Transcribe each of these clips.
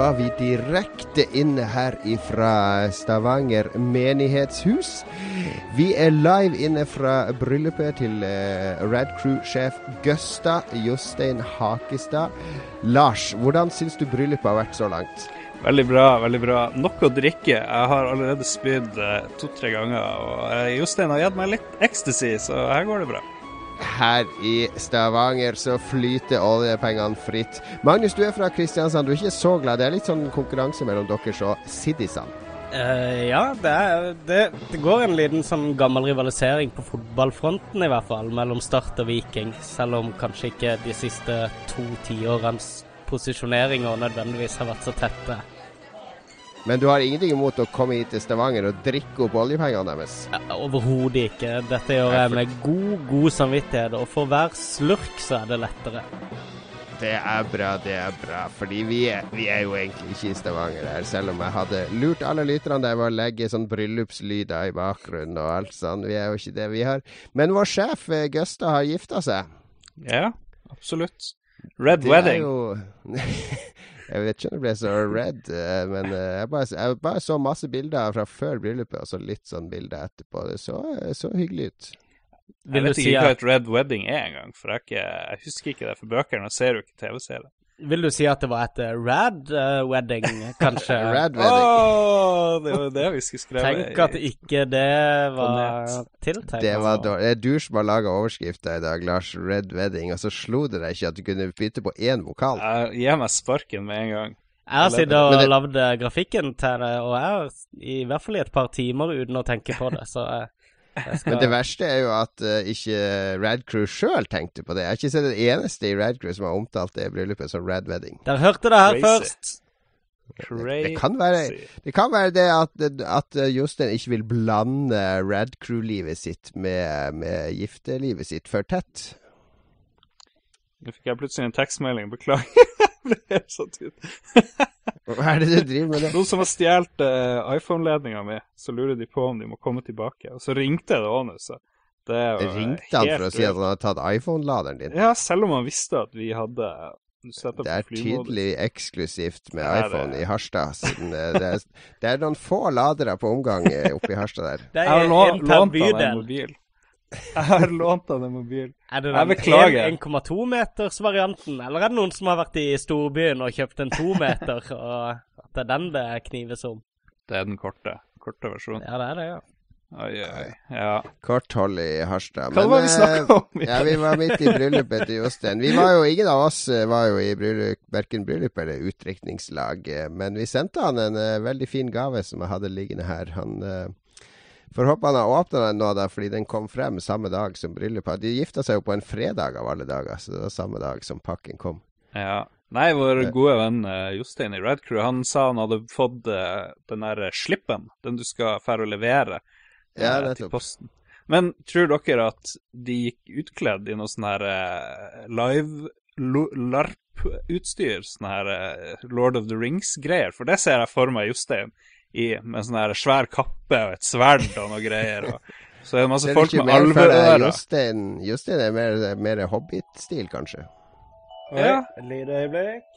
var vi direkte inne her ifra Stavanger menighetshus. Vi er live inne fra bryllupet til uh, Rad Crew-sjef Gøsta Jostein Hakestad. Lars, hvordan syns du bryllupet har vært så langt? Veldig bra, veldig bra. Nok å drikke. Jeg har allerede spydd uh, to-tre ganger. Og uh, Jostein har gitt meg litt ecstasy, så her går det bra her i Stavanger så flyter oljepengene fritt. Magnus, du er fra Kristiansand. Du er ikke så glad. Det er litt sånn konkurranse mellom dere og Siddisand. Uh, ja, det, er, det, det, går en liten sånn gammel rivalisering på fotballfronten i hvert fall, mellom Start og Viking. Selv om kanskje ikke de siste to tiårenes posisjoneringer nødvendigvis har vært så tette. Men du har ingenting imot å komme hit til Stavanger og drikke opp oljepengene deres? Overhodet ikke. Dette gjør jeg med god, god samvittighet. Og for hver slurk så er det lettere. Det er bra, det er bra. Fordi vi er, vi er jo egentlig ikke i Stavanger her, selv om jeg hadde lurt alle lytterne der ved å legge sånn bryllupslyder i bakgrunnen og alt sånn. Vi er jo ikke det vi har. Men vår sjef eh, Gøsta har gifta seg. Ja, absolutt. Red det wedding. Jeg vet ikke om det ble så red, eh, men eh, jeg bare, jeg bare, så masse bilder fra før bryllupet, og så litt sånn bilder etterpå. Det så, så hyggelig ut. Jeg vet ikke hva et red wedding er engang, for jeg, ikke, jeg, husker ikke det for bøkene. og ser jo ikke TV-serier. Vil du si at det var et uh, rad uh, wedding, kanskje? rad wedding. Oh, det var det vi skulle skrive. Tenk at ikke det var tiltenkt. Det var. Det er du som har laga overskrifta i dag, Lars. Red wedding. Og så slo det deg ikke at du kunne bytte på én vokal? Uh, Gi meg sparken med en gang. Jeg har sittet og det... lagd grafikken til det, og jeg har i hvert fall i et par timer uten å tenke på det, så uh, skal... Men det verste er jo at uh, ikke Radcrew sjøl tenkte på det. Jeg har ikke sett det eneste i Radcrew som har omtalt det bryllupet som Rad Wedding. Dere hørte det her Crazy. først. Det, det, kan være, det kan være det at, at Jostein ikke vil blande Radcrew-livet sitt med, med giftelivet sitt for tett. Nå fikk jeg plutselig en tekstmelding. Beklager. ble helt satt ut. Hva er det du driver med? det? Noen som har stjålet uh, iPhone-ledninga mi, så lurer de på om de må komme tilbake. Og så ringte jeg det òg nå, så det var Ringte han for å si at han hadde tatt iPhone-laderen din? Ja, selv om han visste at vi hadde det er tydelig eksklusivt med det iPhone det. i Harstad. Siden eh, det, er, det, er, noen få ladere på omgang eh, oppe i Harstad der. Det er en per bydel. Jeg har lånt han en mobil. Er det den 1,2-meters-varianten, eller er det noen som har vært i storbyen og kjøpt en tometer, og at det er den det knives om? Det er den korte, korte versjonen. Ja, det er det, ja. Oi, oi, ja. Korthold i Harstad. Hva var det vi snakka om? ja, Vi var midt i bryllupet til Jostein. Vi var jo, Ingen av oss eh, var jo i bryllup, verken bryllup eller utdrikningslag, eh, men vi sendte han en uh, veldig fin gave som jeg hadde liggende her. Han uh, Får håpe han har åpna den nå, da, fordi den kom frem samme dag som bryllupet. De gifta seg jo på en fredag av alle dager, så det var samme dag som pakken kom. Ja. Nei, vår gode venn uh, Jostein i Red Crew, han sa han hadde fått uh, den der slippen, den du skal fære og levere ja, til posten. Men tror dere at de gikk utkledd i noe sånn her live LARP-utstyr? Sånn her Lord of the Rings-greier? For det ser jeg for meg Jostein i, med sånn der svær kappe og et sverd og noe greier. Og, så er det masse folk med alveører. Jostein, Jostein er mer, mer Hobbit-stil, kanskje? Ja. Et lite øyeblikk.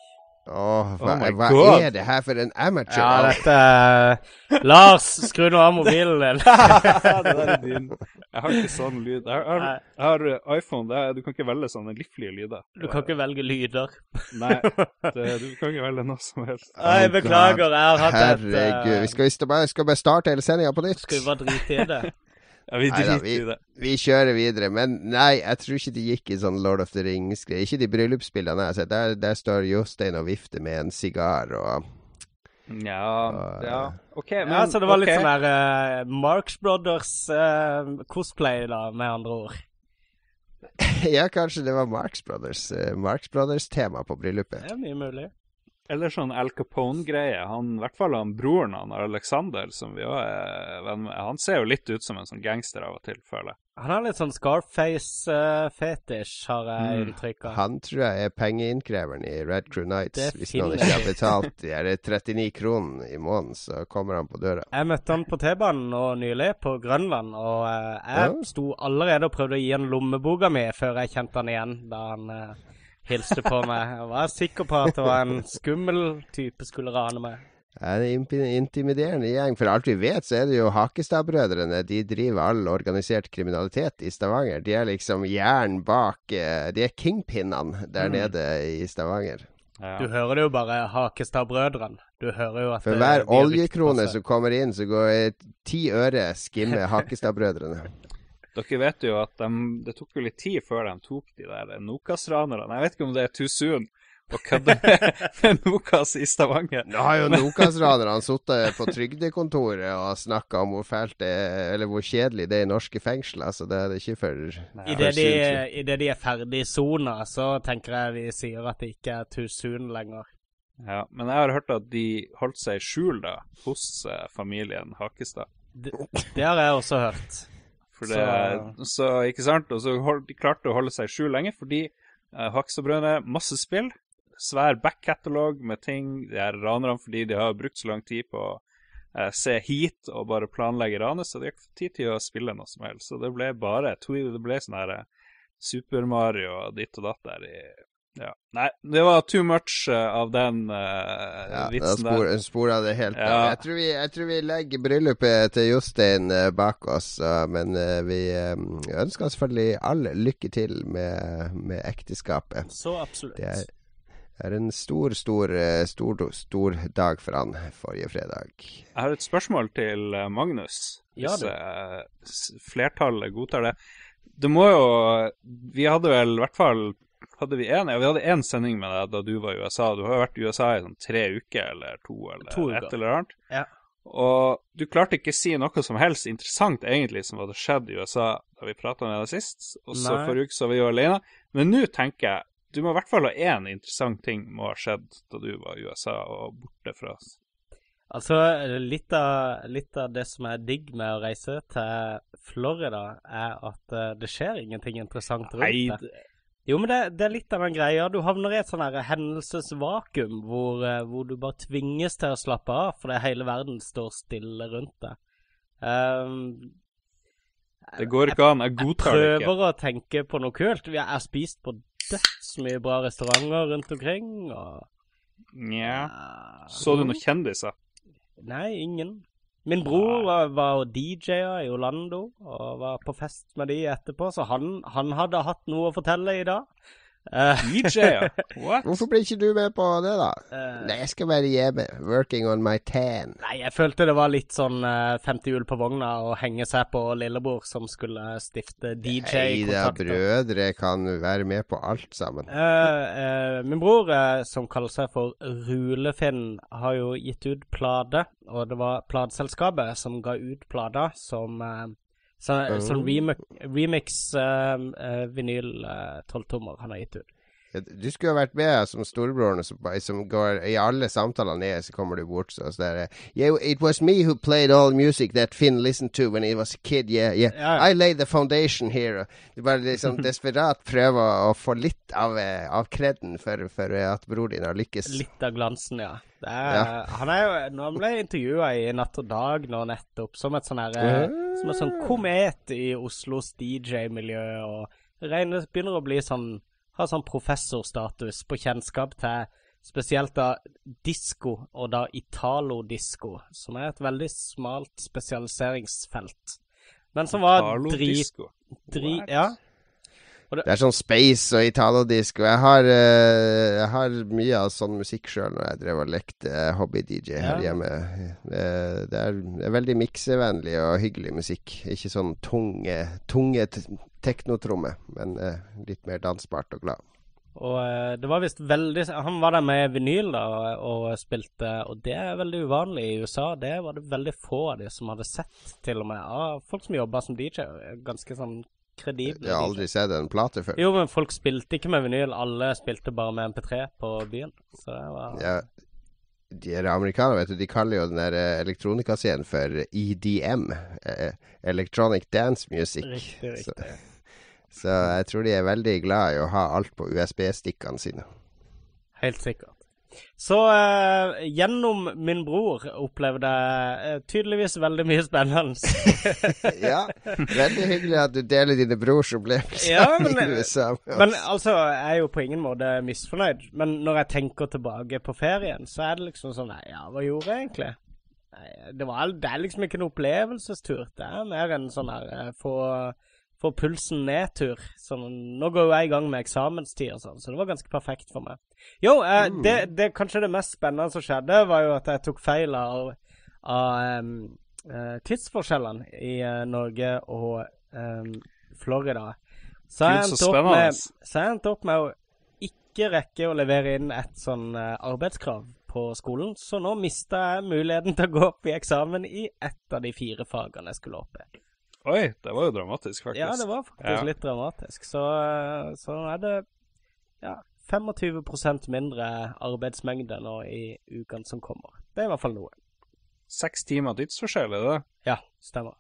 Åh, hva, oh hva er det her for en amateur? Ja, dette er Lars, skru nå av mobilen din. det der er din. Jeg har ikke sånn lyd. Jeg har, jeg har uh, iPhone. Er, du kan ikke velge sånne livlige lyder. Du kan ikke velge lyder. Nei, det, du kan ikke velge noe som helst. Nei, beklager. Jeg har hatt et Herregud. Vi skal, vi bare, skal bare starte hele sendinga på nytt. Skal vi bare drite i det? Ja, vi driter i det. Vi kjører videre. Men nei, jeg tror ikke de gikk i sånn Lord of the Rings-greier. Ikke de bryllupsbildene jeg har sett. Der, der står Jostein og vifter med en sigar og ja, og, ja. OK. Men, ja, så det var okay. litt sånn der uh, Marx Brothers-cosplay, uh, da, med andre ord. ja, kanskje det var Marx Brothers. Uh, Marx Brothers-tema på bryllupet. Det er mye mulig. Eller sånn Al Capone-greie. Han, I hvert fall han broren han, Alexander, som vi òg er venn med, han ser jo litt ut som en sånn gangster av og til, føler jeg. Han har litt sånn Scarface-fetisj, har jeg mm. inntrykk av. Han tror jeg er pengeinnkreveren i Red Crew Nights. Hvis noen ikke har betalt de 39 kronene i måneden, så kommer han på døra. Jeg møtte han på T-banen nå nylig, på Grønland, og uh, jeg ja. sto allerede og prøvde å gi han lommeboka mi før jeg kjente han igjen, da han uh, hilste på meg. Jeg var sikker på at det var en skummel type skulle rane meg. Ja, en intimiderende gjeng. For alt vi vet, så er det jo Hakestad-brødrene. De driver all organisert kriminalitet i Stavanger. De er liksom jern bak eh, De er kingpinnene der mm. nede i Stavanger. Ja. Du hører det jo bare Hakestad-brødrene. Du hører jo at For hver oljekrone som kommer inn, så går ti øre skimme Hakestad-brødrene. Dere vet jo at de, det tok jo litt tid før de tok de der Nokas-ranerne. Jeg vet ikke om det er too soon å kødde med Nokas i Stavanger. Nå har jo Nokas-ranerne sittet på trygdekontoret og snakka om hvor fælt det er, eller hvor kjedelig det er i norske fengsler, så det er det ikke for Idet de, i det de er ferdig sona, så tenker jeg de sier at det ikke er too soon lenger. Ja, men jeg har hørt at de holdt seg i skjul da, hos uh, familien Hakestad. Det, det, har jeg også hørt. Det, så... så ikke sant? Og så hold, de klarte å holde seg i skjul lenge fordi uh, Brønne, masse spill svær back-katalog med ting de er ranerne fordi de har brukt så lang tid på å uh, se hit og bare planlegge ranet, så de har ikke tid til å spille noe som helst. Så det ble bare Det ble sånn her eh, Super Mario og ditt og datt der i ja. Nei, det var too much uh, av den uh, ja, vitsen spor, der. Spora det helt ja. jeg, tror vi, jeg, tror vi, legger bryllupet til Jostein uh, bak oss, men vi um, ønsker selvfølgelig all lykke til med, med ekteskapet. Så absolutt. Det er, er en stor, stor, eh, stor, stor dag for han forrige fredag. Jeg har et spørsmål til eh, Magnus, ja, hvis uh, flertallet godtar det. Det må jo Vi hadde vel i hvert fall hadde vi én ja, vi hadde én sending med deg da du var i USA. Du har jo vært i USA i sånn tre uker eller to eller to et eller annet. Ja. Og du klarte ikke si noe som helst interessant egentlig som hadde skjedd i USA da vi prata med deg sist. Og så forrige uke så var vi jo alene. Men nå tenker jeg du må i hvert fall ha én interessant ting må ha skjedd da du var i USA og borte fra oss. Altså, litt av, litt av, det som er digg med å reise til Florida, er at uh, det skjer ingenting interessant rundt det. Jo, men det, det, er litt av den greia. Du havner i et sånn hendelsesvakuum hvor, uh, hvor, du bare tvinges til å slappe av fordi hele verden står stille rundt deg. Um, det går ikke an. Jeg godtar det ikke. Jeg prøver å tenke på noe kult. Jeg har spist på dødsmye bra restauranter rundt omkring. og... Nja Så du noen kjendiser? Nei, ingen. Min bror var, var DJ-a i Orlando og var på fest med de etterpå, så han, han hadde hatt noe å fortelle i dag. DJ, ja. What? Hvorfor blir ikke du med på det, da? Uh, nei, jeg skal være hjemme. Working on my tan. Nei, jeg følte det var litt sånn uh, femte hjul på vogna å henge seg på lillebror som skulle stifte DJ-kontakter. Nei da, brødre kan være med på alt sammen. Uh, min bror, som kaller seg for Rulefinn, har jo gitt ut plate. Og det var plateselskapet som ga ut plata som så. Sånn remix-vinyl uh, uh, 12-tommer han har gitt ut. Du skulle ha vært med som storebroren som, som, går i alle samtaler ned, så kommer du bort så der Yeah, it was me who played all music that Finn listened to when he was a kid. Yeah, yeah. yeah. I laid the foundation here. Du bare liksom desperat prøver å få litt av, eh, av kreden for, for at bror din har lykkes. Litt av glansen, ja. Er, ja. Han er jo, når han ble intervjua i Natt og Dag nå nettopp, som et sånn her uh. Som en sånn komet i Oslos DJ-miljø, og regnes, begynner å bli sånn Har sånn professorstatus på kjennskap til spesielt da disko, og da italodisko, som er et veldig smalt spesialiseringsfelt. Men som var drit... dri, ja, det... er sånn space og italodisk, og jeg har, uh, jeg har mye av sånn musikk sjøl når jeg drev og lekte uh, hobby-DJ her ja. hjemme. Det, det, er, det, er, veldig miksevennlig og hyggelig musikk. Ikke sånn tunge, tunge teknotromme, men uh, litt mer dansbart og glad. Og det var visst veldig Han var der med vinyl da og, og spilte, og det er veldig uvanlig i USA. Det var det veldig få av de som hadde sett, til og med. Av folk som jobba som DJ. Ganske sånn kredible. Jeg har aldri sett en plate før. Jo, men folk spilte ikke med vinyl. Alle spilte bare med MP3 på byen. Så det var ja, De er amerikanere, vet du, de kaller jo den der eh, elektronikascenen for EDM. Eh, Electronic Dance Music. Riktig, riktig. Så, så jeg tror de er veldig glad i å ha alt på USB-stikkene sine. Helt sikkert. Så uh, gjennom min bror opplevde jeg uh, tydeligvis veldig mye spennende. ja, veldig hyggelig at du deler dine brors opplevelser ja, men, i USA. Men altså, jeg er jo på ingen måte misfornøyd. Men når jeg tenker tilbake på ferien, så er det liksom sånn Ja, hva gjorde jeg egentlig? Nei, det, var, det er liksom ikke en opplevelsestur. Det er mer en sånn her uh, få pulsen ned-tur. Sånn, nå går jo jeg i gang med eksamenstid og sånn, så det var ganske perfekt for meg. Jo, eh, mm. det, det, kanskje det mest spennende som skjedde, var jo at jeg tok feil av, av um, uh, tidsforskjellene i uh, Norge og um, Florida. Så jeg, med, så jeg endte opp med å ikke rekke å levere inn et sånn uh, arbeidskrav på skolen, så nå mista jeg muligheten til å gå opp i eksamen i ett av de fire fagene jeg skulle opp i. Oi, det var jo dramatisk, faktisk. Ja, det var faktisk ja. litt dramatisk. Så, så er det ja, 25% mindre arbeidsmengde nå i ukene som kommer. Det er i hvert fall noe. Seks timer tidsforskjell, er det? Ja, stemmer.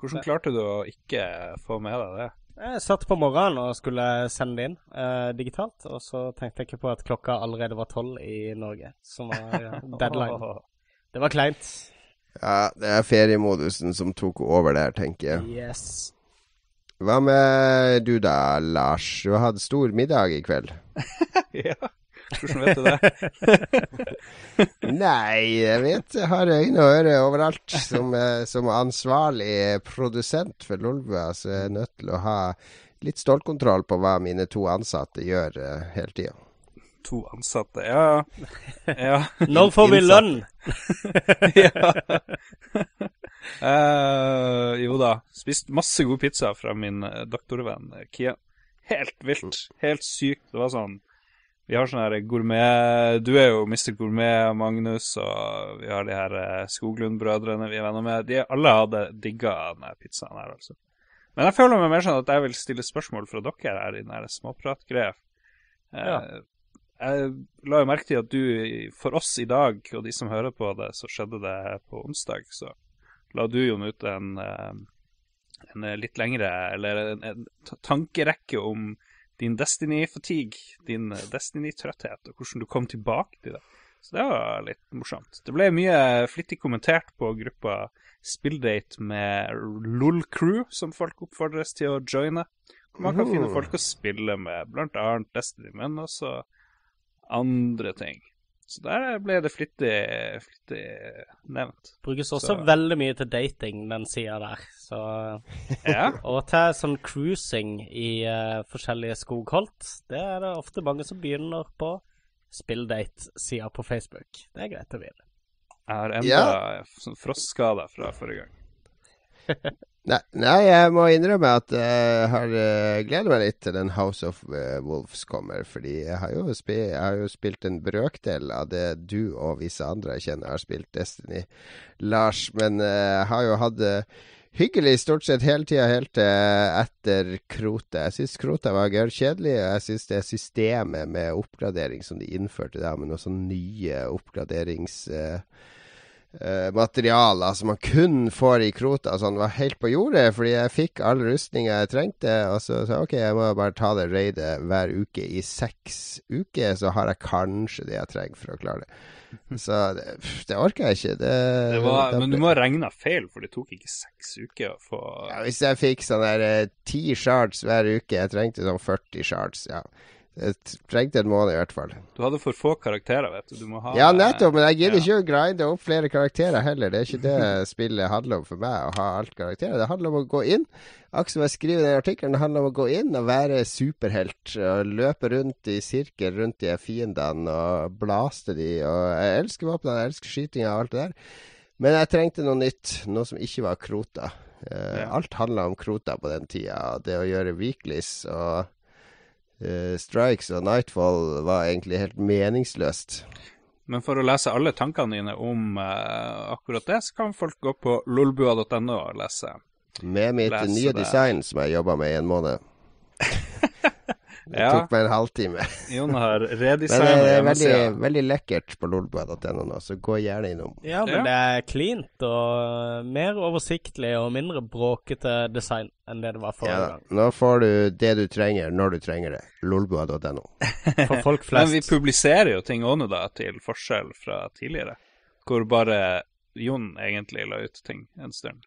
Hvordan det. klarte du å ikke få med deg det? Jeg satt på morgenen og skulle sende det inn eh, digitalt, og så tenkte jeg ikke på at klokka allerede var tolv i Norge, som var deadline. Det var kleint. Ja, det er feriemodusen som tok over der, tenker jeg. Yes. Hva med du da, Lars? Du har hatt stor middag i kveld. ja. Hvordan vet du det? Nei, jeg vet jeg har øyne og ører overalt. Som, eh, som ansvarlig produsent for Lolbua så er jeg nødt til å ha litt stålkontroll på hva mine to ansatte gjør uh, hele tida to ansatte. Ja, ja. Når får vi lønn? ja. Uh, jo da. Spist masse god pizza fra min eh, doktorvenn eh, Kia. Helt vilt. Helt sykt. Det var sånn Vi har sånn her gourmet Du er jo Mr. Gourmet, Magnus, og vi har de her Skoglund-brødrene vi er venner med. De alle hadde digga denne pizzaen her, altså. Men jeg føler meg mer sånn at jeg vil stille spørsmål fra dere her i den småpratgreia. Ja jeg la jo merke til at du, for oss i dag, og de som hører på det, så skjedde det på onsdag, så la du jo ut en, eh, en litt lengre, eller en, en tankerekke om din Destiny-fatigue, din Destiny-trøtthet, og hvordan du kom tilbake til det. Så det var litt morsomt. Det ble mye flittig kommentert på gruppa Spilldate med LOL Crew, som folk oppfordres til å joine. Man kan finne folk å spille med, blant annet Destiny, men også andre ting. Så der ble det flittig, flittig nevnt. Brukes også så. veldig mye til dating, den sida der. Så, ja. Og til sånn cruising i uh, forskjellige skogholt. Det er det ofte mange som begynner på spilldate-sida på Facebook. Det er greit å vite. Jeg har enda yeah. frostskader fra forrige gang. Nei, nei, jeg må innrømme at jeg har uh, gleder meg litt til den House of uh, Wolves kommer. Fordi jeg har, jeg har jo spilt en brøkdel av det du og visse andre jeg kjenner har spilt Destiny, Lars. Men jeg har jo hatt det hyggelig stort sett hele tida, helt til etter Krote. Jeg syns Krote var gørrkjedelig, og jeg syns det systemet med oppgradering som de innførte der, med noen sånne nye oppgraderings... Uh, uh, materialer som man kun får i Krota, sånn, var helt på jordet. Fordi jeg fikk alle rustninger jeg trengte. Og så sa jeg OK, jeg må bare ta det raidet hver uke i seks uker, så har jeg kanskje det jeg trenger for å klare det. Så det, det orker jeg ikke. Det, det var, men du må ha regna feil, for det tok ikke seks uker få ja, Hvis jeg fikk sånn der eh, ti shards hver uke, jeg trengte sånn 40 shards, ja. Jeg trengte en måned i hvert fall. Du hadde for få karakterer, vet du. Du Ja, nettopp, men jeg gidder ja. ikke å grinde opp flere karakterer heller. Det er ikke det spillet handler om for meg, å ha alt karakterer. Det handler om å gå inn. Akkurat som jeg skriver i den artikkelen, det handler om å gå inn og være superhelt. Og løpe rundt i sirkel rundt de fiendene og blaste de. Og jeg elsker våpnene, jeg elsker skytinga og alt det der. Men jeg trengte noe nytt, noe som ikke var Krota. Uh, ja. Alt handla om Krota på den tida. Det å gjøre weeklies og Strikes og Nightfall var egentlig helt meningsløst. Men for å lese alle tankene dine om uh, akkurat det, så kan folk gå på lolbua.no og lese. Med mitt lese nye det. design som jeg jobba med i en måned. Det ja. tok meg en halvtime. Jon har redesigna hjemmesida. Det er veldig, veldig lekkert på lolbua.no nå, så gå gjerne innom. Ja, men ja. det er cleant og mer oversiktlig og mindre bråkete design enn det det var forrige ja, gang. Nå får du det du trenger når du trenger det. Lolbua.no. For folk flest. men vi publiserer jo ting òg nå, da, til forskjell fra tidligere. Hvor bare Jon egentlig la ut ting en stund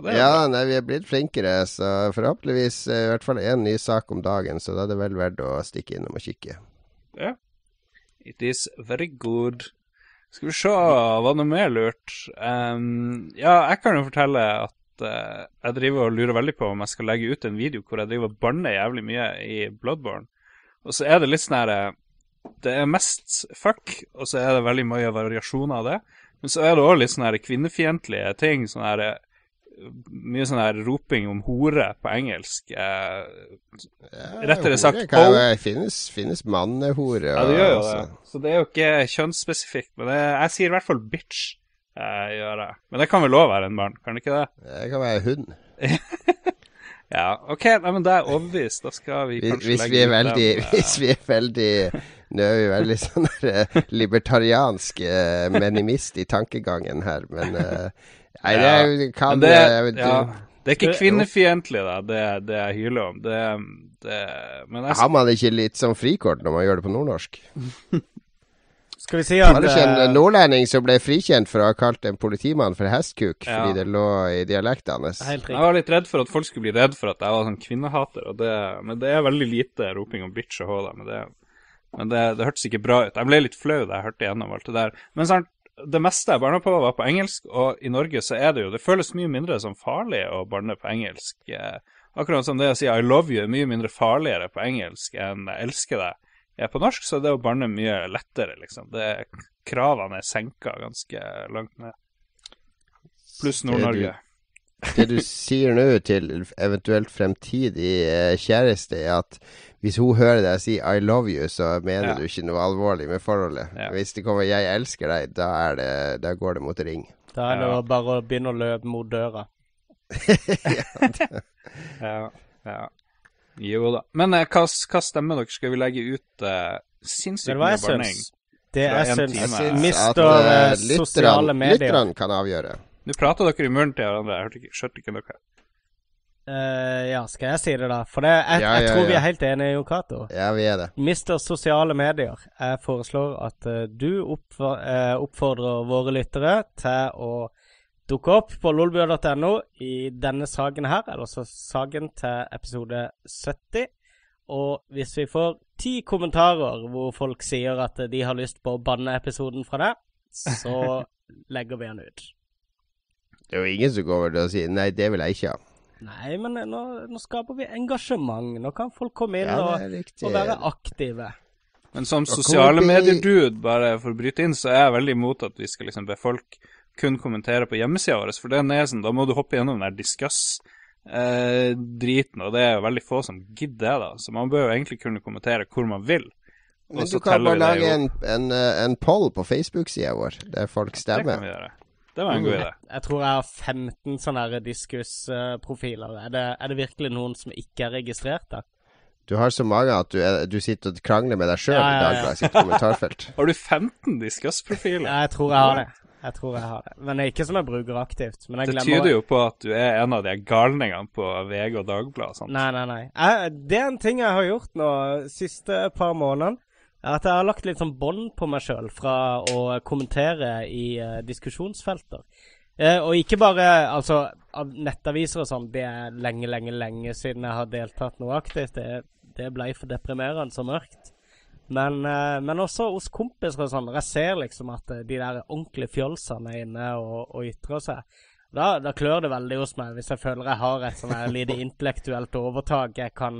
ja, nei, vi er blitt flinkere, så forhåpentligvis i hvert fall én ny sak om dagen. Så da er det vel verdt å stikke innom og kikke. Ja. It is very good. Skal vi se, var noe mer lurt? Um, ja, jeg kan jo fortelle at uh, jeg driver og lurer veldig på om jeg skal legge ut en video hvor jeg driver og banner jævlig mye i Bloodborne. Og så er det litt sånn her eh, Det er mest fuck, og så er det veldig mye variasjoner av det. Men så er det òg litt sånne kvinnefiendtlige ting. Sånn her mye sånn her roping om hore på engelsk. Eh, rettere sagt kan jo finnes, finnes mannehore. Ja, det gjør jo det. Så det er jo ikke kjønnsspesifikt. Men det, jeg sier i hvert fall bitch. Eh, gjør jeg. Men det kan vel òg være en barn, kan det ikke det? Det kan være hund. ja, OK, nei, men det er overbevist. Da skal vi kanskje hvis, legge vi er veldig, den, uh... Hvis vi er veldig Nå er vi veldig sånn uh, libertariansk uh, menimist i tankegangen her, men Nei, det er, kan det, jeg, ja. det er ikke kvinnefiendtlig, da, det, det jeg hyler om. Det, det, men jeg, Har man ikke litt sånn frikort når man gjør det på nordnorsk? Skal vi si at Var det ikke en nordlending som ble frikjent for å ha kalt en politimann for hestkuk ja. fordi det lå i dialekten hans? Jeg var litt redd for at folk skulle bli redd for at jeg var sånn kvinnehater, men det er veldig lite roping om bitch og hå Men, det, men det, det hørtes ikke bra ut. Jeg ble litt flau da jeg hørte gjennom alt det der. Men sant, det meste jeg barna på, var på engelsk, og i Norge så er det jo Det føles mye mindre som farlig å barne på engelsk. Eh, akkurat som det å si 'I love you' er mye mindre farligere på engelsk enn 'jeg elsker deg' er på norsk, så det å barne mye lettere, liksom. Det, kravene er senka ganske langt ned. Pluss Nord-Norge. Det du sier nå til eventuelt fremtidig eh, kjæreste, er at hvis hun hører deg si 'I love you', så mener ja. du ikke noe alvorlig med forholdet. Ja. Hvis det kommer 'jeg elsker deg', da, det, da går det mot ring. Da er det ja. bare å begynne å løpe mot døra. ja, ja. Jo da. Men eh, hva, hva stemmer dere? Skal vi legge ut eh, sinnssykt mye barning? Det jeg syns. Mister uh, sosiale medier. Lytterne kan avgjøre. Nå prater dere i munnen til hverandre. Jeg hørte ikke, skjønte ikke noe. Uh, ja, skal jeg si det, da? For det, jeg, ja, jeg tror ja. vi er helt enige, Jo Cato. Ja, vi er det. Mister sosiale medier. Jeg foreslår at uh, du oppfor, uh, oppfordrer våre lyttere til å dukke opp på lolbua.no i denne saken her, eller så saken til episode 70. Og hvis vi får ti kommentarer hvor folk sier at de har lyst på å banne episoden fra det, så legger vi den ut. Det er jo ingen som går over til å si 'nei, det vil jeg ikke ha'. Nei, men nå, nå, skaper vi engasjement. Nå kan folk komme inn ja, og, og, være aktive. Men som sosiale medier-dude, bare for å bryte inn, så er jeg veldig imot at vi skal liksom be folk kun kommentere på hjemmesida vår. For det er sånn, da må du hoppe gjennom den der discuss-driten, eh, og det er jo veldig få som gidder det. da. Så man bør jo egentlig kunne kommentere hvor man vil. Men du kan bare lage en, en, eh, en, poll på Facebook-sida vår, der folk stemmer. Det kan vi gjøre. Det var en god idé. Jeg tror jeg har 15 sånne diskusprofiler. Er, det, er det virkelig noen som ikke er registrert der? Du har så mange at du, er, du sitter og krangler med deg sjøl ja, ja, ja. i sitt kommentarfelt. har du 15 diskusprofiler? Ja, jeg tror jeg har det. Jeg tror jeg har det. Men det er ikke som jeg bruker aktivt. det tyder jo på at du er en av de galningene på VG og Dagbladet. Nei, nei, nei. Jeg, det er en ting jeg har gjort nå siste par månedene at jeg har lagt litt sånn bånd på meg sjøl fra å kommentere i uh, diskusjonsfelter. Uh, og ikke bare altså av nettaviser og sånn, det er lenge, lenge, lenge siden jeg har deltatt noe aktivt. Det, det ble for deprimerende så mørkt. Men, uh, men, også hos kompiser og sånn. Jeg ser liksom at de der ordentlige fjolsene er inne og, og ytrer seg. Da, da, klør det veldig hos meg hvis jeg føler jeg har et sånn lite intellektuelt overtak jeg kan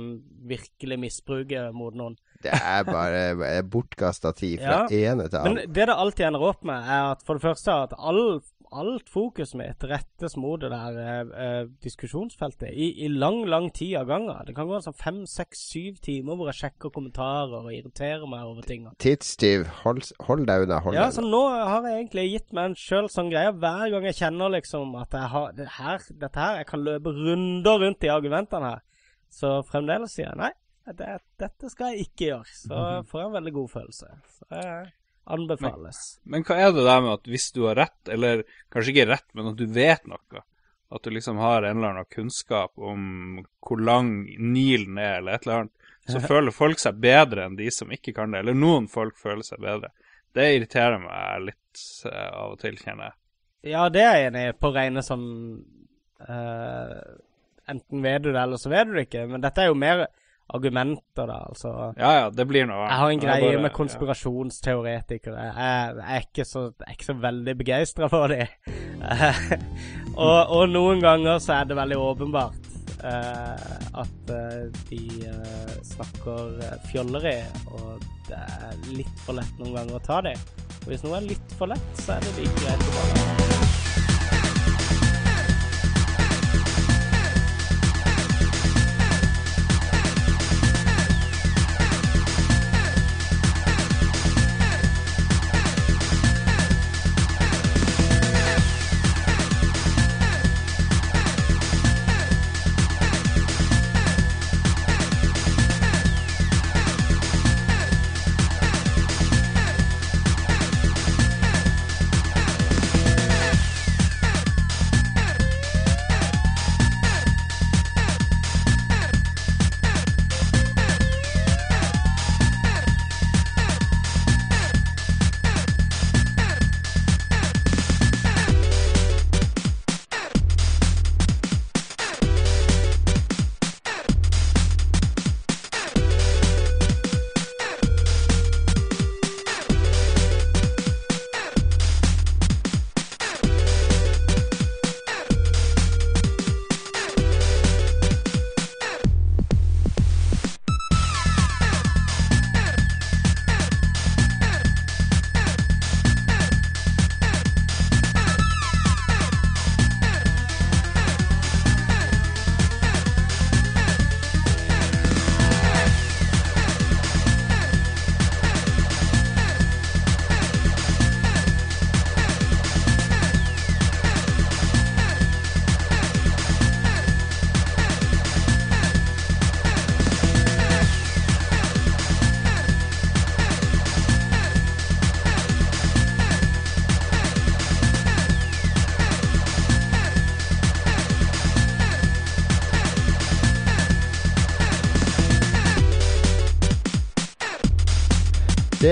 virkelig misbruke mot noen. Det er bare bortkasta tid fra ja, ene til annen. Men det det alltid ender opp med, er at for det første at all, alt fokuset mitt rettes mot det der eh, eh, diskusjonsfeltet i, i, lang, lang tid av gangen. Det kan gå sånn fem, seks, syv timer hvor jeg sjekker kommentarer og irriterer meg over ting. Tidstyv, hold, hold, deg unna. Hold ja, deg så nå har jeg egentlig gitt meg en sjøl sånn greie. Hver gang jeg kjenner liksom at jeg har det her, dette her Jeg kan løpe runder rundt i argumentene her. Så fremdeles sier jeg nei det, dette skal jeg ikke gjøre. Så mhm. får jeg en veldig god følelse. Så jeg anbefales. Men, men hva er det der med at hvis du har rett, eller kanskje ikke rett, men at du vet noe, at du liksom har en eller annen kunnskap om hvor lang Nilen er, eller et eller annet, så føler folk seg bedre enn de som ikke kan det. Eller noen folk føler seg bedre. Det irriterer meg litt uh, av og til, kjenner jeg. Ja, det er jeg enig i, på rene sånn uh, Enten vet du det, eller så vet du det ikke. Men dette er jo mer argumenter, da. Altså, ja, ja, det blir noe Jeg har en greie bare, med konspirasjonsteoretikere. Jeg, jeg, er ikke så, jeg er ikke så veldig begeistra for dem. og, og, noen ganger så er det veldig åpenbart uh, at uh, de uh, snakker fjolleri, og det er litt for lett noen ganger å ta dem. Og hvis noe er litt for lett, så er det like greit å bare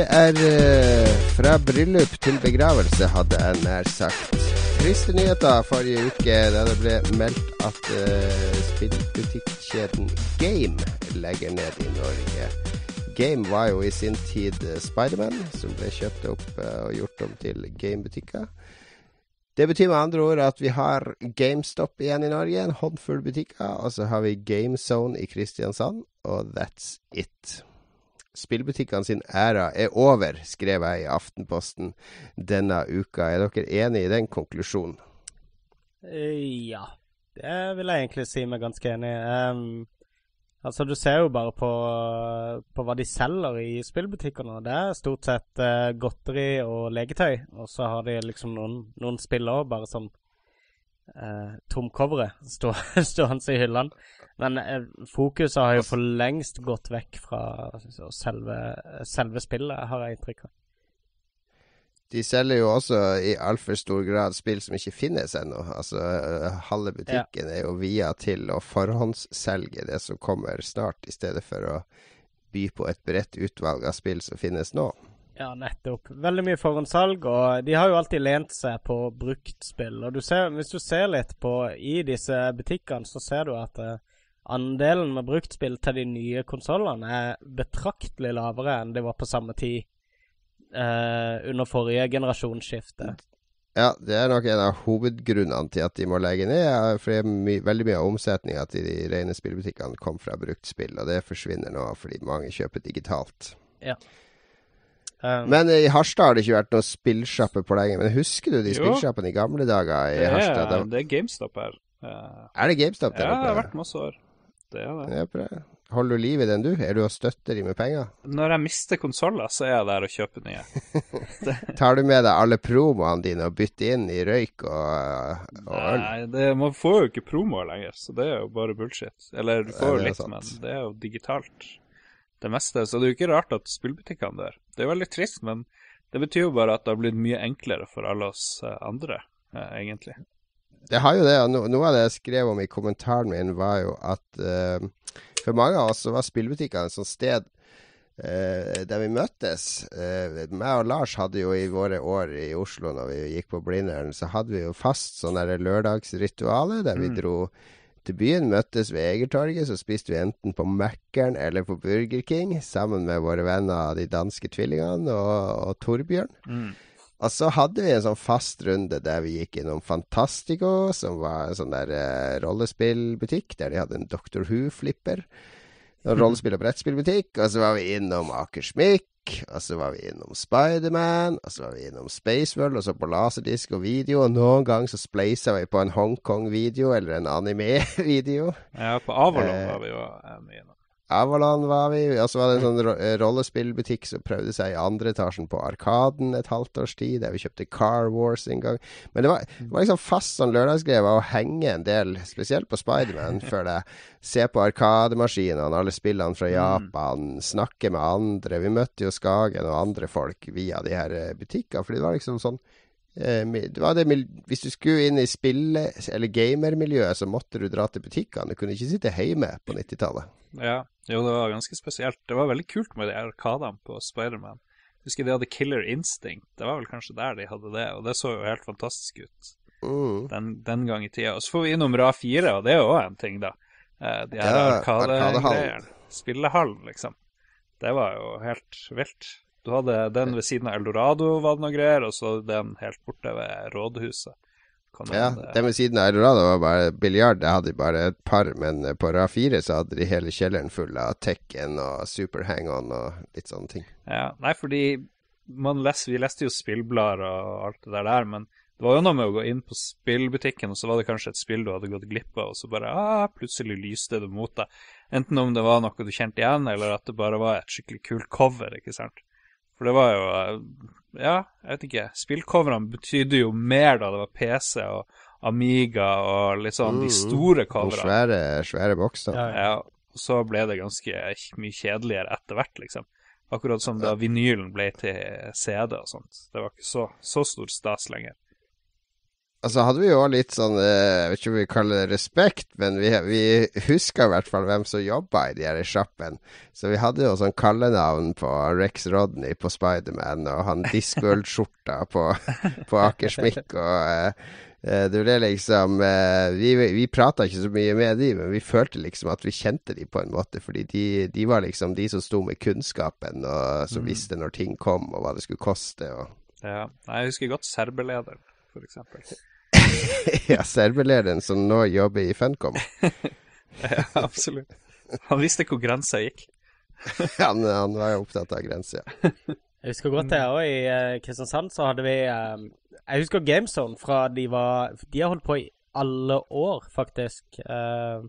Det er uh, fra bryllup til begravelse, hadde jeg nær sagt. Triste nyheter forrige uke da det ble meldt at uh, spillbutikkjeden Game legger ned i Norge. Game var jo i sin tid uh, Spiderman, som ble kjøpt opp uh, og gjort om til gamebutikker. Det betyr med andre ord at vi har GameStop igjen i Norge, en håndfull butikker. Og så har vi GameZone i Kristiansand, og that's it spillbutikkene sin æra er over, skrev jeg i Aftenposten denne uka. Er dere enig i den konklusjonen? Uh, ja, det vil jeg egentlig si meg ganske enig i. Um, altså, du ser jo bare på, på, hva de selger i spillbutikkene. Det er stort sett uh, godteri og leketøy, og så har de liksom noen, noen spill òg, bare sånn uh, tomcoveret stående i hyllene. Men eh, fokuset har jo for lengst gått vekk fra selve, selve spillet, har jeg inntrykk av. De selger jo også i altfor stor grad spill som ikke finnes ennå. Altså, eh, halve butikken ja. er jo via til å forhåndsselge det som kommer snart, i stedet for å by på et bredt utvalg av spill som finnes nå. Ja, nettopp. Veldig mye forhåndssalg, og de har jo alltid lent seg på bruktspill. Og du ser, hvis du ser litt på i disse butikkene, så ser du at uh, andelen med bruktspill til de nye konsollene er betraktelig lavere enn det var på samme tid eh, under forrige generasjonsskifte. Ja, det er nok en av hovedgrunnene til at de må legge ned. For det my veldig mye av omsetninga til de rene spillbutikkene kom fra bruktspill, og det forsvinner nå fordi mange kjøper digitalt. Ja. Um, men i Harstad har det ikke vært noen spillsjappe på lenge. Men husker du de spillsjappene i gamle dager i Harstad? Det er GameStop her. Uh, er det GameStop der ja, oppe? Ja, det har vært masse år. Det er det. Holder du liv i den, du? Er du og støtter de med penger? Når jeg mister konsoller, så er jeg der og kjøper nye. Tar du med deg alle promoene dine og bytter inn i røyk og, og øl? Nei, det, man får jo ikke promoer lenger, så det er jo bare bullshit. Eller du får jo litt, sant. men det er jo digitalt. det meste. Så det er jo ikke rart at spillbutikkene dør. Det er jo veldig trist, men det betyr jo bare at det har blitt mye enklere for alle oss eh, andre, eh, egentlig. Det har jo det. og Noe av det jeg skrev om i kommentaren min, var jo at uh, for mange av oss så var spillbutikkene et sånt sted uh, der vi møttes. Uh, meg og Lars hadde jo i våre år i Oslo, når vi gikk på Blindern, så hadde vi jo fast sånn lørdagsritualet der vi mm. dro til byen, møttes ved Egertorget, så spiste vi enten på Mækkern eller på Burger King sammen med våre venner de danske tvillingene og, og Torbjørn. Mm. Og så hadde vi en sånn fast runde der vi gikk innom Fantastico, som var en sånn der eh, rollespillbutikk, der de hadde en Doctor Who-flipper. En rollespill- og brettspillbutikk. Og så var vi innom Akersmik, og så var vi innom Spiderman, og så var vi innom Spaceworld, og så på laserdisk og video. Og noen ganger så spleisa vi på en Hongkong-video eller en anime-video. Ja, på Avalon eh, var vi jo eh, mye nå. Avalon var vi. Og så var det en sånn ro rollespillbutikk som prøvde seg i andre etasjen på Arkaden et halvt års tid, der vi kjøpte Car Wars en gang. Men det var, det var liksom fast sånn lørdagsgreie å henge en del, spesielt på Spiderman, før det. Se på Arkademaskinene, alle spillene fra mm. Japan, snakke med andre. Vi møtte jo Skagen og andre folk via de her eh, butikkene, fordi det var liksom sånn eh, det var det, hvis du skulle inn i spille- eller gamermiljøet, så måtte du dra til butikkene. Du kunne ikke sitte hjemme på 90-tallet. Ja, jo, det var ganske spesielt. Det var veldig kult med de arkadene på Spiderman. Husker de hadde Killer Instinct. Det var vel kanskje der de hadde det, og det så jo helt fantastisk ut mm. den, den, gang i tida. Og så får vi innom Ra 4, og det er jo òg en ting, da. Eh, de her ja, arkadegreiene. Spillehallen, liksom. Det var jo helt vilt. Du hadde den ved siden av Eldorado, var det noe greier, og så den helt borte ved rådhuset. Ja, det ved siden av Eldorado var bare biljard. Jeg hadde bare et par, men på RA4 så hadde de hele kjelleren full av Tekken og Super Hang-On og litt sånne ting. Ja, nei, fordi les, vi leste jo spillblader og alt det der, men det var jo noe med å gå inn på spillbutikken, og så var det kanskje et spill du hadde gått glipp av, og så bare ah, plutselig lyste det mot deg. Enten om det var noe du kjente igjen, eller at det bare var et skikkelig kult cover, ikke sant. For det var jo Ja, jeg vet ikke. Spillcoverne betydde jo mer da det var PC og Amiga og litt sånn mm, de store coverne. Og svære, svære bokser. Ja, ja. Og så ble det ganske mye kjedeligere etter hvert, liksom. Akkurat som da vinylen ble til CD og sånt. Det var ikke så, så stor stas lenger. Altså hadde vi jo litt sånn eh, Jeg vet ikke om vi kaller det respekt, men vi, vi huska i hvert fall hvem som jobba i de her sjappene. Så vi hadde jo sånn kallenavn på Rex Rodney på Spiderman, og han Discworld-skjorta på, på Akersmikk, og uh, det ble liksom Vi, vi prata ikke så mye med de, men vi følte liksom at vi kjente de på en måte. Fordi de, de var liksom de som sto med kunnskapen, og som mm. visste når ting kom, og hva det skulle koste. Og... Ja, jeg husker godt serbelederen, for eksempel. ja, serverlederen som nå jobber i Funcom. ja, absolutt. Han visste hvor grensa gikk. han, han, var jo opptatt av grenser. jeg husker godt det òg. I uh, Kristiansand så hadde vi um, Jeg husker GameZone fra de var De har holdt på i alle år, faktisk. Uh,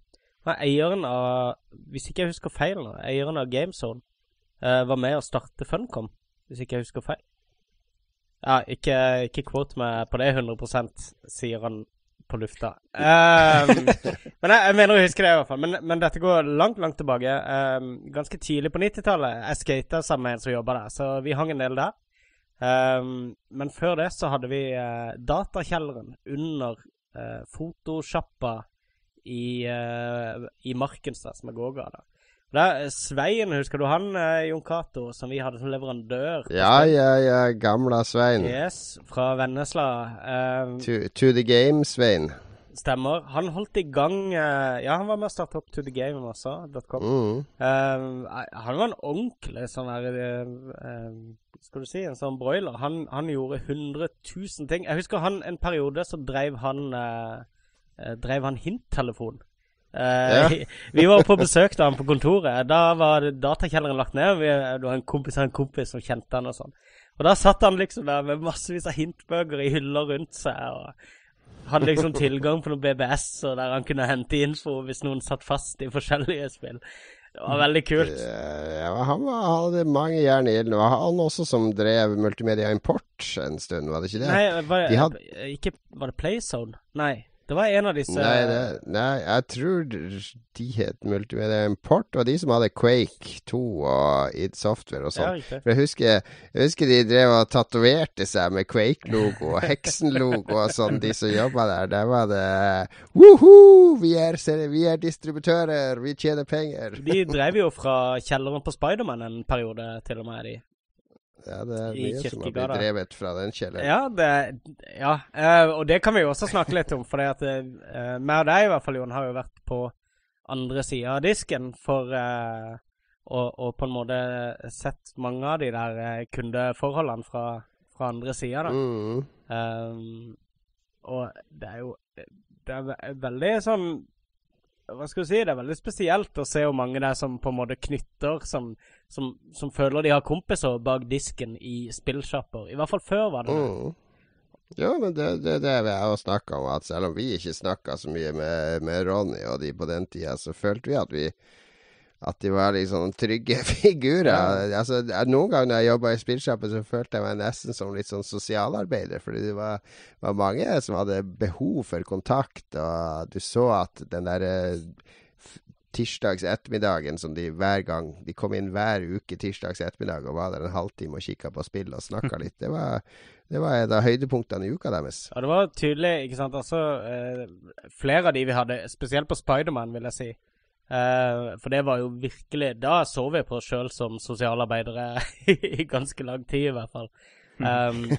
eieren av Hvis ikke jeg husker feil nå, eieren av GameZone uh, var med å starte Funcom, hvis ikke jeg husker feil. Ja, ikke, ikke quote meg på det 100 sier han på lufta. Um, men jeg, jeg, mener å huske det, i hvert fall. Men, men dette går langt, langt tilbake. Um, ganske tidlig på 90-tallet. Jeg skata sammen med en som jobba der, så vi hang en del der. Um, men før det så hadde vi uh, datakjelleren under uh, fotosjappa i, uh, i Markenstad, som er gågata. Da, Svein, husker du han, eh, Jon Cato, som vi hadde som leverandør? Ja, ja, ja. Gamle Svein. Yes, fra Vennesla. Um, to, to, the game, Svein. Stemmer. Han holdt i gang uh, Ja, han var med å starte opp To The Game også, mm. um, han var en ordentlig sånn her uh, Skal du si, en sånn broiler. Han, han, gjorde 100 000 ting. Jeg husker han en periode så drev han uh, Drev han hinttelefon. Uh, ja. vi var på besøk da han på kontoret. Da var datakjelleren lagt ned. Vi, det var en kompis av en kompis som kjente han og sånn. Og da satt han liksom der med massevis av hintbøker i hyller rundt seg. Og hadde liksom tilgang på noen BBS og der han kunne hente info hvis noen satt fast i forskjellige spill. Det var veldig kult. Ja, han var, hadde mange jern i ilden. Var han også som drev multimedia import en stund, var det ikke det? Nei, var de hadde... ikke, var det Playzone? Nei. Det var en av disse Nei, det, nei jeg tror de het Multimedia Import, og de som hadde Quake 2 og id Software og sånn. Ja, For jeg husker, jeg husker, de drev og tatoverte seg med Quake-logo og Heksen-logo og sånn, de som jobba der. Der var det Woho! Vi vi er distributører, vi tjener penger. De drev jo fra kjelleren på Spiderman en periode, til og med, de. Ja, det er mye som har blitt drevet fra den kjelleren. Ja, det, ja. Uh, og det kan vi jo også snakke litt om. For at uh, meg og deg, i hvert fall, Jon, har jo vært på andre sida av disken for uh, og, og, på en måte sett mange av de der kundeforholdene fra, fra andre sida, da. Mm. Um, og det er jo Det er veldig sånn hva skal du si, det er veldig spesielt å se hvor mange det er som på en måte knytter, som, som, som føler de har kompiser bak disken i spillsjapper. I hvert fall før var det. Mm. Ja, men det, det, det vi har snakka om, at selv om vi ikke snakka så mye med, med Ronny og de på den tida, så følte vi at vi at de var liksom trygge figurer. Ja. Altså, noen ganger når jeg jobba i spillsjappe, så følte jeg meg nesten som litt sånn sosialarbeider. Fordi det var, var, mange som hadde behov for kontakt, og du så at den derre tirsdags ettermiddagen som de hver gang De kom inn hver uke tirsdags ettermiddag og var der en halvtime og kikka på spill og snakka litt. Det var, det var et av høydepunktene i uka deres. Ja, det var tydelig, ikke sant. Altså, eh, flere av de vi hadde, spesielt på Spiderman, vil jeg si Uh, for det var jo virkelig Da så vi på oss sjøl som sosialarbeidere i ganske lang tid, i hvert fall. Um,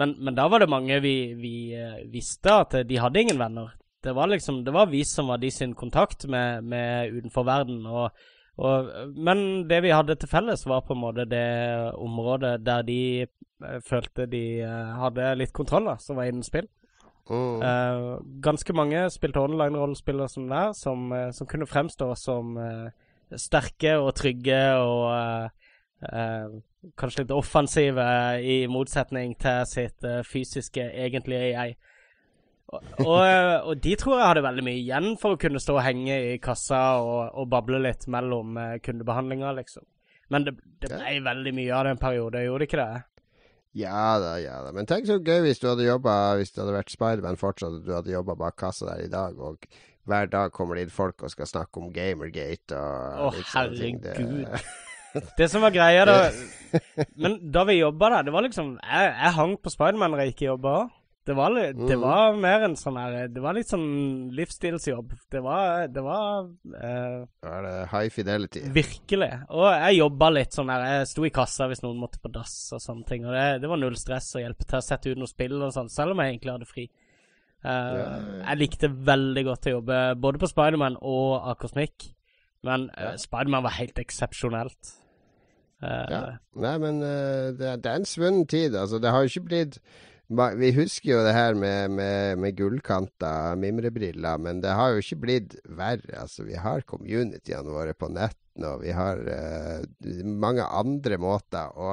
men, men, da var det mange vi, vi uh, visste at de hadde ingen venner. Det var liksom Det var vi som var de sin kontakt med, med utenfor verden. Og, og, men det vi hadde til felles, var på en måte det området der de uh, følte de hadde litt kontroll, da, som var innen spill. Mm. Uh, ganske mange spilte online-rollespillere som der, som, uh, som, kunne fremstå som uh, sterke og trygge og kanskje litt offensive, i motsetning til sitt fysiske egentlige jeg. Og, og, de tror jeg hadde veldig mye igjen for å kunne stå og henge i kassa og, og bable litt mellom kundebehandlinger, liksom. Men det, det ble veldig mye av det en periode, gjorde det ikke det? Ja da, ja da. Men tenk så gøy hvis du hadde jobba Hvis det hadde vært Spiderman fortsatt, og du hadde jobba bak kassa der i dag, og hver dag kommer det inn folk og skal snakke om Gamergate og Å, oh, herregud. Det... det som var greia da Men da vi jobba der, det var liksom Jeg, jeg hang på Spiderman når jeg ikke jobba òg. Det var, litt, det mm. var mer en sånn her Det var litt sånn livsstilsjobb. Det var Det var uh, Er det high fidelity? Virkelig. Og jeg jobba litt sånn her. Jeg sto i kassa hvis noen måtte på dass og sånne ting. Og det, det var null stress å hjelpe til å sette ut noe spill og sånn, selv om jeg egentlig hadde fri. Uh, ja, ja. Jeg likte veldig godt å jobbe både på Spiderman og Akosmik, Men uh, Spiderman var helt eksepsjonelt. Uh, ja. Nei, men det, det, er en svunnen tid. Altså, det har jo ikke blitt vi husker jo det her med, med, med gullkanta mimrebriller, men det har jo ikke blitt verre. Altså, vi har communityene våre på netten, og vi har uh, mange andre måter å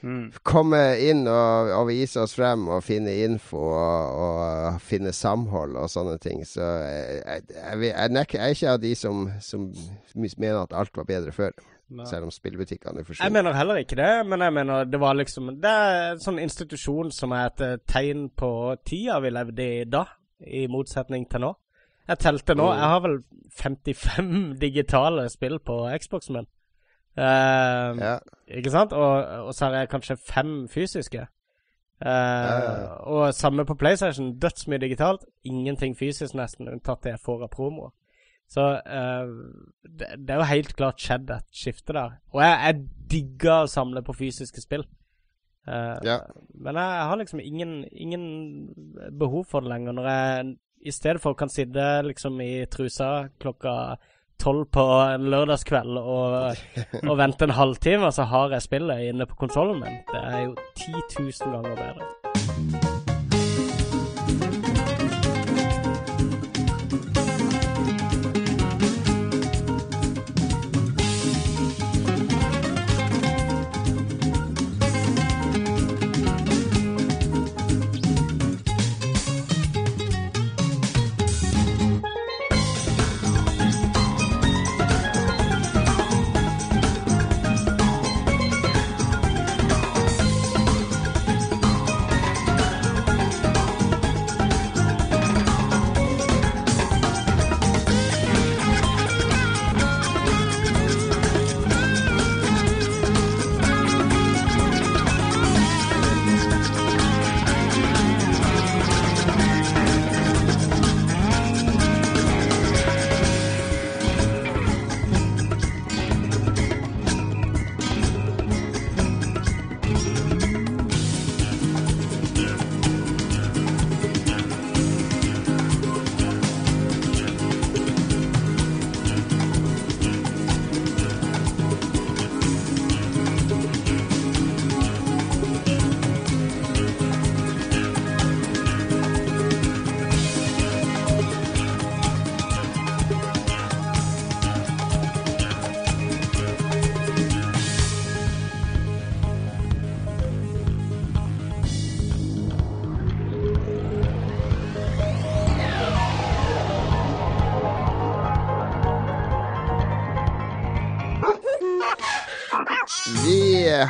mm. komme inn og, og, vise oss frem og finne info og, og finne samhold og sånne ting. Så jeg, jeg, jeg, jeg er ikke av de som, som mener at alt var bedre før. Nei. Selv om spillbutikkene forsvant. Jeg mener heller ikke det, men jeg mener det var liksom Det er en sånn institusjon som er et eh, tegn på tida vi levde i da, i motsetning til nå. Jeg telte nå. Mm. Jeg har vel 55 digitale spill på Xboxen min. Uh, ja. Ikke sant? Og, og, så har jeg kanskje fem fysiske. Uh, ja, ja, og samme på PlayStation. Dødsmye digitalt. Ingenting fysisk, nesten, unntatt det jeg får av promoer. Så uh, det, det, er jo helt klart skjedd et skifte der. Og jeg, jeg digger å samle på fysiske spill. Uh, ja. Men jeg, jeg, har liksom ingen, ingen, behov for det lenger. Når jeg i stedet for kan sitte liksom i trusa klokka tolv på en lørdagskveld og, og vente en halvtime, så har jeg spillet inne på konsollen min. Det er jo 10 000 ganger bedre.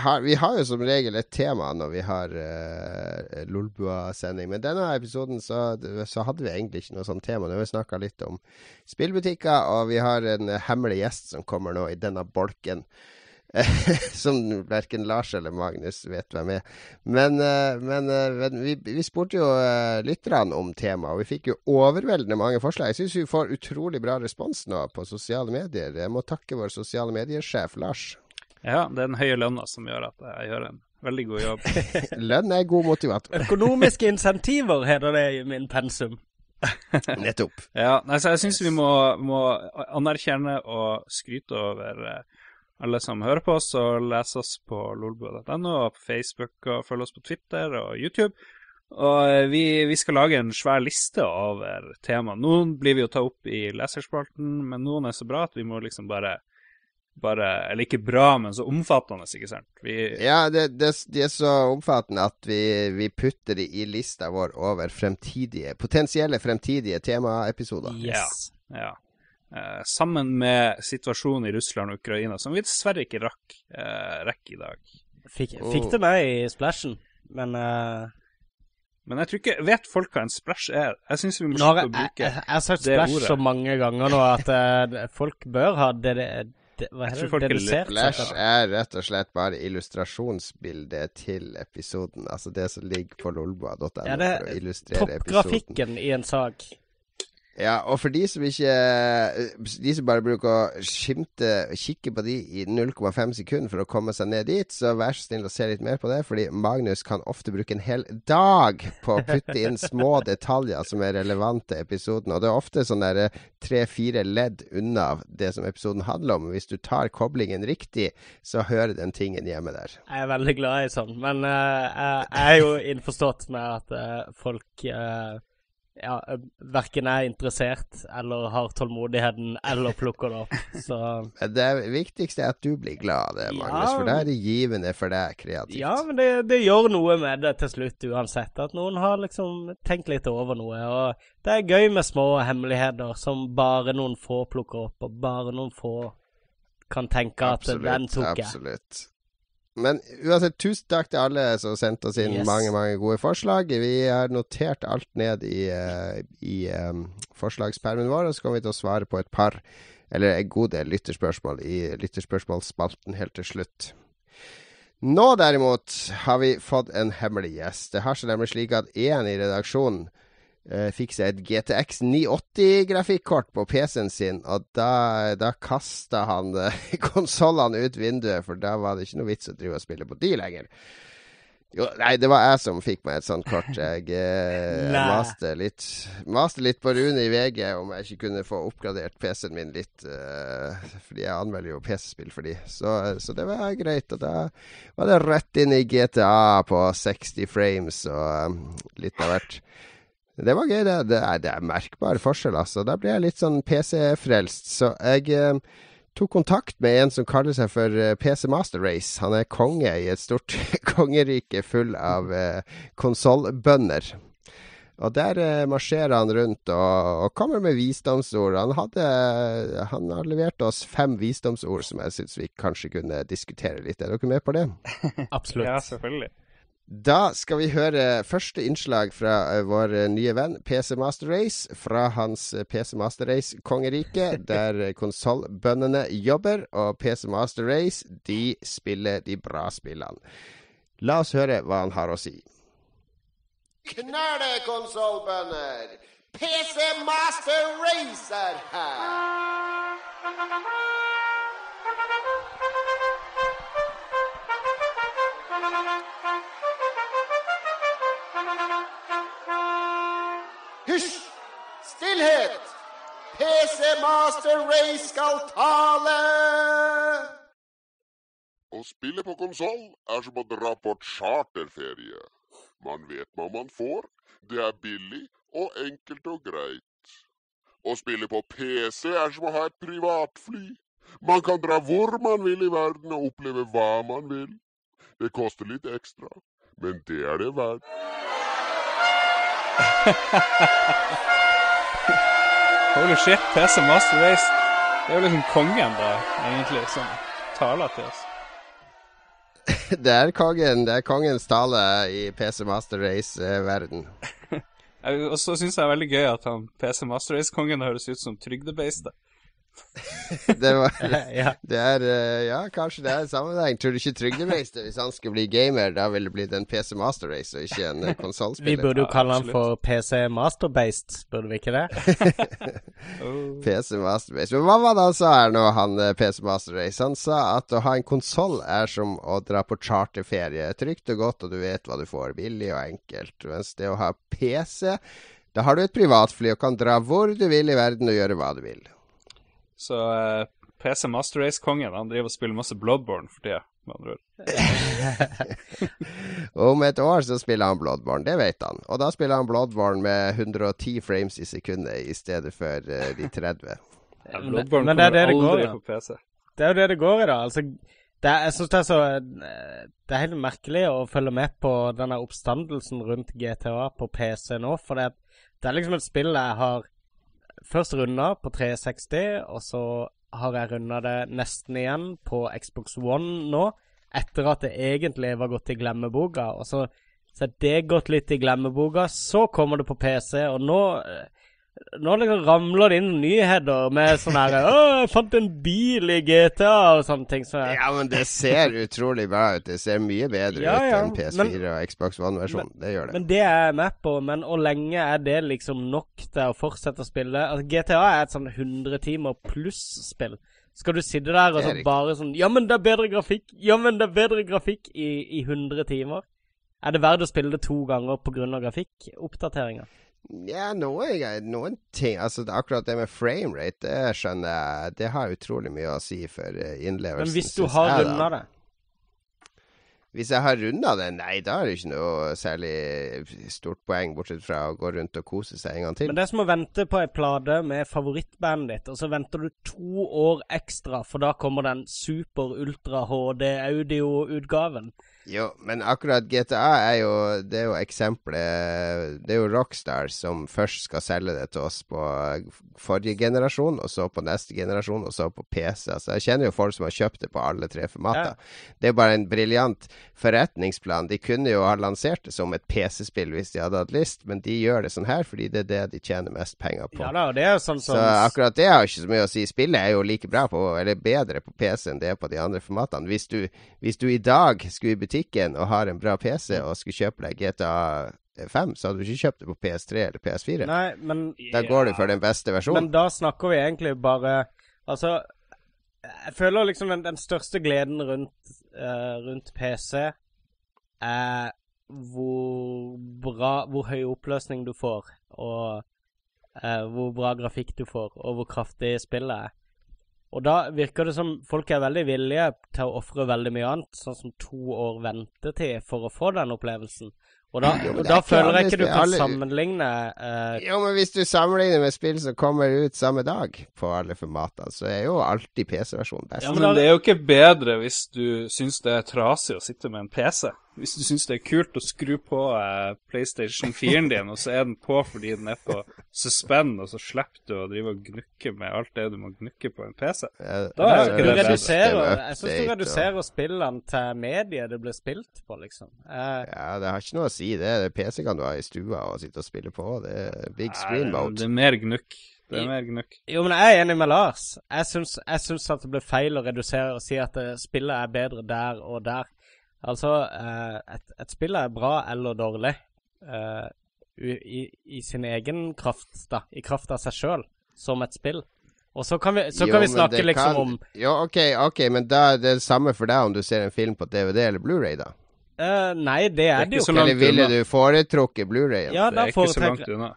Har, vi har, jo som regel et tema når vi har uh, Lolbua-sending. Men denne episoden så, så, hadde vi egentlig ikke noe sånt tema. Nå har vi snakka litt om spillbutikker, og vi har en hemmelig gjest som kommer nå i denne bolken. som verken Lars eller Magnus vet hvem er. Men, uh, men uh, vi, vi, spurte jo lytterne om temaet, og vi fikk jo overveldende mange forslag. Jeg syns vi får utrolig bra respons nå på sosiale medier. Jeg må takke vår sosiale mediesjef Lars. Ja, det er den høye lønna som gjør at jeg gjør en veldig god jobb. Lønn er god motivator. Økonomiske insentiver heter det i min pensum. Nettopp. Ja, altså jeg syns vi må, må, anerkjenne og skryte over eh, alle som hører på oss og leser oss på lolbua.no og på Facebook og følger oss på Twitter og YouTube. Og eh, vi, vi, skal lage en svær liste over tema. Noen blir vi å ta opp i leserspalten, men noen er så bra at vi må liksom bare bare Eller ikke bra, men så omfattende, ikke sant? Vi, ja, det, det, de er så omfattende at vi, vi putter de i lista vår over fremtidige, potensielle fremtidige temaepisoder. Yes. Ja. ja. Eh, sammen med situasjonen i Russland og Ukraina, som vi dessverre ikke rakk eh, rekke i dag. Fikk, fikk det med i splashen, men uh... Men jeg tror ikke Vet folk hva en splash er? Jeg syns vi må slutte å bruke det ordet. Jeg har sagt splash så mange ganger nå at uh, folk bør ha det, det hva heter det? Dedusert? Flash er rett og slett bare illustrasjonsbildet til episoden. Altså det som ligger på lolboa.no ja, for å illustrere episoden. Toppgrafikken i en sak. Ja, og for de som ikke De som bare bruker å skimte kikke på de i 0,5 sekunder for å komme seg ned dit, så vær så snill å se litt mer på det. Fordi Magnus kan ofte bruke en hel dag på å putte inn små detaljer som er relevante til episoden. Og det er ofte sånn der tre-fire ledd unna det som episoden handler om. Hvis du tar koblingen riktig, så hører den tingen hjemme der. Jeg er veldig glad i sånn, men uh, jeg er jo innforstått med at uh, folk uh, ja, verken er interessert eller har tålmodigheten eller plukker det opp. Så Det viktigste er at du blir glad det, Magnus, ja, for da er det givende for deg kreativt. Ja, men det, det, gjør noe med det til slutt uansett. At noen har liksom tenkt litt over noe. Og det er gøy med små hemmeligheter som bare noen få plukker opp, og bare noen få kan tenke absolutt, at den tok jeg. Absolutt. Men uansett, tusen takk til alle som sendte oss inn yes. mange mange gode forslag. Vi har notert alt ned i, uh, i um, forslagspermen vår, og så kommer vi til å svare på et par, eller en god del lytterspørsmål i lytterspørsmålsspalten helt til slutt. Nå derimot har vi fått en hemmelig gjest. Det har seg nemlig slik at én i redaksjonen uh, fikk seg et GTX 980-grafikkort på PC-en sin, og da, da kasta han eh, konsollene ut vinduet, for da var det ikke noe vits å drive og spille på de lenger. Jo, nei, det var jeg som fikk meg et sånt kort. Jeg eh, maste, litt, maste litt på Rune i VG om jeg ikke kunne få oppgradert PC-en min litt. Eh, fordi jeg anmelder jo PC-spill for de. Så, så, det var greit. Og da var det rett inn i GTA på 60 frames og um, litt av hvert. Det var gøy, det. Det er, det er merkbar forskjell, altså. Da blir jeg litt sånn PC-frelst. Så jeg eh, tok kontakt med en som kaller seg for eh, PC Master Race. Han er konge i et stort kongerike full av eh, konsollbønder. Og der eh, marsjerer han rundt og, og, kommer med visdomsord. Han, hadde, han har levert oss fem visdomsord som jeg syns vi kanskje kunne diskutere litt. Er dere med på det? Absolutt. Ja, selvfølgelig. Da skal vi høre første innslag fra uh, vår uh, nye venn PC Master Race. Fra hans uh, PC Master Race-kongerike, der konsollbøndene jobber. Og PC Master Race, de spiller de bra spillene. La oss høre hva han har å si. Knæle, konsollbønder! PC Master Race er her! Hysj! Stillhet! PC Master Race skal tale! Å spille på konsoll er som å dra på charterferie. Man vet hva man får, det er billig og enkelt og greit. Å spille på PC er som å ha et privatfly. Man kan dra hvor man vil i verden og oppleve hva man vil. Det koster litt ekstra, men det er det verdt. Holy shit, PC Master Race. Det er jo liksom kongen, da, egentlig, som taler til oss. det, er kongen, det er kongens tale i PC Master Race-verden. Og så syns jeg det er veldig gøy at han PC Master Race-kongen høres ut som trygdebeistet. Det, var, det er eh, Ja, kanskje det er en sammenheng. Tror du ikke Trygdebeistet, hvis han skulle bli gamer, da ville det blitt en PC Master Race og ikke en konsollspiller? Vi burde jo kalle han for PC Master Based, burde vi ikke det? PC Master Race. Men hva var det han sa her nå, han eh, PC Master Race? Han sa at å ha en konsoll er som å dra på charterferie. Trygt og godt, og du vet hva du får. Billig og enkelt. Mens det å ha PC da har du et privatfly og kan dra hvor du vil i verden og gjøre hva du vil. Så uh, eh, PC Master Race-kongen han driver og spiller masse Bloodborne for tida, med andre ord. Om et år så spiller han Bloodborne, det vet han. Og da spiller han Bloodborne med 110 frames i sekundet i stedet for uh, de 30. Ja, Bloodborne men, men det er det det går, på PC. Det er jo det det går i, da. Altså, det er, jeg synes det er så Det er helt merkelig å følge med på denne oppstandelsen rundt GTA på PC nå, for det, det er liksom et spill jeg har først runda på 360, og så har jeg runda det nesten igjen på Xbox One nå. Etter at det egentlig var gått i glemmeboka. Og så, er det gått litt i glemmeboka. Så kommer det på PC, og nå eh, nå liksom ramler det inn nyheter med sånn her 'Å, jeg fant en bil i GTA' og sånne ting. Så ja, men det ser utrolig bra ut. Det ser mye bedre ja, ut ja, enn PS4 men, og Xbox One-versjonen. Det gjør det. Men det er jeg med på. Men hvor lenge er det liksom nok til å fortsette å spille? Altså, GTA er et sånn 100 timer pluss-spill. Skal du sitte der og så bare sånn 'Ja, men det er bedre grafikk', 'Ja, men det er bedre grafikk' i, i 100 timer? Er det verdt å spille det to ganger pga. grafikkoppdateringer? Ja, noen, noen ting Altså akkurat det med framerate, det skjønner jeg. Det har utrolig mye å si for eh, innlevelsen. Men hvis du har runda det? Hvis jeg har runda det, nei, da er det ikke noe særlig stort poeng, bortsett fra å gå rundt og kose seg en gang til. Men det er som å vente på ei plate med favorittbandet ditt, og så venter du to år ekstra, for da kommer den super ultra HD audio-utgaven. Jo, men akkurat GTA er jo Det er jo eksempelet Det er jo Rockstar som først skal selge det til oss på forrige generasjon, og så på neste generasjon, og så på PC. Altså, jeg kjenner jo folk som har kjøpt det på alle tre formater. Ja. Det er bare en briljant forretningsplan. De kunne jo ha lansert det som et PC-spill hvis de hadde hatt lyst, men de gjør det sånn her fordi det er det de tjener mest penger på. Ja da, det er sånn som... Så akkurat det har ikke så mye å si. Spillet er jo like bra på, eller bedre på PC enn det er på de andre formatene. Hvis du, hvis du i dag skulle i butikk butikken og har en bra PC og skulle kjøpe deg GTA 5, så hadde du ikke kjøpt det på PS3 eller PS4. Nei, men Da går du for den beste versjonen. Men da snakker vi egentlig bare Altså, jeg føler liksom den, den største gleden rundt, uh, rundt PC er hvor bra Hvor høy oppløsning du får, og uh, hvor bra grafikk du får, og hvor kraftig spillet er. Og da virker det som folk er veldig villige til å ofre veldig mye annet, sånn som to år ventetid for å få den opplevelsen. Og da, jo, og da føler jeg ikke du kan alle... sammenligne uh... Jo, men hvis du sammenligner med spill som kommer ut samme dag på alle formater, så er jo alltid PC-versjonen best. Ja, men det er jo ikke bedre hvis du syns det er trasig å sitte med en PC. Hvis du syns det er kult å skru på eh, PlayStation 4-en din, og så er den på fordi den er på suspend, og så slipper du å drive og gnukke med alt det du må gnukke på en PC. Da er ikke det bedre. Jeg syns du reduserer spillene til mediet det blir spilt på, liksom. Eh, ja, det har ikke noe å si, det. PC kan du ha i stua og sitte og spille på. Det er big screen mode. Det er mer gnukk. Det er mer gnukk. Jo, men jeg er enig med Lars. Jeg syns, at det blir feil å redusere og si at eh, spillet er bedre der og der. Altså, uh, et, et, spill er bra eller dårlig uh, i, i, sin egen kraft, da. I kraft av seg sjøl, som et spill. Og så kan vi, så jo, kan vi snakke liksom kan... om Jo, OK, ok, men da er det samme for deg om du ser en film på DVD eller Blu-ray, da? Uh, nei, det er det, det jo ikke. Eller ville du foretrukket Blu-rayen? Ja, det er ikke så langt unna.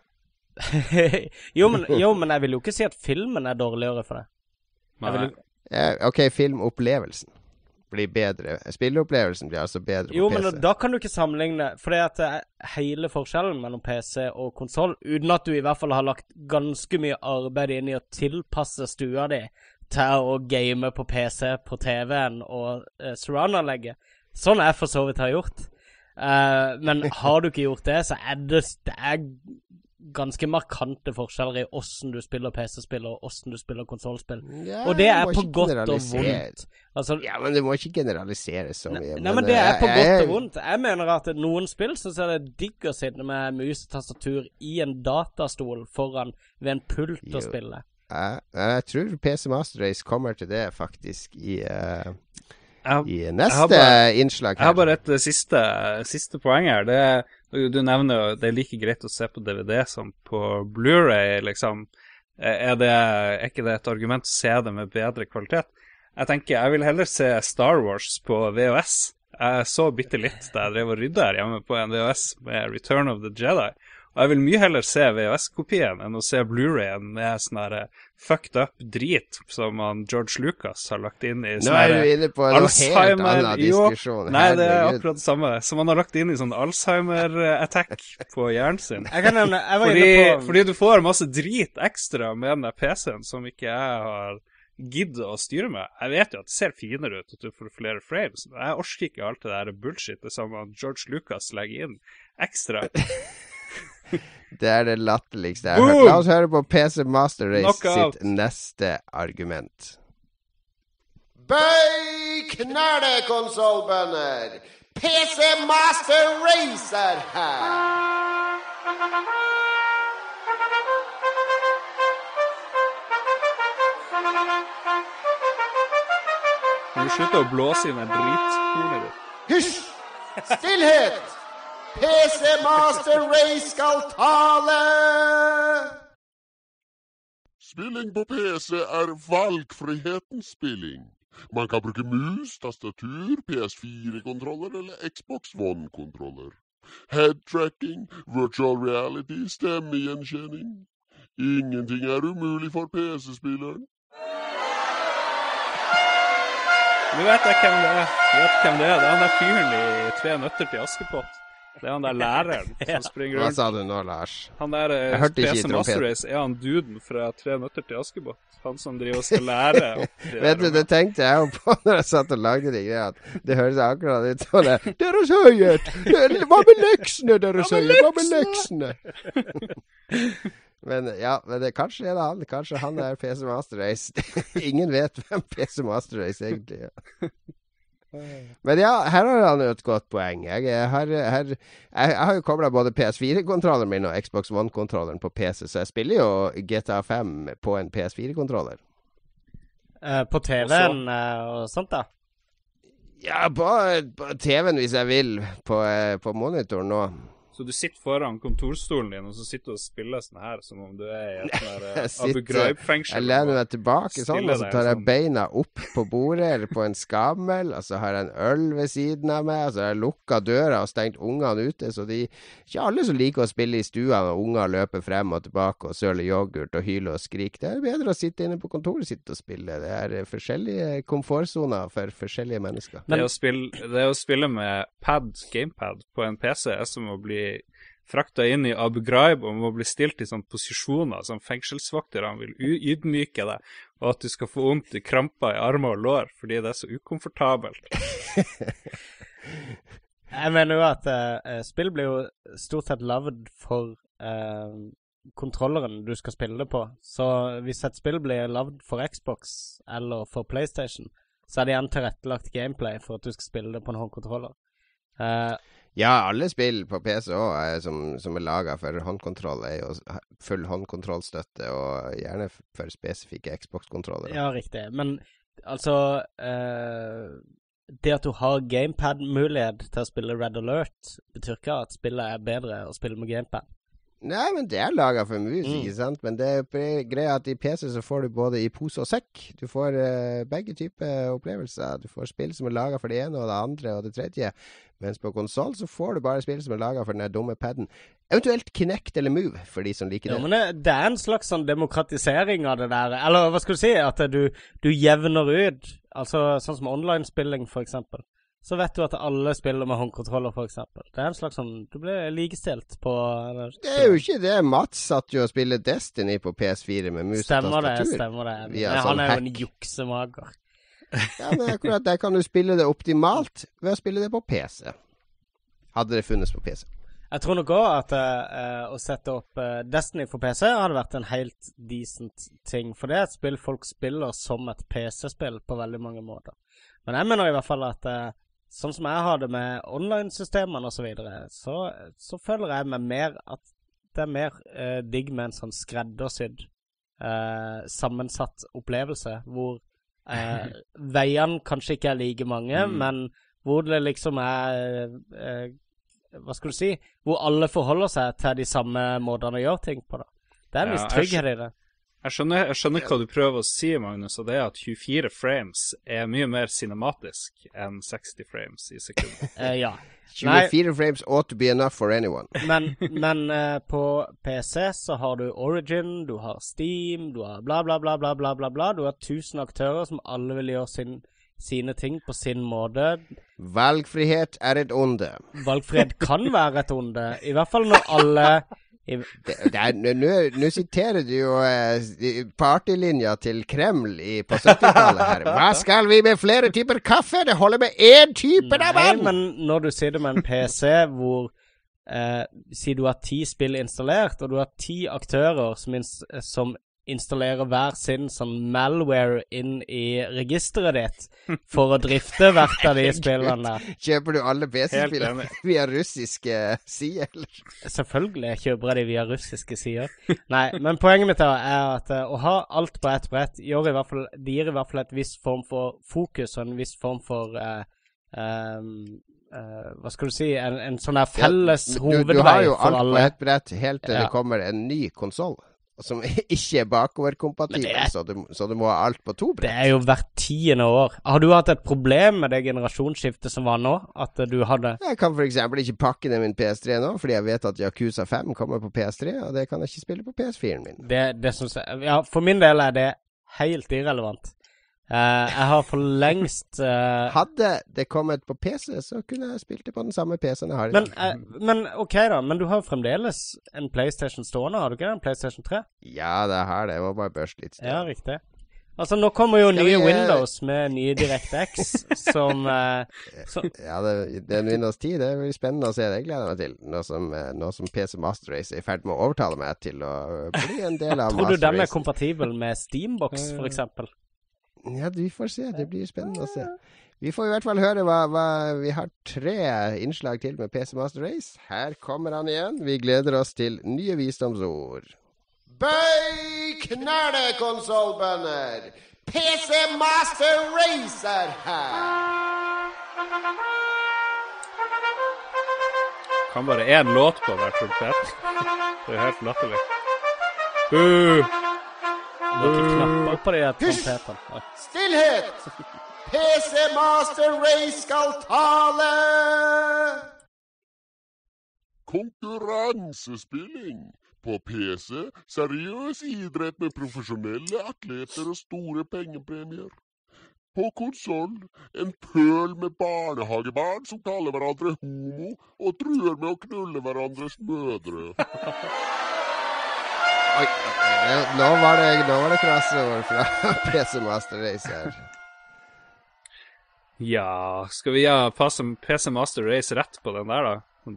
jo, men, jo, men jeg vil jo ikke si at filmen er dårligere for det. Vil... Ja, OK, filmopplevelsen blir bedre. Spilleopplevelsen blir altså bedre jo, på PC. Jo, men da kan du ikke sammenligne, for det er hele forskjellen mellom PC og konsoll, uten at du i hvert fall har lagt ganske mye arbeid inn i å tilpasse stua di til å game på PC på TV-en og uh, surround-anlegget. Sånn jeg for så vidt har gjort. Uh, men har du ikke gjort det, så er det, det er ganske markante forskjeller i åssen du spiller PC-spill og åssen du spiller konsollspill. Ja, og det er på godt og vondt. Altså, ja, men du må ikke generalisere så mye. Nei, men, men det er på jeg, godt og vondt. Jeg mener at noen spill så jeg det digg å sitte med mus og tastatur i en datastol foran ved en pult jo. og spille. Jeg, jeg, tror PC Master Race kommer til det, faktisk, i uh, jeg, i neste bare, innslag. Her. Jeg har bare et eh, siste, siste poeng her. Det, du nevner jo det er like greit å se på DVD som på Blu-ray, liksom. Er, det, er ikke det et argument å se det med bedre kvalitet? Jeg tenker jeg vil heller se Star Wars på VHS. Jeg så bitte litt da jeg drev og rydda her hjemme på en VHS med Return of the Jedi. Og jeg vil mye heller se VHS-kopien enn å se Blu-rayen med sånn her eh, fucked up drit som han George Lucas har lagt inn i sånn Nå er du inne på en helt annen diskusjon. Jo, nei, det er akkurat det samme. Som han har lagt inn i sånn Alzheimer-attack på hjernen sin. Jeg kan nevne, jeg var fordi, inne på... fordi du får masse drit ekstra med den PC-en som ikke jeg har gidder å styre med. Jeg vet jo at det ser finere ut at du får flere frames, men jeg orker ikke alt det der bullshit det som George Lucas legger inn ekstra. Det er det latterligste jeg har hørt. La oss høre på PC Master Race Knockout. sitt neste argument. Bøy knæle, konsollbønder! PC Master Race er her! Kan du slutte å blåse i den drithornet ditt? Hysj! Stillhet! PC Master Race skal tale! Spilling på PC er valgfrihetens spilling. Man kan bruke mus, tastatur, PS4-kontroller eller Xbox One-kontroller. Headtracking, virtual reality, stemmegjenkjenning. Ingenting er umulig for PC-spilleren. Nå vet jeg hvem det er. Vet hvem det er. Det er han der fyren i Tre nøtter til Askepott. Det er han der læreren som springer rundt. Hva sa du nå, Lars? Han der eh, hørte Master Race er han duden fra Tre nøtter til Askepott. Han som driver og skal lære. Vet du, det tenkte jeg jo på når jeg satt og lagde de greiene. At det høres akkurat ut som det Deres høyhet! Hva med leksene, Deres høyhet? Hva med leksene? Men ja, men det, kanskje er det han. Kanskje han er PC Master Race. Ingen vet hvem PC Master Race egentlig er. Men ja, her har han et godt poeng. Jeg, har, her, jeg, jeg har jo kobla både PS4-kontrolleren min og Xbox One-kontrolleren på PC, så jeg spiller jo GTA 5 på en PS4-kontroller. Eh, på TV-en uh, og sånt, da? Ja, på, på TV-en hvis jeg vil. På, uh, på monitoren nå. Så du sitter foran kontorstolen din og så sitter du og spiller sånn her som om du er i et der, Abu Ghraib-fengsel. Jeg lener meg tilbake sånn, og så tar jeg sånn. beina opp på bordet eller på en skammel, og så har jeg en øl ved siden av meg, og så har jeg lukka døra og stengt ungene ute, så de Ikke alle som liker å spille i stua når unger løper frem og tilbake og søler yoghurt og hyler og skriker. Det er bedre å sitte inne på kontoret sitt og spille. Det er eh, forskjellige komfortsoner for forskjellige mennesker. Men det å spille, det å spille med pad, gamepad, på en PC er som å bli frakta inn i Abu Ghraib og må bli stilt i sånne posisjoner som fengselsvokterne vil ydmyke deg, og at du skal få vondt i kramper i armer og lår fordi det er så ukomfortabelt. Jeg mener jo at uh, spill blir jo stort sett lagd for uh, kontrolleren du skal spille det på. Så hvis et spill blir lagd for Xbox eller for PlayStation, så er det igjen tilrettelagt gameplay for at du skal spille det på en håndkontroller. Uh, ja, alle spill på PC òg som, som, er laga for håndkontroll, er jo full håndkontrollstøtte, og gjerne for spesifikke Xbox-kontroller. Ja, riktig. Men altså eh, Det at du har gamepad-mulighet til å spille Red Alert, betyr ikke at spillet er bedre å spille med gamepad. Nei, men det er laga for mus, mm. ikke sant? Men det er greia at i PC så får du både i pose og sekk. Du får uh, begge typer opplevelser. Du får spill som er laga for det ene og det andre og det tredje. Mens på konsoll så får du bare spill som er laga for den dumme paden. Eventuelt Kinect eller Move, for de som liker det. Ja, men det, det, er en slags sånn demokratisering av det der. Eller hva skal du si? At du, du jevner ut. Altså sånn som online-spilling, for eksempel så vet du at alle spiller med håndkontroller, f.eks. Det er en slags sånn Du blir likestilt på eller, Det er jo ikke det. Mats satt jo og spilte Destiny på PS4 med mus stemmer og tastatur. Det, stemmer det. Han sånn er jo en juksemager. ja, men akkurat der kan du spille det optimalt ved å spille det på PC. Hadde det funnes på PC. Jeg tror nok òg at uh, å sette opp uh, Destiny for PC hadde vært en helt decent ting. For det er et spill folk spiller som et PC-spill på veldig mange måter. Men jeg mener i hvert fall at uh, sånn som jeg har det med online-systemene osv., så, videre, så så føler jeg meg mer at det er mer digg med en sånn skreddersydd, sammensatt opplevelse, hvor veiene kanskje ikke er like mange, mm. men hvor det liksom er hva skal du si, hvor alle forholder seg til de samme måtene å gjøre ting på. da. Det er en viss trygghet i det. Jeg skjønner, jeg skjønner, hva du prøver å si, Magnus, og det er at 24 frames er mye mer cinematisk enn 60 frames i sekundet. uh, ja. 24 Nei, frames ought to be enough for anyone. men, men uh, på PC så har du Origin, du har Steam, du har bla, bla, bla, bla, bla, bla, bla. Du har 1000 aktører som alle vil gjøre sin sine ting på sin måte. Valgfrihet er et onde. Valgfrihet kan være et onde. I hvert fall når alle Nå siterer du jo eh, partylinja til Kreml i, på 70-tallet her. Hva skal vi med flere typer kaffe? Det holder med én type, da, Nei, Men når du sitter med en PC hvor eh, Si du har ti spill installert, og du har ti aktører som, som installere hver sin sånn malware inn i registeret ditt for å drifte hvert av de spillene. Kjøper du alle PC-spillene via russiske sider, eller? Selvfølgelig kjøper jeg de via russiske sider. Nei, men poenget mitt er at uh, å ha alt på ett brett gjør i hvert fall, det gir i hvert fall et visst form for fokus og en viss form for uh, um, Uh, hva skal du si, en, en sånn her felles ja, hovedvei for alle. Du har jo alt på ett brett helt til ja. det kommer en ny konsoll som ikke er bakoverkompatibel, er... så, du, så du må ha alt på to brett. Det er jo hvert tiende år. Har du hatt et problem med det generasjonsskiftet som var nå? At du hadde Jeg kan f.eks. ikke pakke ned min PS3 nå, fordi jeg vet at Yakuza 5 kommer på PS3, og det kan jeg ikke spille på PS4-en min. Det, det jeg Ja, for min del er det helt irrelevant. Uh, jeg har for lengst uh... Hadde det kommet på PC, så kunne jeg spilt det på den samme PC-en jeg har i men, uh, men OK, da. Men du har jo fremdeles en PlayStation stående, har du ikke? En PlayStation 3? Ja, det har det. Jeg må bare børste litt. Ja, riktig. Altså, nå kommer jo nye vi, Windows med nye DirectX som, som Ja, det, det, er en Windows 10. Det blir spennende å se. Det gleder jeg meg til. Nå som, nå som PC Master Race er i ferd med å overtale meg til å bli en del av Master Race. Tror du den er kompatibel med Steambox, f.eks.? Ja, vi får se. Det blir spennende å se. Vi får i hvert fall høre hva, hva Vi har tre innslag til med PC Master Race. Her kommer han igjen. Vi gleder oss til nye visdomsord. Bøy knærne, konsollbønder! PC Master Race er her! Kan bare én låt på hver pulpet. Det er helt latterlig. Uh. Noen knapper på det trompetene. Stillhet! PC Master Race skal tale! Konkurransespilling. På PC seriøs idrett med profesjonelle atleter og store pengepremier. På konsoll en pøl med barnehagebarn som kaller hverandre homo og truer med å knulle hverandres mødre. Oi, nå var det, nå var det crossover fra PC Master Race her. Ja Skal vi gjøre PC Master Race rett på den der, da?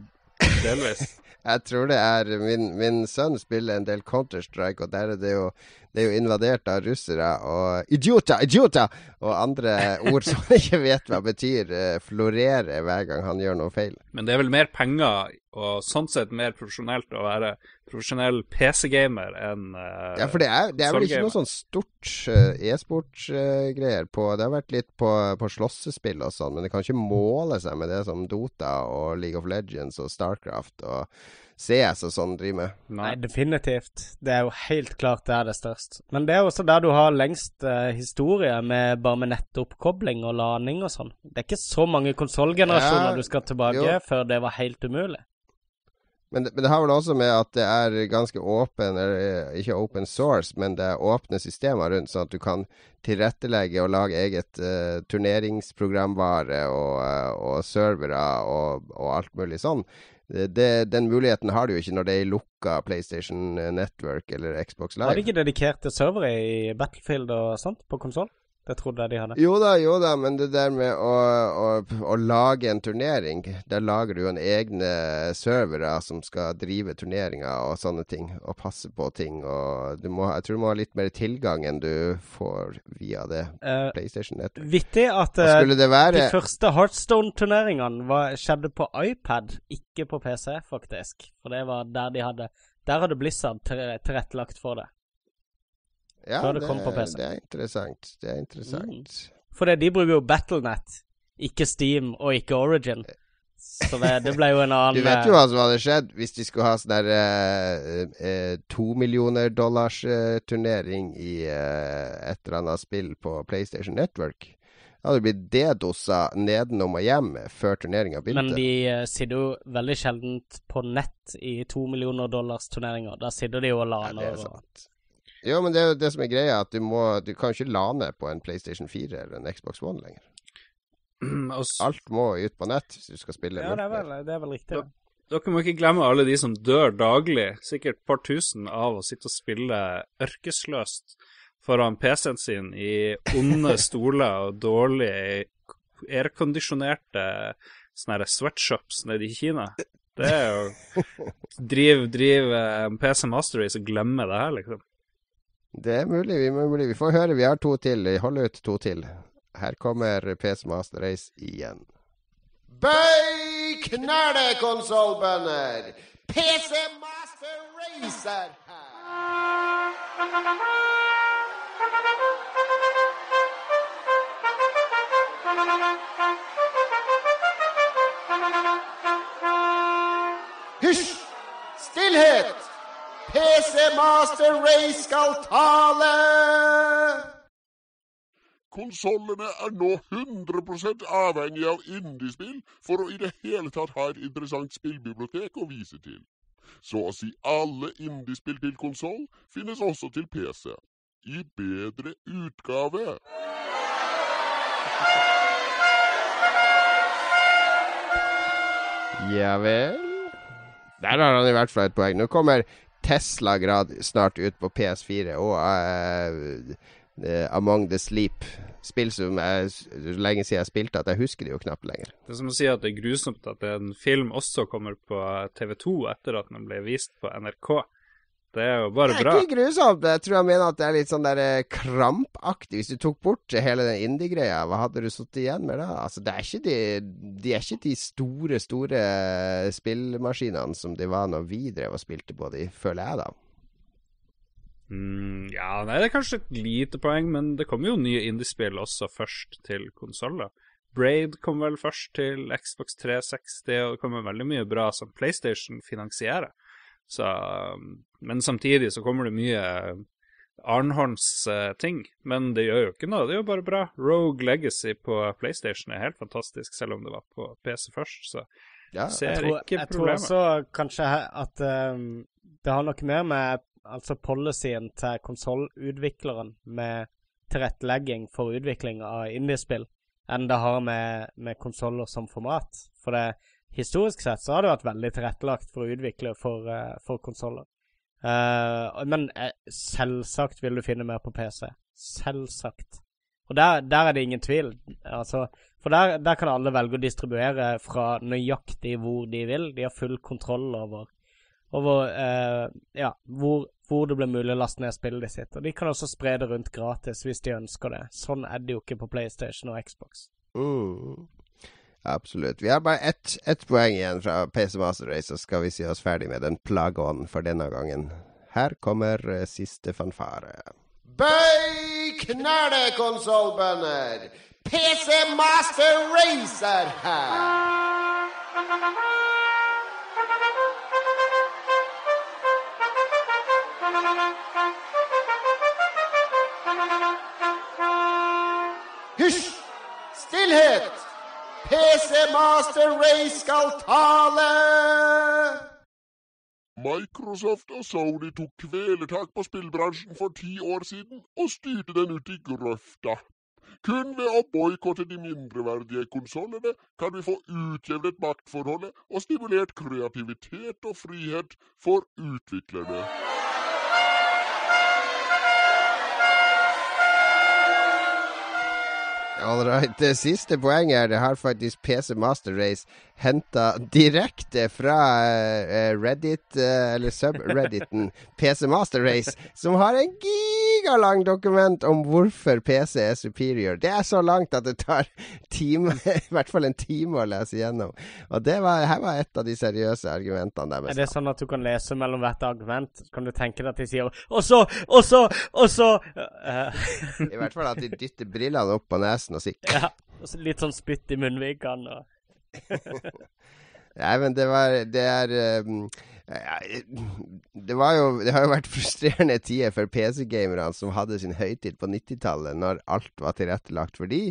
Delvis. Jeg tror det er Min, min sønn spiller en del Counter-Strike, og der er det jo det er jo invadert av russere og idioter, idioter! Og andre ord som jeg ikke vet hva betyr, eh, florerer hver gang han gjør noe feil. Men det er vel mer penger, og sånn sett mer profesjonelt å være profesjonell PC-gamer enn uh, Ja, for det er, det er vel ikke noe sånn stort uh, e-sportsgreier uh, på Det har vært litt på, på slåssespill og sånn, men det kan ikke måle seg med det som Dota og League of Legends og Starcraft og CS og sånn driver med. Nei, definitivt. Det er jo helt klart der det er størst. Men det er også der du har lengst uh, historie med bare med nettoppkobling og lading og sånn. Det er ikke så mange konsollgenerasjoner ja, du skal tilbake jo. før det var helt umulig. Men det, men det, har vel også med at det er ganske åpen, eller eh, ikke open source, men det er åpne systemer rundt, sånn at du kan tilrettelegge og lage eget uh, turneringsprogramvare og, uh, og servere og, og, alt mulig sånn. Det, den muligheten har du jo ikke når det er lukka PlayStation Network eller Xbox Live. Har de ikke dedikerte servere i Battlefield og sånt på konsoll? Det trodde jeg de hadde. Jo da, jo da, men det der med å, å, å lage en turnering Der lager du jo en egne servere som skal drive turneringer og sånne ting, og passe på ting. Og du må, jeg tror du må ha litt mer tilgang enn du får via det uh, PlayStation Network. Vittig at uh, være... de første Heartstone-turneringene skjedde på iPad, ikke på PC, faktisk. For det var der de hadde Der hadde Blizzard tilrettelagt for det. Ja, før det, det kom på PC. Det er interessant. Det er interessant. Mm. For de bruker jo Battlenet, ikke Steam og ikke Origin. Så det, det, ble jo en annen Du vet jo hva som hadde skjedd hvis de skulle ha sånn der eh, eh, to millioner dollars eh, turnering i eh, et eller annet spill på PlayStation Network. Det hadde blitt dedosa nedenom og hjem før turneringa begynte. Men de sitter jo veldig sjeldent på nett i to millioner dollars turneringer. Da sitter de jo og laner. Ja, det er og jo, men det er jo det som er greia, at du må Du kan ikke lane på en PlayStation 4 eller en Xbox One lenger. Alt må ut på nett hvis du skal spille. Ja, det er vel, det er vel riktig. Da, dere må ikke glemme alle de som dør daglig, sikkert et par tusen, av å sitte og spille ørkesløst foran PC-en sin i onde stoler og dårlig airconditionerte sånne sweatshops nede i Kina. Det er jo Driv, driv PC Mastery, så glemmer det her, liksom. Det er mulig. Vi, mulig. vi får høre. Vi har to til. Hold ut to til. Her kommer PC Master Race igjen. Bøy knæle, konsollbønder! PC Master Race er her! Hysj! Stillhet! PC Master Race skal tale! Konsollene er nå 100 avhengig av indiespill for å i det hele tatt ha et interessant spillbibliotek å vise til. Så å si alle indiespill til konsoll finnes også til PC. I bedre utgave. Ja vel. Der har han i hvert fall et poeng. Nå kommer Tesla grad snart ut på PS4 og uh, Among the Sleep. Spill som er lenge siden jeg spilte at jeg husker det jo knapt lenger. Det er som å si at det er grusomt at en film også kommer på TV2 etter at den ble vist på NRK. Det er jo bare bra. Det er ikke grusomt. Jeg tror jeg mener at det er litt sånn der eh, krampaktig. Hvis du tok bort hele den indie-greia, hva hadde du sittet igjen med da? Altså, det er ikke de, de er ikke de store, store spillmaskinene som de var når vi drev og spilte på de, føler jeg, da. Mm, ja, nei, det er kanskje et lite poeng, men det kommer jo nye indiespill også først til konsoller. Braid kom vel først til Xbox 360, og det kommer veldig mye bra som PlayStation finansierer. Så, um, men samtidig så kommer det mye Arnholms uh, ting. Men det gjør jo ikke noe, det er jo bare bra. Rogue Legacy på PlayStation er helt fantastisk, selv om det var på PC først. Så ja, ser jeg tror, ikke jeg problemet. Jeg tror også kanskje at um, det har noe mer med altså policyen til konsollutvikleren med tilrettelegging for utvikling av indiespill enn det har med, med konsoller som format. For det, historisk sett så har det vært veldig tilrettelagt for å utvikle for, uh, for konsoller. Uh, men uh, selvsagt vil du finne mer på PC. Selvsagt. Og der, der er det ingen tvil. Altså, for der, der, kan alle velge å distribuere fra nøyaktig hvor de vil. De har full kontroll over, over uh, ja, hvor, hvor, det blir mulig å laste ned spillet sitt. Og de kan også spre det rundt gratis hvis de ønsker det. Sånn er det jo ikke på PlayStation og Xbox. Mm. Absolutt. Vi har bare ett, ett poeng igjen fra PC Master Race, så skal vi si oss ferdig med den plagoen for denne gangen. Her kommer uh, siste fanfare. Bøy knæle, konsollbønder! PC Master Race er her! Hysj! Stillhet! PC Master Race skal tale! Microsoft og Sony tok kvelertak på spillbransjen for ti år siden og styrte den ut i grøfta. Kun ved å boikotte de mindreverdige konsollene kan vi få utjevnet maktforholdet og stimulert kreativitet og frihet for utviklerne. All right. Det siste poenget er det har faktisk PC Master Race henta direkte fra uh, Reddit, uh, eller subredditen PC Master Race, som har en gigalang dokument om hvorfor PC er superior. Det er så langt at det tar time, i hvert fall en time å lese gjennom. Og det var, her var et av de seriøse argumentene deres. Er det sånn at du kan lese mellom hvert argument? Kan du tenke deg at de sier Og så, og så, og så uh. I hvert fall at de dytter brillene opp på nesen og sier ja, og Litt sånn spytt i munnvikene og Nei, men det var Det er um, det, var jo, det har jo vært frustrerende tider for PC-gamerne som hadde sin høytid på 90-tallet, når alt var tilrettelagt for de.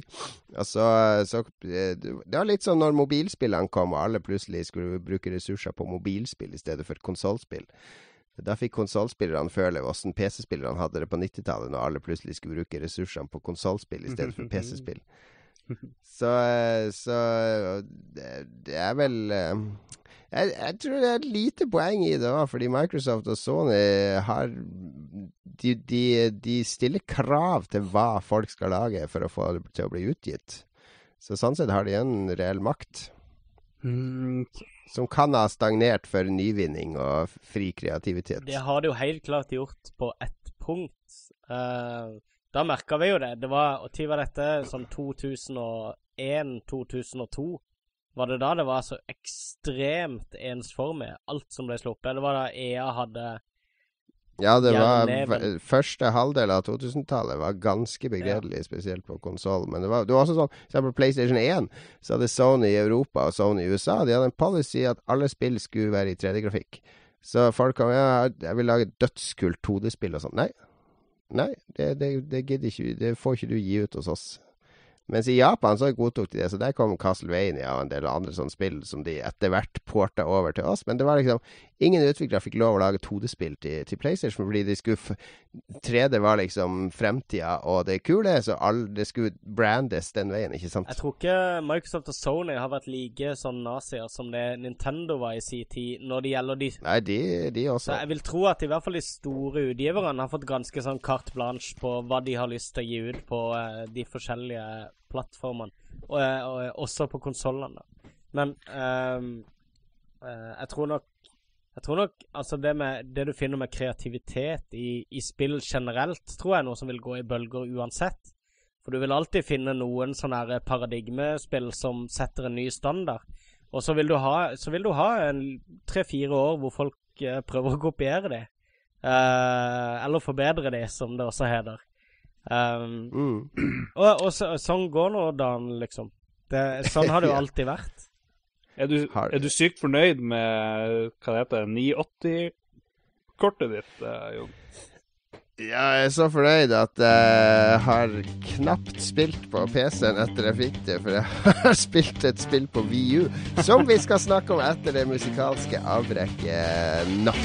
Altså, så, så, Det var litt sånn når mobilspillene kom, og alle plutselig skulle bruke ressurser på mobilspill i stedet for konsollspill. Da fikk konsollspillerne føle hvordan PC-spillerne hadde det på 90-tallet, når alle plutselig skulle bruke ressursene på konsollspill i stedet for PC-spill. Så, så det, det, er vel eh, jeg, jeg, tror det er et lite poeng i det òg, fordi Microsoft og Sony har de, de, de, stiller krav til hva folk skal lage for å få det til å bli utgitt. Så sånn sett har de en reell makt. Mm. Som kan ha stagnert for nyvinning og fri kreativitet. Det har det jo helt klart gjort på ett punkt. Uh, da merka vi jo det. Det var Når var dette? Sånn 2001-2002? Var det da det var så ekstremt ensformig, alt som ble sluppet? Eller var det da EA hadde Ja, det var første halvdel av 2000-tallet var ganske begredelig, ja. spesielt på konsoll. Men det var, det var også sånn på PlayStation 1, så hadde Sony i Europa og Sony i USA De hadde en policy at alle spill skulle være i 3D-grafikk. Så folk kom ja, jeg vil lage dødskult 2D-spill og sånn. Nei, Nei, det, det, det gidder ikke Det får ikke du gi ut hos oss. Mens i Japan så godtok de det, så der kom Castlevania og en del andre sånne spill som de etter hvert porta over til oss. Men det var liksom ingen utviklere fikk lov å lage 2D-spill til, til, PlayStation fordi de skulle 3D var liksom fremtida og det kule, så all, det skulle brandes den veien, ikke sant? Jeg tror ikke Microsoft og Sony har vært like sånn nazier som det Nintendo var i sin tid når det gjelder de Nei, de, de også. Så jeg vil tro at i hvert fall de store utgiverne har fått ganske sånn carte blanche på hva de har lyst til å gi ut på uh, de forskjellige plattformene, og, eh, og, og også på konsollene. Men um, jeg tror nok jeg tror nok altså det, med, det du finner med kreativitet i, i, spill generelt, tror jeg er noe som vil gå i bølger uansett. For du vil alltid finne noen sånne paradigmespill som setter en ny standard. Og så vil du ha, vil du ha tre-fire år hvor folk eh, prøver å kopiere det. Eh, eller forbedre det, som det også heter. Um, mm. Og, og så, sånn går nå dagen, liksom. Det, sånn har det jo alltid vært. Er du, er du sykt fornøyd med hva det heter, 980-kortet ditt, uh, Jon? Ja, jeg er så fornøyd at jeg har knapt spilt på PC-en etter jeg fikk det, for jeg har spilt et spill på VU som vi skal snakke om etter det musikalske avbrekket nå.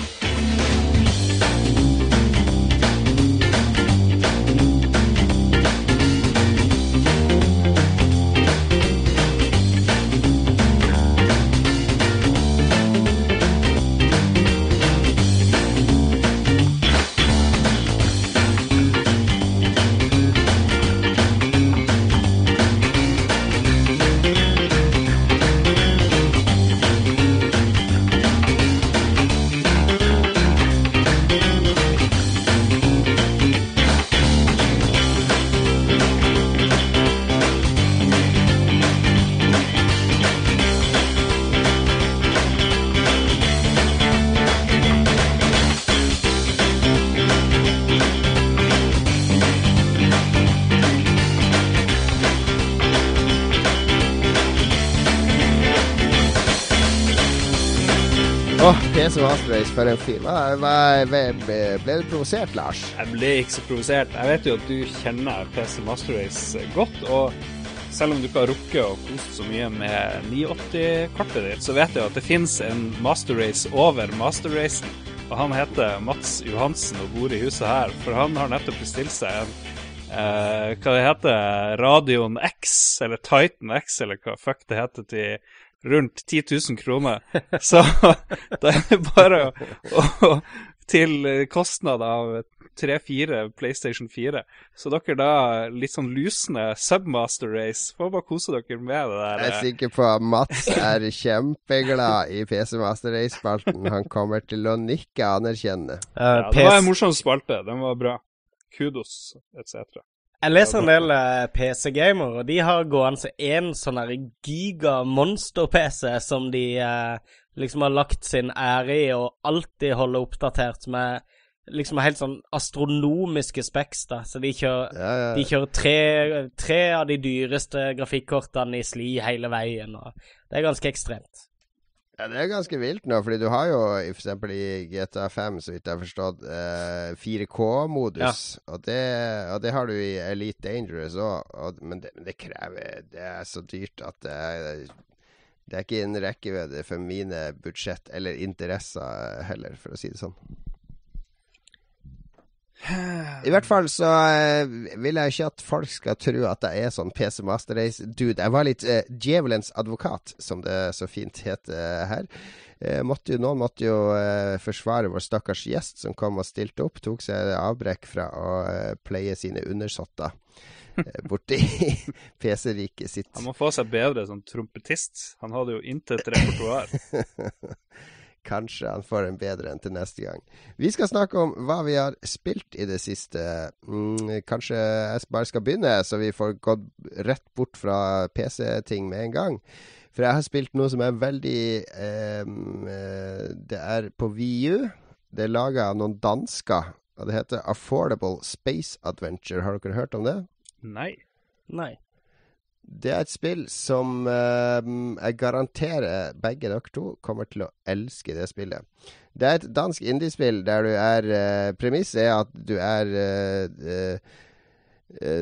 For en film. ble du provosert, Lars? Jeg ble ikke så provosert. Jeg vet jo at du kjenner PC Master Race godt. Og selv om du ikke har rukket å kose så mye med 980-kartet ditt, så vet jeg at det fins en Master Race over Master Racen. Og han heter Mats Johansen og bor i huset her, for han har nettopp bestilt seg en eh, hva det heter, Radion X, eller Titan X, eller hva fuck det heter, til rundt 10 000 kroner. Så da er det bare å, å til kostnad av tre-fire PlayStation 4. Så dere da, litt sånn lusne Submaster Race, får bare kose dere med det der. Jeg er sikker på at Mats er kjempeglad i PC Master Race-spalten. Han kommer til å nikke anerkjennende. Uh, ja, det var en morsom spalte. Den var bra. Kudos, etc. Jeg leser en del uh, PC-gamer, og de har gående én sånn giga-monster-PC som de eh, liksom har lagt sin ære i og alltid holder oppdatert med liksom helt sånn astronomiske speks, da. Så de kjører, ja, ja. De kjører tre, tre, av de dyreste grafikkortene i sli hele veien, og det er ganske ekstremt. Ja, Det er ganske vilt nå, fordi du har jo f.eks. i GTA 5, så vidt jeg har forstått, eh, 4K-modus. Ja. Og, og, det har du i Elite Dangerous òg, men det, det, krever Det er så dyrt at det er, det er ikke en rekkevidde for mine budsjett eller interesser heller, for å si det sånn. I hvert fall så uh, vil jeg ikke at folk skal tro at jeg er sånn PC Master Race-dude. Jeg var litt uh, djevelens advokat, som det så fint heter uh, her. Måtte jo, noen måtte jo forsvare vår stakkars gjest som kom og stilte opp. Tok seg avbrekk fra å pleie sine undersåtter borti PC-riket sitt. Han må få seg bedre som trompetist. Han hadde jo intet repertoar. Kanskje han får en bedre enn til neste gang. Vi skal snakke om hva vi har spilt i det siste. Mm, kanskje jeg bare skal begynne, så vi får gått rett bort fra PC-ting med en gang. For jeg har spilt noe som er veldig eh, Det er på VU. Det er laga av noen dansker. Og det heter Affordable Space Adventure. Har dere hørt om det? Nei. Nei. Det er et spill som uh, jeg garanterer begge dere to kommer til å elske det spillet. Det er et dansk indiespill der du er uh, Premisset er at du er uh,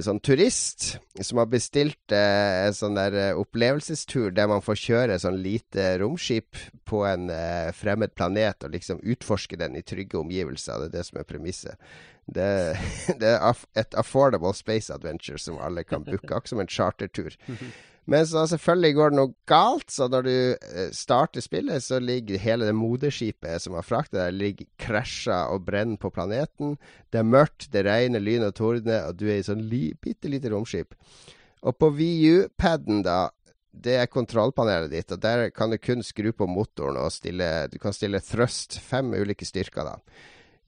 sånn turist som har bestilt en sånn der opplevelsestur der man får kjøre sånn lite romskip på en fremmed planet og liksom utforske den i trygge omgivelser. Det er det som er premisset. Det, det, er et affordable space adventure som alle kan booke, akkurat som en chartertur. Men så selvfølgelig går det noe galt, så når du eh, starter spillet, så ligger hele det moderskipet som har frakta deg, ligger krasja og brenner på planeten. Det er mørkt, det regner, lyn og tordner, og du er i sånn li, bitte lite romskip. Og på VU-paden, da, det er kontrollpanelet ditt, og der kan du kun skru på motoren og stille Du kan stille thrust, fem ulike styrker, da.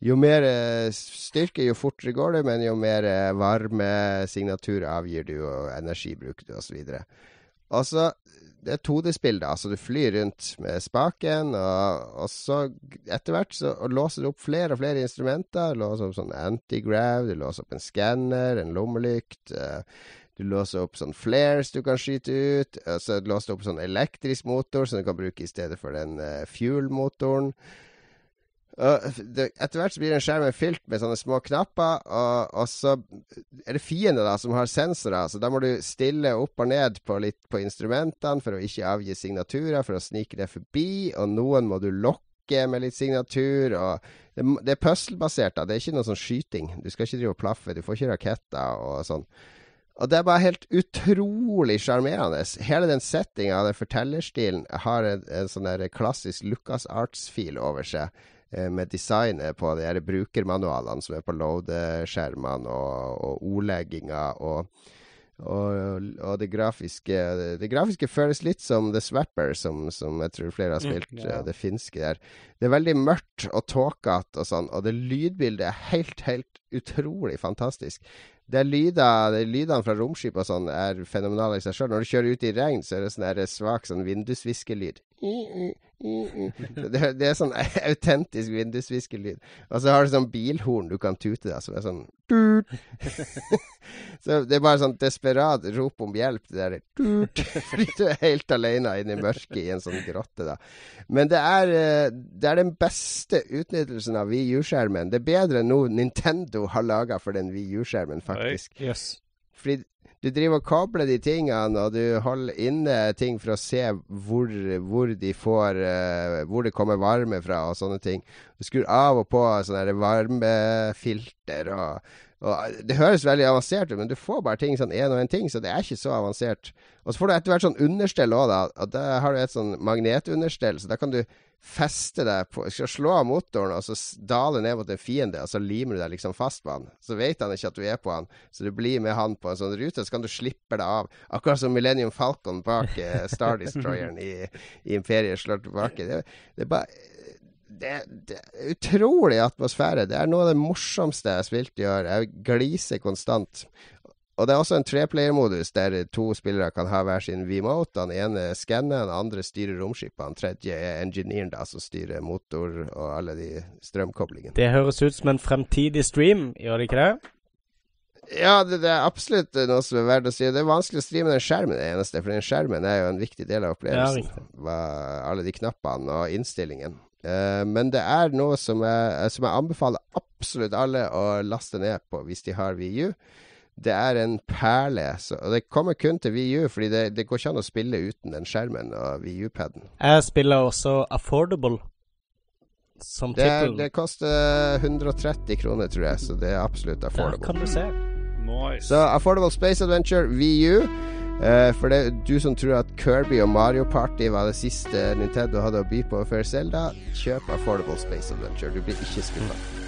Jo mer eh, styrke, jo fortere går det, men jo mer varme signatur avgir du, og energi bruker du, osv. Og så Det er 2D-spill, da, så du flyr rundt med spaken, og, og så etter hvert så låser du opp flere og flere instrumenter. Du låser opp sånn antigrav, du låser opp en skanner, en lommelykt. Uh, du låser opp sånn flares du kan skyte ut. Og så låser du opp sånn elektrisk motor som du kan bruke i stedet for den fuel-motoren. Etter hvert så blir den skjermen fylt med sånne små knapper, og, og så er det fiender da som har sensorer. Så da må du stille opp og ned på, litt, på instrumentene for å ikke avgi signaturer, for å snike det forbi. Og noen må du lokke med litt signatur. og Det, det er puzzle-basert. Det er ikke noe sånn skyting. Du skal ikke drive og plaffe. Du får ikke raketter og sånn. Og det er bare helt utrolig sjarmerende. Hele den settinga, den fortellerstilen, har en, en sånn klassisk Lucas Arts-fil over seg. Eh, med designet på de her brukermanualene som er på loadeskjermene, og, og ordlegginga og, og, og, det grafiske Det grafiske føles litt som The Swapper, som, som jeg tror flere har mm, spilt, mm, yeah. det finske der. Det er veldig mørkt og tåkete og sånn, og det lydbildet er helt, helt utrolig fantastisk. Det er lyder, er lydene fra romskip og sånn er fenomenale i seg sjøl. Når du kjører ut i regn, så er det sånn svak sånn vindusviskelyd. Det, det, er sånn autentisk vindusviskelyd. Og så har du sånn bilhorn du kan tute, da, som er sånn Så det er bare sånn desperat rop om hjelp, det der Fordi du er helt alene inne i mørket i en sånn grotte, da. Men det er, eh, det er den beste utnyttelsen av VU-skjermen. Det er bedre enn noe Nintendo har laga for den VU-skjermen, faktisk. Yes. Fordi du driver og kobler de tingene, og du holder inne ting for å se hvor, hvor de får uh, Hvor det kommer varme fra, og sånne ting. Du skrur av og på sånne varmefilter og Og Det høres veldig avansert ut, men du får bare ting sånn én og én ting, så det er ikke så avansert. Og så får du etter hvert sånn understell òg, da. Og da har du et sånn magnetunderstell, så da kan du feste deg på Skal slå av motoren og så dale ned mot en fiende, og så limer du deg liksom fast på han. Så vet han ikke at du er på han, så du blir med han på en sånn rute, så kan du slippe deg av. Akkurat som Millennium Falcon bak eh, Star Destroyeren i, i Imperiet slår tilbake. Det, det er bare det, det, er utrolig atmosfære. Det er noe av det morsomste jeg har spilt i år. Jeg gliser konstant. Og det er også en treplayer-modus der to spillere kan ha hver sin V-mote. Den ene skanner, den andre styrer romskipet. Den tredje er engineeren, da, som styrer motor og alle de strømkoblingene. Det høres ut som en fremtidig stream, gjør det ikke det? Ja, det, det, er absolutt noe som er verdt å si. Det er vanskelig å streame den skjermen, det eneste. For den skjermen er jo en viktig del av opplevelsen. Ja, alle de knappene og innstillingen. Uh, men det er noe som jeg, som jeg, anbefaler absolutt alle å laste ned på hvis de har VU. Det er en perle. Så, og det kommer kun til VU, fordi det, det går ikke an å spille uten den skjermen og VU-paden. Jeg spiller også Affordable som tittel. Det, det koster 130 kroner, tror jeg, så det er absolutt affordable. Der kan du se. Nice. Så Affordable Space Adventure VU. Uh, for det, du som tror at Kirby og Mario Party var det siste Nintendo hadde å by på før Selda, kjøp Affordable Space Adventure. Du blir ikke skuffa.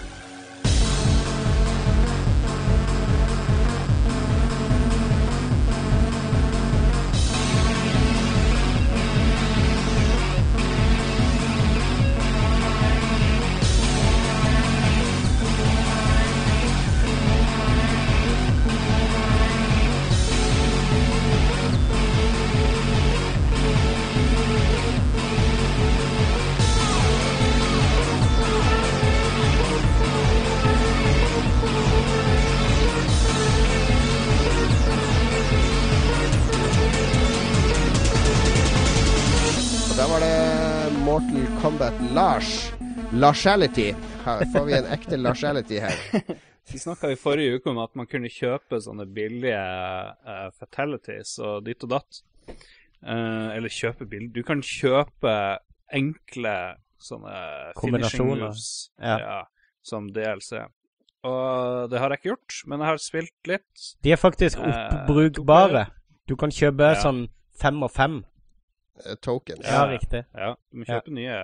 Lars. Her Får vi en ekte Larsality her? Vi snakka i forrige uke om at man kunne kjøpe sånne billige uh, fatalities og ditt og datt. Uh, eller kjøpe bilder. Du kan kjøpe enkle sånne finishing moves ja. Ja, som DLC. Og det har jeg ikke gjort, men jeg har spilt litt. De er faktisk eh, oppbrukbare. Du kan kjøpe ja. sånn fem og fem tokens. Ja, riktig. Ja, du må kjøpe nye,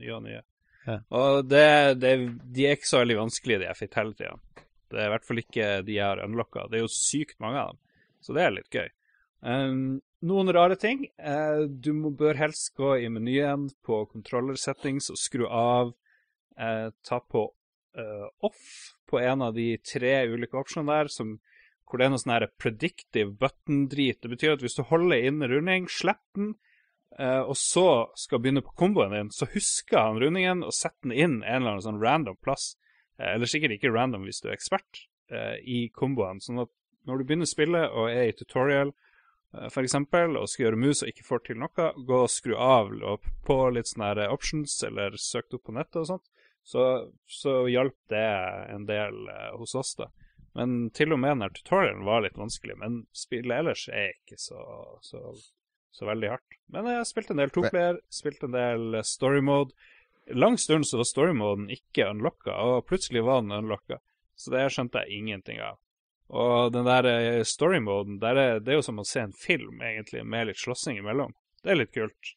nye og nye. Og det, det, de er ikke så veldig vanskelige, de fatalityene. Det er i hvert fall ikke de jeg har unlocka. Det er jo sykt mange av dem, så det er litt gøy. Um, noen rare ting. Uh, du må, bør helst gå i menyen på controller settings og skru av. Uh, ta på uh, off på en av de tre ulike optionene der, som, hvor det er noe sånn predictive button-drit. Det betyr at hvis du holder inn runding, slipper den, og så skal begynne på komboen din, så husker han rundingen og setter den inn en eller annen sånn random plass. Uh, eller sikkert ikke random hvis du er ekspert uh, i komboen. Sånn at når du begynner å spille og er i tutorial for f.eks., og skal gjøre mus og ikke får til noe, gå og skru av og på litt sånne options eller søk opp på nettet og sånt, så, så hjalp det en del hos oss, da. Men til og med når tutorialen var litt vanskelig. Men spillet ellers er ikke så, så så veldig hardt. Men jeg spilte en del toplayer, spilte en del eh, story mode. Lang stund så var story moden ikke unlocka, og plutselig var den unlocka. Så det skjønte jeg ingenting av. Og den der eh, story moden, der er, det er jo som å se en film, egentlig, med litt slåssing imellom. Det er litt kult,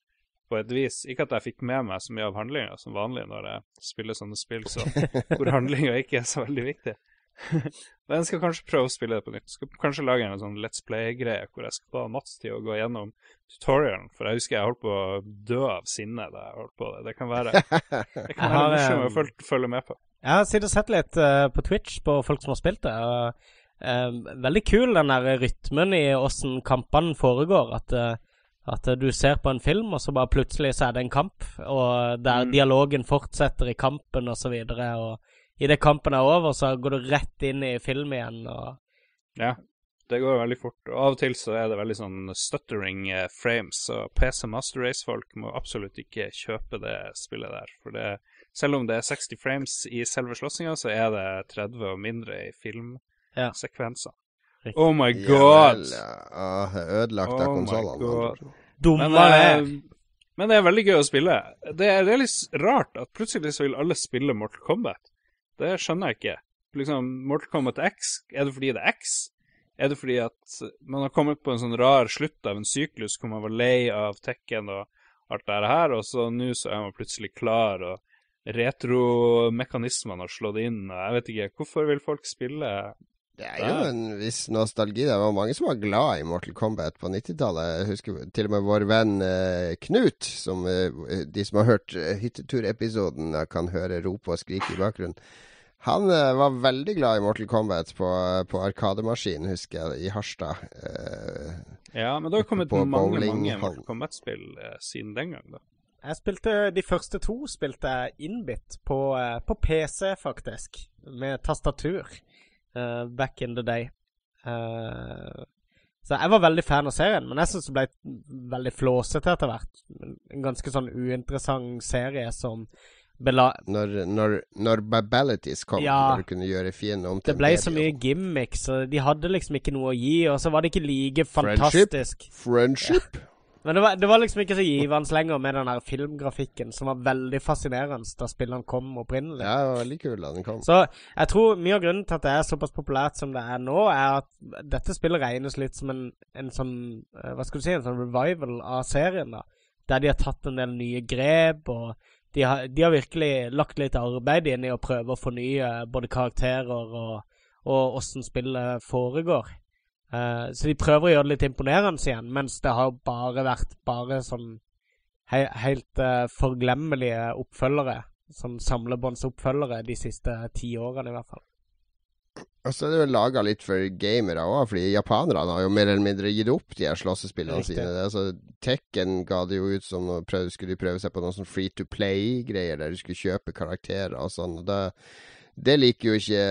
på et vis. Ikke at jeg fikk med meg så mye av handlinga som vanlig når jeg spiller sånne spill så, hvor handlinga ikke er så veldig viktig. Men jeg skal kanskje prøve å spille det på nytt. Skal kanskje lage en sånn Let's Play-greie hvor jeg skal ta Mats til å gå gjennom tutorialen. For jeg husker jeg holdt på å dø av sinne da jeg holdt på det. Det kan være, det kan være morsomt å følge, følge, med på. Jeg har sittet og sett litt uh, på Twitch på folk som har spilt det. Og, uh, veldig kul den der rytmen i åssen kampene foregår. At, uh, at du ser på en film, og så bare plutselig så er det en kamp. Og der mm. dialogen fortsetter i kampen, og så videre. Og idet kampen er over, så går du rett inn i film igjen. Og... Ja, det går veldig fort. Og av og til så er det veldig sånn stuttering eh, frames, så PC Master Race-folk må absolutt ikke kjøpe det spillet der. For det, selv om det er 60 frames i selve slåssinga, så er det 30 og mindre i filmsekvenser. Ja. Oh my god! Ja, vel. Ødelagt av oh konsollene. Dummere! men, eh, men det er veldig gøy å spille. Det er, det er litt rart at plutselig så vil alle spille Mortal Kombat. Det skjønner jeg ikke. liksom Mortal Kombat X? Er det fordi det er X? Er det fordi at man har kommet på en sånn rar slutt av en syklus hvor man var lei av Tekken og alt det her, og så nå så er man plutselig klar, og retromekanismene har slått inn, og jeg vet ikke Hvorfor vil folk spille det er jo en viss nostalgi. Det var mange som var glad i Mortal Kombat på 90-tallet. Jeg husker til og med vår venn eh, Knut, som eh, de som har hørt eh, hytteturepisoden, kan høre rope og skrike i bakgrunnen. Han uh, var veldig glad i Mortal Kombat på, på Arkademaskin, husker jeg, i Harstad. Uh, ja, men det har kommet mange, mange Mortal Kombat-spill siden den gang, da. Jeg spilte de første to spilte jeg innbitt på, på PC, faktisk. Med tastatur. Back in the day. så jeg var veldig fan av serien, men jeg syns det ble veldig flåsete etter hvert. En ganske sånn uinteressant serie som når, når, når Babalities kom, ja, når du kunne gjøre fienden om til Det ble så mye gimmicks, og de hadde liksom ikke noe å gi, og så var det ikke like fantastisk. Friendship? Ja. Men det var, det var, liksom ikke så givende lenger med den her filmgrafikken, som var veldig fascinerende da spillene kom opprinnelig. Ja, det var veldig kul da den kom. Så jeg tror mye av grunnen til at det er såpass populært som det er nå, er at dette spillet regnes litt som en, en sånn eh, Hva skal du si, en sånn revival av serien, da. Der de har tatt en del nye grep, og de har, de har, virkelig lagt litt arbeid inn i å prøve å fornye både karakterer og, og åssen spillet foregår. Uh, så de prøver å gjøre det litt imponerende igjen, mens det har bare vært bare sånn he helt uh, forglemmelige oppfølgere. Sånn samlebåndsoppfølgere de siste ti årene, i hvert fall. Og så er det jo laga litt for gamere òg, fordi japanerne har jo mer eller mindre gitt opp de her slåssespillene sine. Altså, Tekken ga det jo ut som prøv, skulle de prøve seg på noen sånn free to play-greier, der du skulle kjøpe karakterer og sånn. og da det liker jo ikke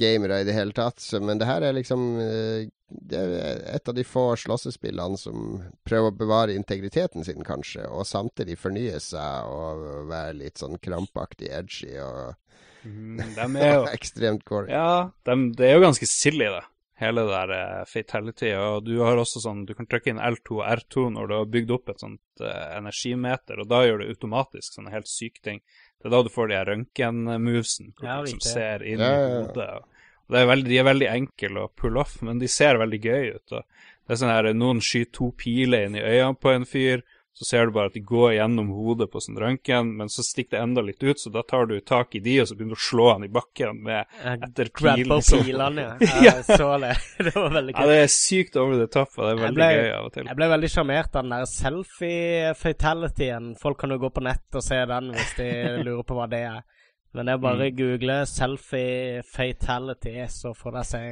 gamere i det hele tatt, men det her er liksom eh, Det er et av de få slåssespillene som prøver å bevare integriteten sin, kanskje, og samtidig fornye seg og være litt sånn krampaktig edgy og Mm, jo Ekstremt gory. Ja, de, det er jo ganske silly, det. Hele det der uh, fatality. Og du har også sånn Du kan trykke inn L2 og R2 når du har bygd opp et sånt uh, energimeter, og da gjør du automatisk sånne helt syke ting. Det er da du får de røntgenmovesen ja, som ser inn ja, ja, i hodet. Og det er veldig, de er veldig enkle å pull off, men de ser veldig gøy ut. Og det er sånn her, Noen skyter to piler inn i øynene på en fyr så ser du bare at de går gjennom hodet på sånn røntgen, men så stikker det enda litt ut, så da tar du tak i de, og så begynner du å slå han i bakken med etter pilen. pilene, ja. Jeg så det. det var veldig gøy. Ja, det er sykt over the top, og det er veldig ble, gøy av og til. Jeg ble veldig sjarmert av den der selfie-fatalityen. Folk kan jo gå på nett og se den hvis de lurer på hva det er. Men det er bare mm. google 'selfie fatality', så får dere se.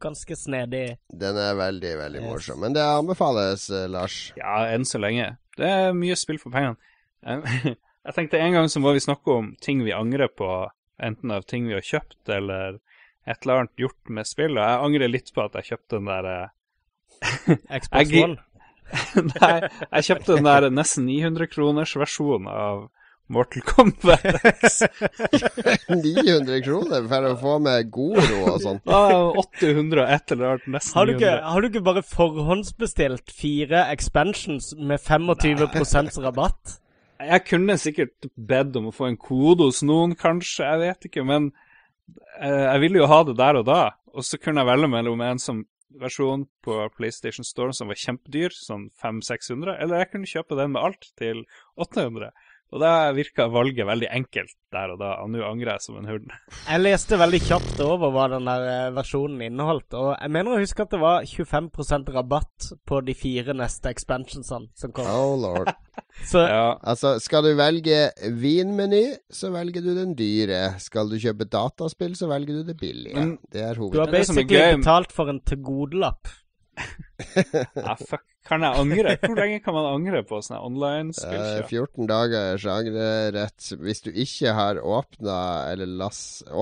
Ganske snedig. Den er veldig, veldig yes. morsom. Men det anbefales, uh, Lars? Ja, enn så lenge. Det er mye spill for pengene. Jeg tenkte en gang så må vi snakke om ting vi angrer på, enten av ting vi har kjøpt, eller et eller annet gjort med spill. Og jeg angrer litt på at jeg kjøpte den der uh, Xbox One? Nei, jeg kjøpte den der nesten 900 kroners versjonen av Mortal Kombat X. 900 kroner for å få med Goro og sånn. Ja, 800 og et eller annet. Nesten har du, ikke, har du ikke bare forhåndsbestilt fire expansions med 25% rabatt? Jeg kunne sikkert bedt om å få en kode hos noen, kanskje. Jeg vet ikke. Men eh, jeg ville jo ha det der og da. Og så kunne jeg velge mellom en som versjon på PlayStation Store som var kjempedyr, sånn 500-600, eller jeg kunne kjøpe den med alt til 800. Og da virka valget veldig enkelt der og da, og nå angrer jeg som en hund. Jeg leste veldig kjapt over hva den der eh, versjonen inneholdt, og jeg mener å huske at det var 25% rabatt på de fire neste expansionsene som kom. Oh lord. så, ja. Altså, skal du velge vinmeny, så velger du den dyre. Skal du kjøpe dataspill, så velger du det billige. Men, Det er hovedet. Du har basically betalt for en tilgodelapp. ja, fuck. Kan jeg angre? Hvor lenge kan man angre på sånne online-spill? Uh, 14 dagers sjangerrett. hvis du ikke har åpna eller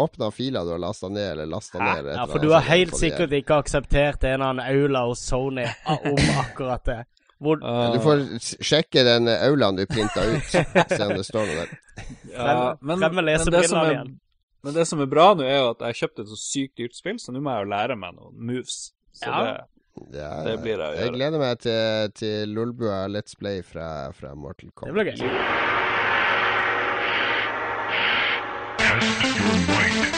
åpna filer du har lasta ned eller lasta ned. Ja, for du har helt sikkert ikke akseptert en eller annen aula hos Sony om akkurat det. Hvor... Uh, du får sjekke den aulaen du printa ut, se om det står noe der. Ja, men, men, det er, men, det som er bra nå, er jo at jeg kjøpte et så sykt dyrt spill, så nå må jeg jo lære meg noen moves. Så ja. det ja, det blir det å gjøre. Jeg gleder meg til, til Lolbua Let's Play fra, fra Mortal Kombat. Det blir gøy.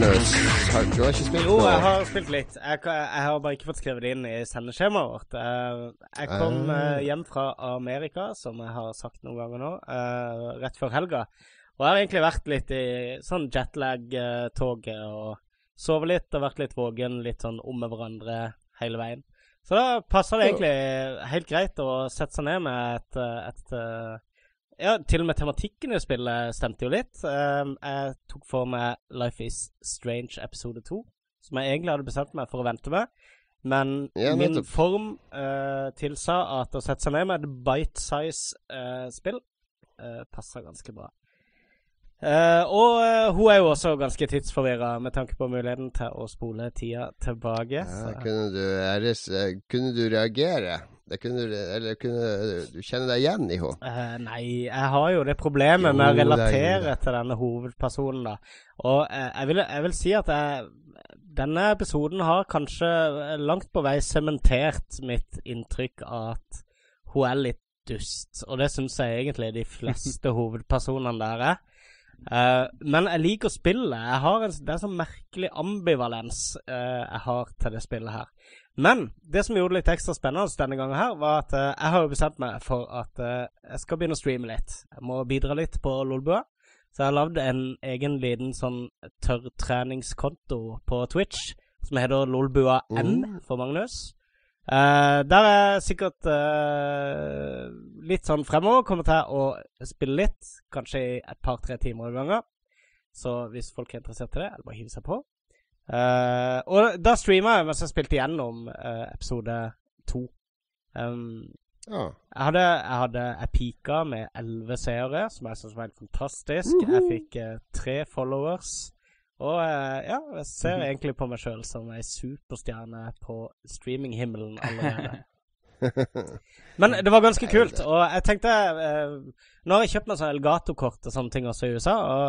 Magnus, har, du har ikke spilt Jo, jeg har spilt litt. Jeg, jeg, har bare ikke fått skrevet det inn i sendeskjemaet vårt. Jeg kom uh. hjem fra Amerika, som jeg har sagt noen ganger nå, uh, rett før helga. Og jeg har egentlig vært litt i sånn jetlag-toget og sovet litt og vært litt våken, litt sånn om med hverandre hele veien. Så da passer det egentlig helt greit å sette seg ned med et, et ja, til og med tematikken i spillet stemte jo litt. Um, jeg tok for meg Life Is Strange episode 2, som jeg egentlig hadde bestemt meg for å vente med. Men ja, min form uh, tilsa at å sette seg ned med et bite size-spill uh, uh, passer ganske bra. Uh, og uh, hun er jo også ganske tidsforvirra med tanke på muligheten til å spole tida tilbake. Ja, kunne, du, kunne, du, reagere? Kunne eller kunne du kjenne deg igjen i henne? Uh, nei, jeg har jo det problemet jo, med å relatere til denne hovedpersonen, da. Og jeg, vil, jeg, vil, si at jeg, denne episoden har kanskje langt på vei sementert mitt inntrykk av at hun er litt dust. Og det syns jeg egentlig de fleste hovedpersonene der er. Uh, men jeg liker spillet. En, det er sånn merkelig ambivalens jeg har til det spillet her. Men det som gjorde det litt ekstra spennende denne gangen, her var at uh, jeg har jo bestemt meg for at uh, jeg skal begynne å streame litt. Jeg må bidra litt på Lolbua. Så jeg har lagd en egen liten sånn tørrtreningskonto på Twitch som heter Lolbua M mm. for Magnus. Uh, der er sikkert sikkert litt sånn fremover kommer til å spille litt. Kanskje i et par-tre timer i gangen. Så hvis folk er interessert i det, eller bare hive seg på. Uh, og da streama jeg mens jeg spilte gjennom uh, episode to. Um, ja. Jeg hadde, jeg hadde Jeg pika med elleve seere, som jeg syntes var helt fantastisk. Uh -huh. Jeg fikk uh, tre followers. Og ja, jeg ser -huh. egentlig på meg sjøl som ei superstjerne på streaminghimmelen allerede. Men det var ganske kult, og jeg tenkte Nå har jeg kjøpt meg sånn Elgato-kort og sånne ting også i USA, og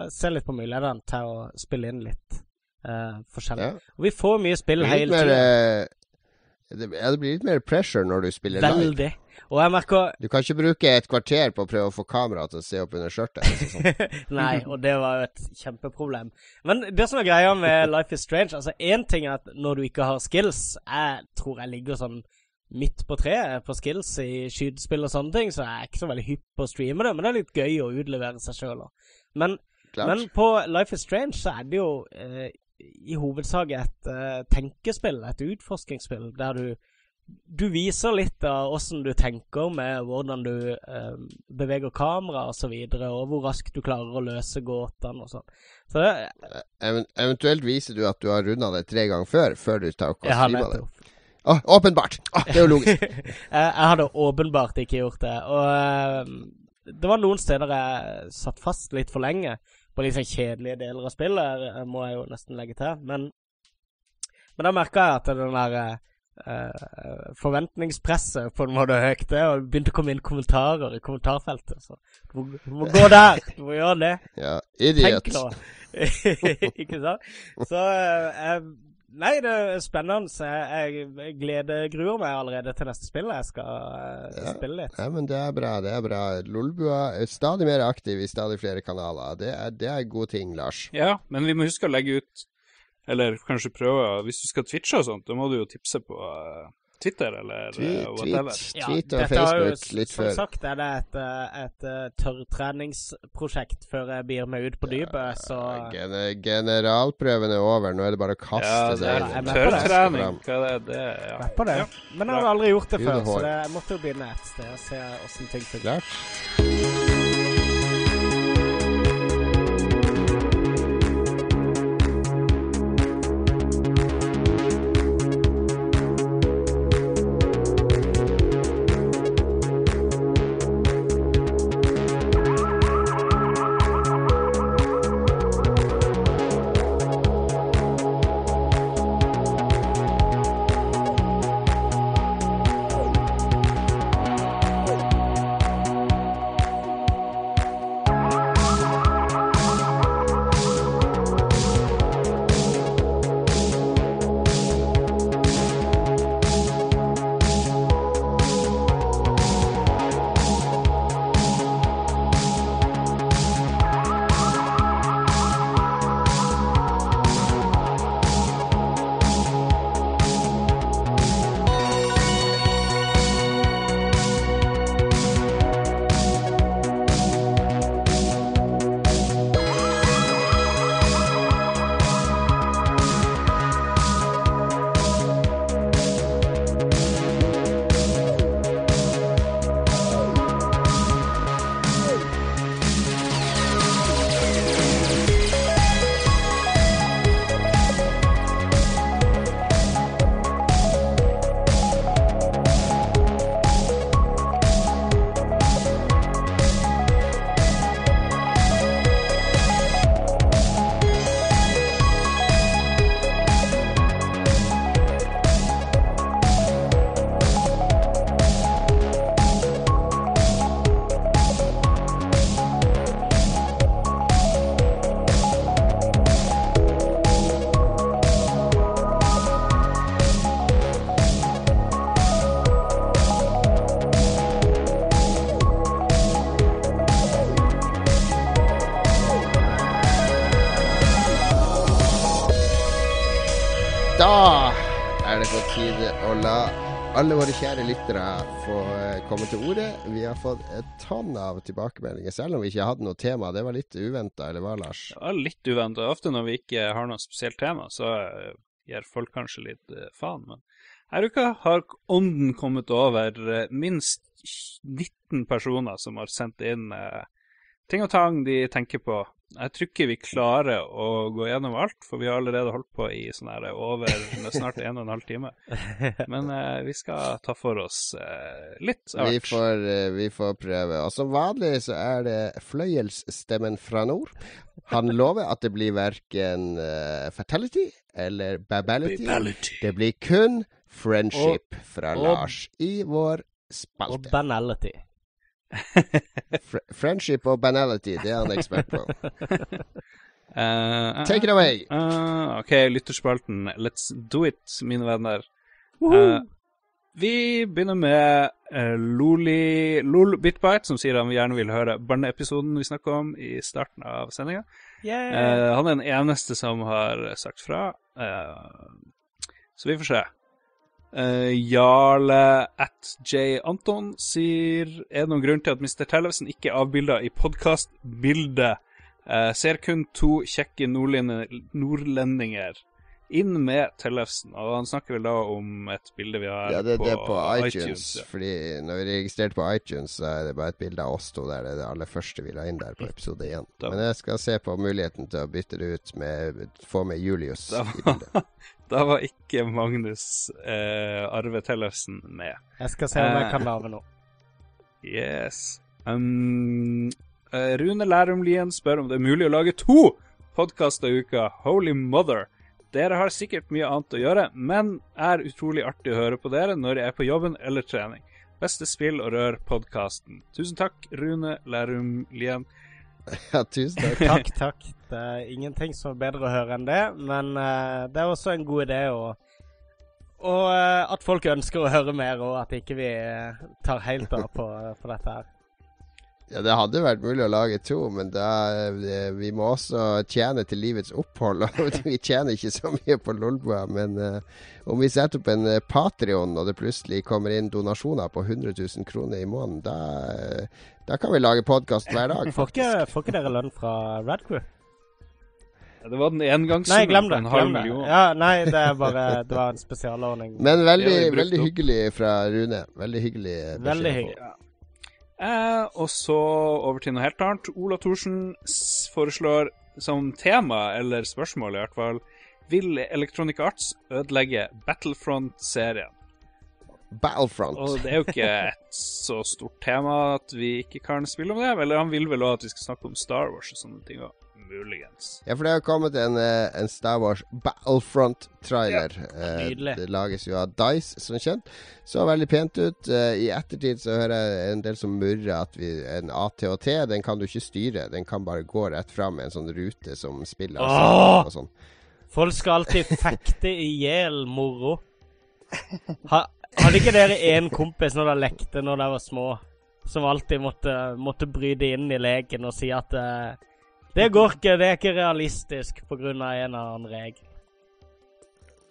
jeg ser litt på mulighetene til å spille inn litt uh, forskjellig. Ja. Og vi får mye spill hele tida. Det, ja, det blir litt mer pressure når du spiller Veldig. live. Og jeg merker Du kan ikke bruke et kvarter på å prøve å få kameraet til å se opp under skjørtet. Nei, og det var jo et kjempeproblem. Men det som er greia med Life is Strange Altså, én ting er at når du ikke har skills Jeg tror jeg ligger sånn midt på treet på skills i skytespill og sånne ting, så jeg er ikke så veldig hypp på å streame det, men det er litt gøy å utlevere seg sjøl òg. Men, men, på Life is Strange så er det jo eh, i hovedsak et uh, tenkespill, et utforskingsspill, der du du viser litt av åssen du tenker med hvordan du uh, beveger kamera osv., og, så videre, og hvor raskt du klarer å løse gåtene og sånn. Så det, Even, eventuelt viser du at du har runda det tre ganger før, før du tar og streama det. Å, åpenbart! Å, det er jo logisk. jeg, jeg hadde åpenbart ikke gjort det. Og det var noen steder jeg satt fast litt for lenge på sånn kjedelige deler av spillet, eh, må jeg jo nesten legge til. Men, men da merka jeg at den der uh, forventningspresset på en måte økte, og det begynte å komme inn kommentarer i kommentarfeltet. Så du må, du må gå der! Du må gjøre det. Ja, idiot. Tenk nå. ikke sant? Så uh, Nei, det er spennende. Jeg, jeg gleder gruer meg allerede til neste spill. Jeg skal uh, ja. spille litt. Ja, men det er bra. det er bra. Lolbua er stadig mer aktiv i stadig flere kanaler. Det er, det er god ting, Lars. Ja, men vi må huske å legge ut, eller kanskje prøve Hvis du skal twitche og sånt, da må du jo tipse på uh, Twitter eller tweet, uh, whatever. Tweet, tweet og Facebook jo, litt før. Som sagt er det et, eh, et, et eh, tørrtreningsprosjekt før jeg blir med ut på dypet, så Gen Generalprøven er over, nå er det bare å kaste ja, det. Ja, tørrtrening, hva er det? Ja. Jeg på det. Ja. Men jeg har aldri gjort det før, så det, jeg måtte jo begynne et sted og se åssen ting fungerer. Da er det på tide å la alle våre kjære lyttere få eh, komme til orde. Vi har fått et tonn av tilbakemeldinger, selv om vi ikke hadde noe tema. Det var litt uventa, eller hva, Lars? Det var litt uventa. Ofte når vi ikke har noe spesielt tema, så eh, gir folk kanskje litt uh, faen. Men her uka har ånden kommet over minst 19 personer som har sendt inn ting og tang de tenker på jeg tror ikke vi klarer å gå gjennom alt, for vi har allerede holdt på i sånn her over snart en og en halv time. Men eh, vi skal ta for oss eh, litt av vi får, eh, vi får prøve. Og som vanlig så er det fløyelsstemmen fra nord. Han lover at det blir verken uh, fatality eller babality. babality. Det blir kun friendship og, fra og, Lars i vår spalte. Og banality. Friendship og banality, det er han ekspert på. Uh, Take it away. Uh, OK, lytterspalten. Let's do it, mine venner. Uh, vi begynner med Loli Lol Bitbite, som sier han gjerne vil høre barneepisoden vi snakka om i starten av sendinga. han er den eneste som har sagt fra. så vi får se. Uh, Jarle at J. Anton sier Er det noen grunn til at Mr. Tellefsen ikke er avbilda i podkastbildet? Uh, ser kun to kjekke nordlendinger. Inn med Tellefsen. Og han snakker vel da om et bilde vi har ja, det, på, det er på iTunes. iTunes ja. Fordi når vi registrerte på iTunes, så er det bare et bilde av oss to der. Det er det aller første vi la inn der på episode 1. Men jeg skal se på muligheten til å bytte det ut med Få med Julius i bildet. Da var ikke Magnus eh, Arve Tellefsen med. Jeg skal se om jeg kan lage noe. Yes. Um, uh, Rune Lærum Lien spør om det er mulig å lage to podkaster i uka. Holy mother. Dere har sikkert mye annet å gjøre, men er utrolig artig å høre på dere når jeg er på jobben eller trening. Beste spill og rør-podkasten. Tusen takk, Rune Lærum Lien. Ja, tusen takk. takk, takk. Det er ingenting som er bedre å høre enn det, men uh, det er også en god idé å og uh, at folk ønsker å høre mer, og at ikke vi tar helt av på, på, dette her. Ja, det hadde vært mulig å lage to, men da, vi må også tjene til livets opphold. Og vi tjener ikke så mye på Lolbua, men om vi setter opp en Patrion, og det plutselig kommer inn donasjoner på 100 000 kroner i måneden, da da kan vi lage podkast hver dag, faktisk. Får ikke, får ikke dere lønn fra Radcrew? Det var den engangssummen nei, glem det, glem det. Ja, nei, det, bare, det var en spesialordning. Men veldig, veldig hyggelig fra Rune. Veldig hyggelig. Veldig hyggelig. Ja. Eh, og så over til noe helt annet. Ola Thorsen foreslår som tema, eller spørsmål i hvert fall, vil Electronic Arts ødelegge Battlefront-serien? Battlefront. Og det er jo ikke et så stort tema at vi ikke kan spille om det. Eller han vil vel òg at vi skal snakke om Star Wars og sånne ting òg. Muligens. Ja, for det har kommet en, eh, en Star Wars Battlefront-trailer. Ja. Det lages jo av Dice, som kjent. Så veldig pent ut. Eh, I ettertid så hører jeg en del som murrer at vi, en ATT, den kan du ikke styre. Den kan bare gå rett fram med en sånn rute som spiller og sånn. Folk skal alltid fekte i hjel moro. Ha, hadde ikke dere en kompis når dere lekte når dere var små, som alltid måtte, måtte bryte inn i leken og si at uh, det går ikke, det er ikke realistisk pga. en eller annen regel?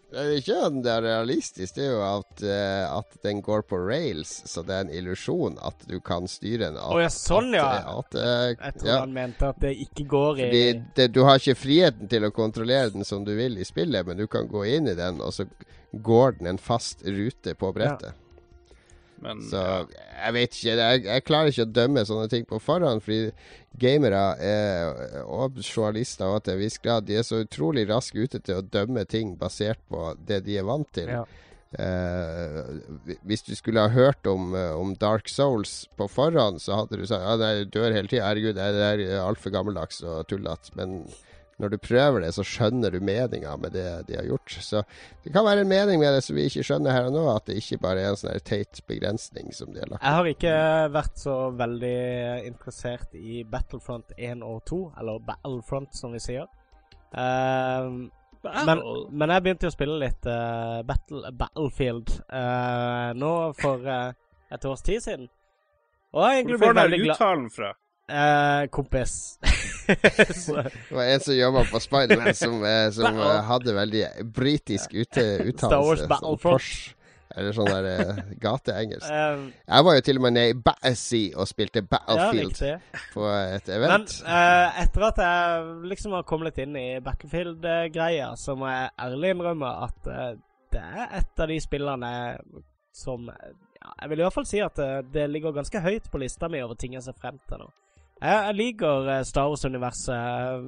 Det er ikke at det er realistisk, det er jo at, uh, at den går på rails, så det er en illusjon at du kan styre den. Å oh, ja, sånn ja. At, uh, jeg tror ja. han mente at det ikke går i Fordi det, Du har ikke friheten til å kontrollere den som du vil i spillet, men du kan gå inn i den, og så går den en fast rute på brettet. Ja. Men, så jeg vet ikke. Jeg, jeg, klarer ikke å dømme sånne ting på forhånd, fordi gamere er, og journalister og til en viss grad De er så utrolig raske ute til å dømme ting basert på det de er vant til. Ja. Eh, hvis du skulle ha hørt om, eh, om, Dark Souls på forhånd, så hadde du sagt ja, ah, du dør hele tida. Herregud, det er altfor gammeldags og tullete. Men når du prøver det, så skjønner du meninga med det de har gjort. Så det kan være en mening med det som vi ikke skjønner her og nå, at det ikke bare er en sånn teit begrensning som de har lagt Jeg har ikke vært så veldig interessert i Battlefront 1 og 2, eller Battlefront som vi sier. Uh, men, men, jeg begynte å spille litt uh, Battle, Battlefield uh, nå for et års tid siden. Og jeg Hvor får du den uttalen fra? kompis. det var en som jobba på Spiderman, som, eh, som hadde veldig britisk uttalelse. Star Wars Battlefront. Eller sånn der uh, gateengelsk. Um, jeg var jo til og med nede i Battersea og spilte Battlefield ja, på et event. Men uh, etter at jeg liksom har kommet litt inn i Battlefield-greia, så må jeg ærlig innrømme at uh, det er et av de spillene som ja, Jeg vil i hvert fall si at det, det ligger ganske høyt på lista mi over ting jeg ser frem til nå. Jeg, jeg liker Star Wars-universet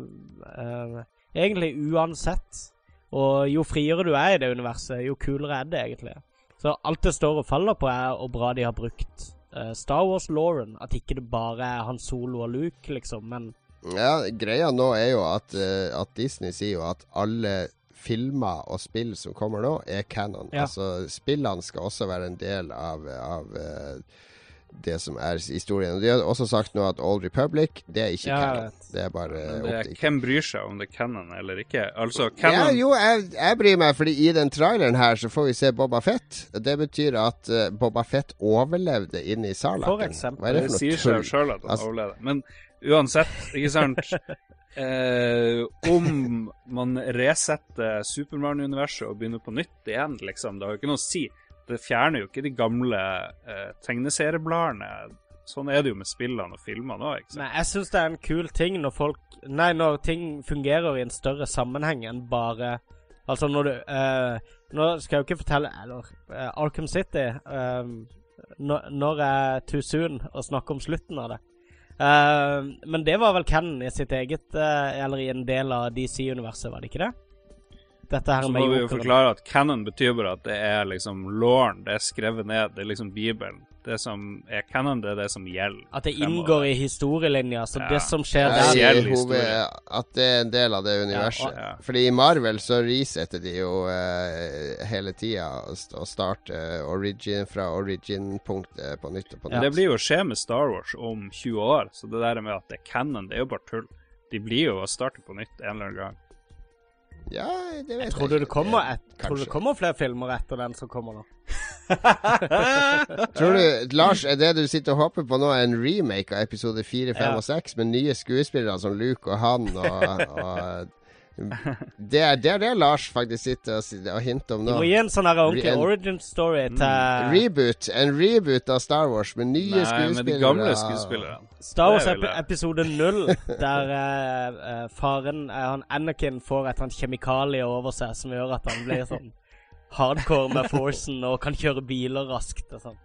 egentlig uansett. Og jo friere du er i det universet, jo kulere er det egentlig. Så alt det står og faller på, er hvor bra de har brukt Star Wars-Lauren. At ikke det bare er Han Solo og Luke, liksom, men Ja, greia nå er jo at, at Disney sier jo at alle filmer og spill som kommer nå, er canon. Ja. Altså, spillene skal også være en del av, av uh, det som er historien. De har også sagt nå at Old Republic, det er ikke ja, canon. Det er bare det er, Hvem bryr seg om det er canon eller ikke? Altså, canon ja, Jo, jeg, jeg, bryr meg, fordi i den traileren her så får vi se Boba Fett. Det betyr at uh, Boba Fett overlevde inne i Salaken. For eksempel. Hva er det, for noe det sier seg sjøl at han altså, overlevde. Men uansett, ikke sant eh, Om man resetter Supermann-universet og begynner på nytt igjen, liksom, det har jo ikke noe å si det fjerner jo ikke de gamle eh, tegneseriebladene. Sånn er det jo med spillene og filmene òg. Nei, jeg syns det er en kul ting når folk Nei, når ting fungerer i en større sammenheng enn bare Altså når du eh, Nå skal jeg jo ikke fortelle Eller eh, Arkham City eh, når, er too soon å snakke om slutten av det. Uh, men det var vel Ken i sitt eget Eller i en del av DC-universet, var det ikke det? Dette her Så må vi jo forklare at canon betyr bare at det er liksom lauren, det er skrevet ned, det er liksom Bibelen. Det som er canon, det er det som gjelder. At det inngår i historielinja, så ja. det som skjer der gjelder historien At det er en del av det universet. Ja, Fordi i Marvel så resetter de jo uh, hele tida og starter origin fra origin-punktet på nytt og på nytt. Det blir jo å skje med Star Wars om 20 år, så det der med at det er canon, det er jo bare tull. De blir jo å starte på nytt en eller annen gang. Ja, det vet jeg, tror jeg. Du det kommer et, tror du det kommer flere filmer etter den som kommer nå? tror du, Lars, er det du sitter og håper på nå, en remake av episode 4, 5 ja. og 6 med nye skuespillere som Luke og han og, og det er, det er det Lars faktisk sitter og, og hinter om nå. Du må gi en sånn ordentlig origin story mm. til mm, Reboot. En reboot av Star Wars med nye Nei, skuespillere. Med de gamle skuespillerne. Star Wars ep episode null, der uh, faren, uh, han Anakin, får et sånt kjemikalie over seg som gjør at han blir sånn hardcore med forcen og kan kjøre biler raskt og sånn.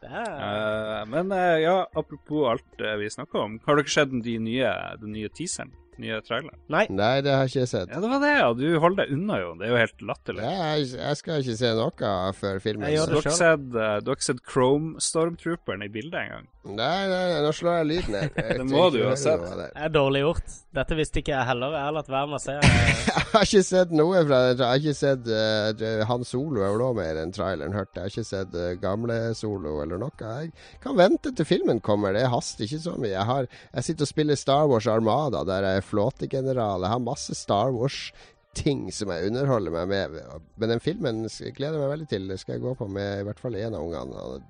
Uh, men ja, apropos alt vi snakker om, har dere sett den nye, den nye teaseren? Nye trailer? Nei. Nei, det har jeg ikke sett. Ja, Det var det, ja. Du holder deg unna, jo. Det er jo helt latterlig. Ja, jeg, jeg, skal ikke se noe før filmen. Jeg du, har ikke sett, uh, du har ikke sett Chrome Stormtrooperen i bildet engang? Nei, nei, nå slår jeg lyden her. det må du jo ha sett. Det er dårlig gjort. Dette visste ikke jeg heller. Jeg har latt være med å se. jeg har ikke sett noe fra det. Jeg har ikke sett uh, Han Solo er vel òg mer enn traileren, hørte jeg. har ikke sett uh, gamle Solo eller noe. Jeg kan vente til filmen kommer. Det haster ikke så mye. Jeg, har, jeg sitter og spiller Star Wars Armada, der jeg er flåtegeneral. Jeg har masse Star Wars-ting som jeg underholder meg med. Men den filmen gleder jeg meg veldig til. Det skal jeg gå på med i hvert fall én av ungene.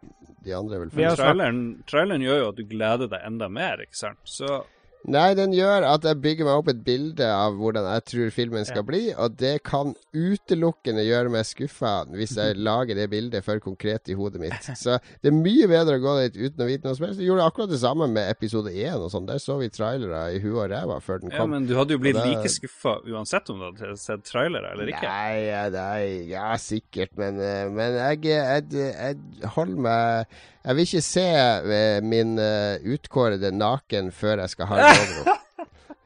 De andre vil traileren, traileren gjør jo at du gleder deg enda mer, ikke sant. Så Nei, den gjør at jeg bygger meg opp et bilde av hvordan jeg tror filmen skal ja. bli, og det kan utelukkende gjøre meg skuffa hvis jeg lager det bildet for konkret i hodet mitt. Så det er mye bedre å gå dit uten å vite noe som helst. Jeg gjorde akkurat det samme med episode 1 og sånn. Der så vi trailere i huet og ræva før den kom. Ja, Men du hadde jo blitt like skuffa uansett om du hadde sett trailere eller ikke? Nei, nei ja, sikkert, men, men jeg, jeg, jeg, jeg holder meg jeg vil ikke se uh, min uh, utkårede naken før jeg skal ha en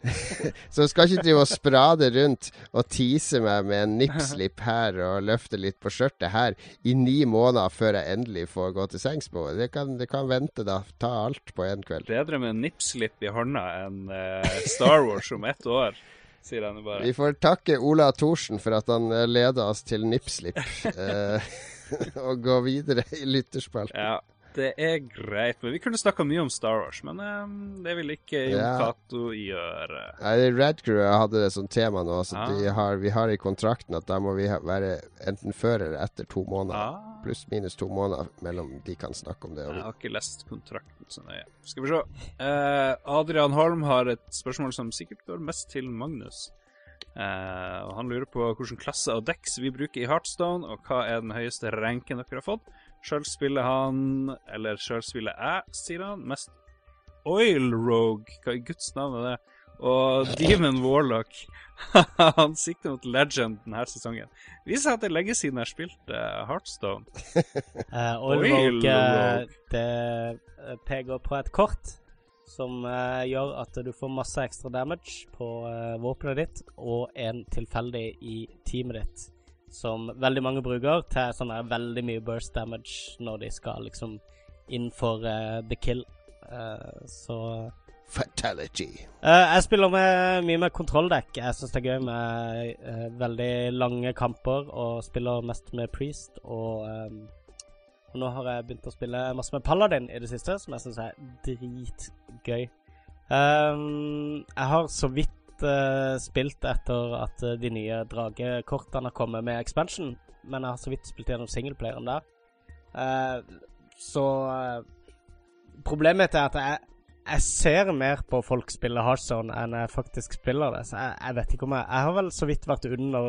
Så jeg skal ikke drive og sprade rundt og tease meg med en nippslipp her og løfte litt på skjørtet her i ni måneder før jeg endelig får gå til sengs på. Det kan, det kan vente, da. Ta alt på én kveld. Bedre med en nippslipp i hånda enn uh, Star Wars om ett år. Sier han bare. Vi får takke Ola Thorsen for at han leder oss til nippslip. og gå videre i lytterspalten. Ja det er greit. Men vi kunne snakka mye om Star Wars, men um, det vil ikke Jon ja. Cato gjøre. Nei, Red Crew hadde det som tema nå, så ja. har, vi har i kontrakten at da må vi være enten før eller etter to måneder. Ah. pluss-minus to måneder mellom de kan snakke om det. Jeg har ikke lest kontrakten så nøye. Skal vi se. Uh, Adrian Holm har et spørsmål som sikkert går mest til Magnus. Uh, og Han lurer på hvilken klasse av deks vi bruker i Heartstone, og hva er den høyeste ranken dere har fått. Sjøl spiller han, eller sjøl spiller jeg, sier han, mest Oil Rogue. Hva i guds navn er det? Og Demon Warlock han sikter mot Legend denne sesongen. Viser at det er lenge siden jeg har spilt uh, Heartstone. uh, Oil Rogue, det peker på et kort som uh, gjør at du får masse ekstra damage på uh, våpenet ditt, og en tilfeldig i teamet ditt, som veldig mange bruker til sånn veldig mye burst damage når de skal liksom inn for uh, the kill. så Fatality. jeg spiller med, mye med kontrolldekk. Jeg syns det er gøy med veldig lange kamper, og spiller mest med Priest og um, og nå har jeg begynt å spille masse med Paladin i det siste, som jeg syns er dritgøy. Um, jeg har så vidt uh, spilt etter at uh, de nye dragekortene har kommet med expansion, men jeg har så vidt spilt gjennom singleplayeren der. Uh, så problemet er at jeg, jeg ser mer på folk spille Heartzone enn jeg faktisk spiller det. Så jeg, jeg, vet ikke om jeg Jeg har vel så vidt vært under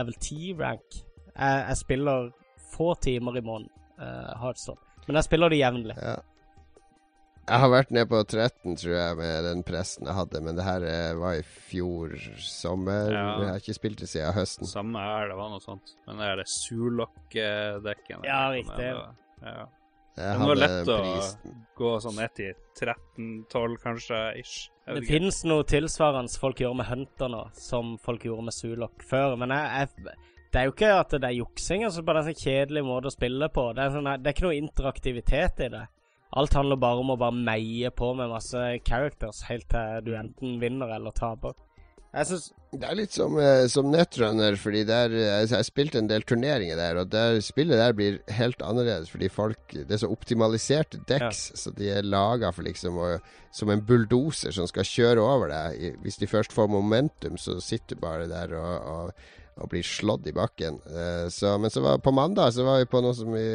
level 10-rank. Jeg, jeg spiller få timer i måneden, uh, Heartstone. Men jeg spiller det jevnlig. Ja. Jeg har vært ned på 13, tror jeg, med den pressen jeg hadde, men det her eh, var i fjor sommer. Ja. Jeg har ikke spilt det siden høsten. Samme her, det var noe sånt. Men det er det Sulok-dekken Ja, riktig. Ja. Det var lett å gå sånn ned til 13-12, kanskje, ish. Det finnes noe tilsvarende folk gjør med Hunter nå, som folk gjorde med Sulok før. Men jeg, jeg, det er jo ikke at det er juksing, altså bare det er en sånn kjedelig måte å spille på. Det er, sånn, det er ikke noe interaktivitet i det. Alt handler bare om å bare meie på med masse characters helt til du enten vinner eller taper. Jeg synes Det er litt som, uh, som Netrunner, fordi der, uh, jeg spilte en del turneringer der, og der, spillet der blir helt annerledes fordi folk Det er så optimaliserte decks, ja. så de er laga for liksom å, Som en bulldoser som skal kjøre over deg. Hvis de først får momentum, så sitter du bare der og, og og blir slått i bakken. Uh, så, men så var, på mandag så var vi på noe som vi,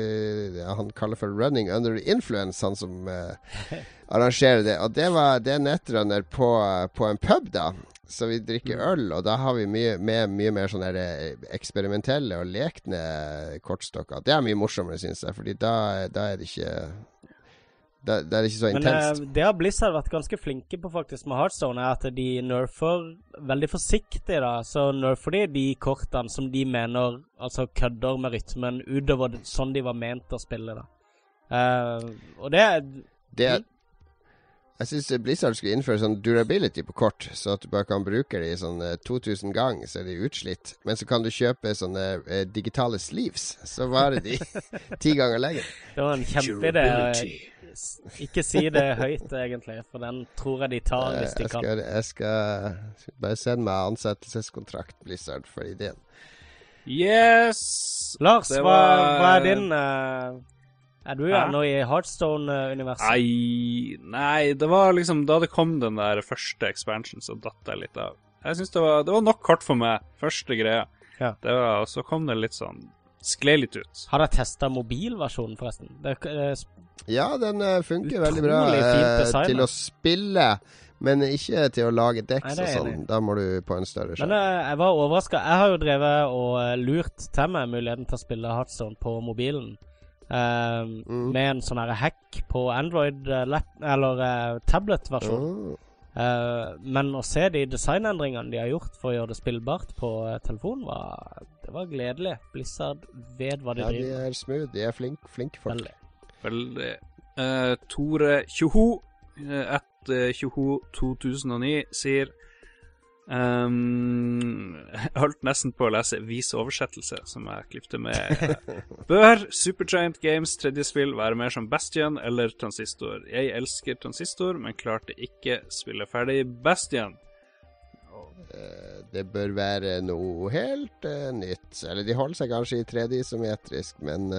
ja, han kaller for 'running under influence', han som uh, arrangerer det. Og det var det er nettrunner på, på, en pub, da. Så vi drikker mm. øl, og da har vi mye, med, mye mer sånne eh, eksperimentelle og lekne kortstokker. Det er mye morsommere, syns jeg, Fordi da, da er det ikke det, det, er ikke så intenst. Men det har Blizzard vært ganske flinke på faktisk med Heartstone, er at de nerfer veldig forsiktig, da. Så nerfer de de kortene som de mener altså kødder med rytmen utover sånn de var ment å spille, da. Uh, og det, det er jeg syns Blizzard skulle innføre sånn durability på kort, så at du bare kan bruke det i sånn 2000 ganger, så er de utslitt. Men så kan du kjøpe sånne eh, digitale sleeves, så varer de ti ganger lenger. Det var en kjempeidé. Ikke si det høyt, egentlig, for den tror jeg de tar hvis de jeg skal, kan. Jeg skal bare sende meg ansettelseskontrakt, Blizzard, for ideen. Yes! Lars, var... hva, hva, er din uh, Er du ennå i Heartstone-universet? Nei, nei, det var liksom Da det kom den der første expansion, så datt jeg litt av. Jeg syns det, det, var nok kort for meg, første greia. Ja. Det var, og så kom det litt sånn Skled litt ut. Har dere testa mobilversjonen, forresten? Det, ja, den funker funker veldig bra uh, til å spille. Men ikke til å lage dekk og sånn. Da må du på en større skjerm. Men uh, jeg var overraska. Jeg har jo drevet og lurt til meg muligheten til å spille Hardstone på mobilen. Mm. Med en sånn hack på Android eller tablet-versjon. Oh. men å se de designendringene de har gjort for å gjøre det spillbart på telefon, var, det var gledelig. Blizzard vet hva de ja, driver med. Ja, de er smooth. De er flinke flink folk. Veldig. Veldig. Uh, Tore Tjoho, etter at uh, Tjoho 2009, sier um, Jeg holdt nesten på å lese vis oversettelse, som jeg klipte med. Bør Supergiant Games tredje spill være mer som Bastion eller Transistor? Jeg elsker Transistor, men klarte ikke spille ferdig Bastion. Det bør være noe helt nytt. Eller de holder seg kanskje i 3D-isometrisk, men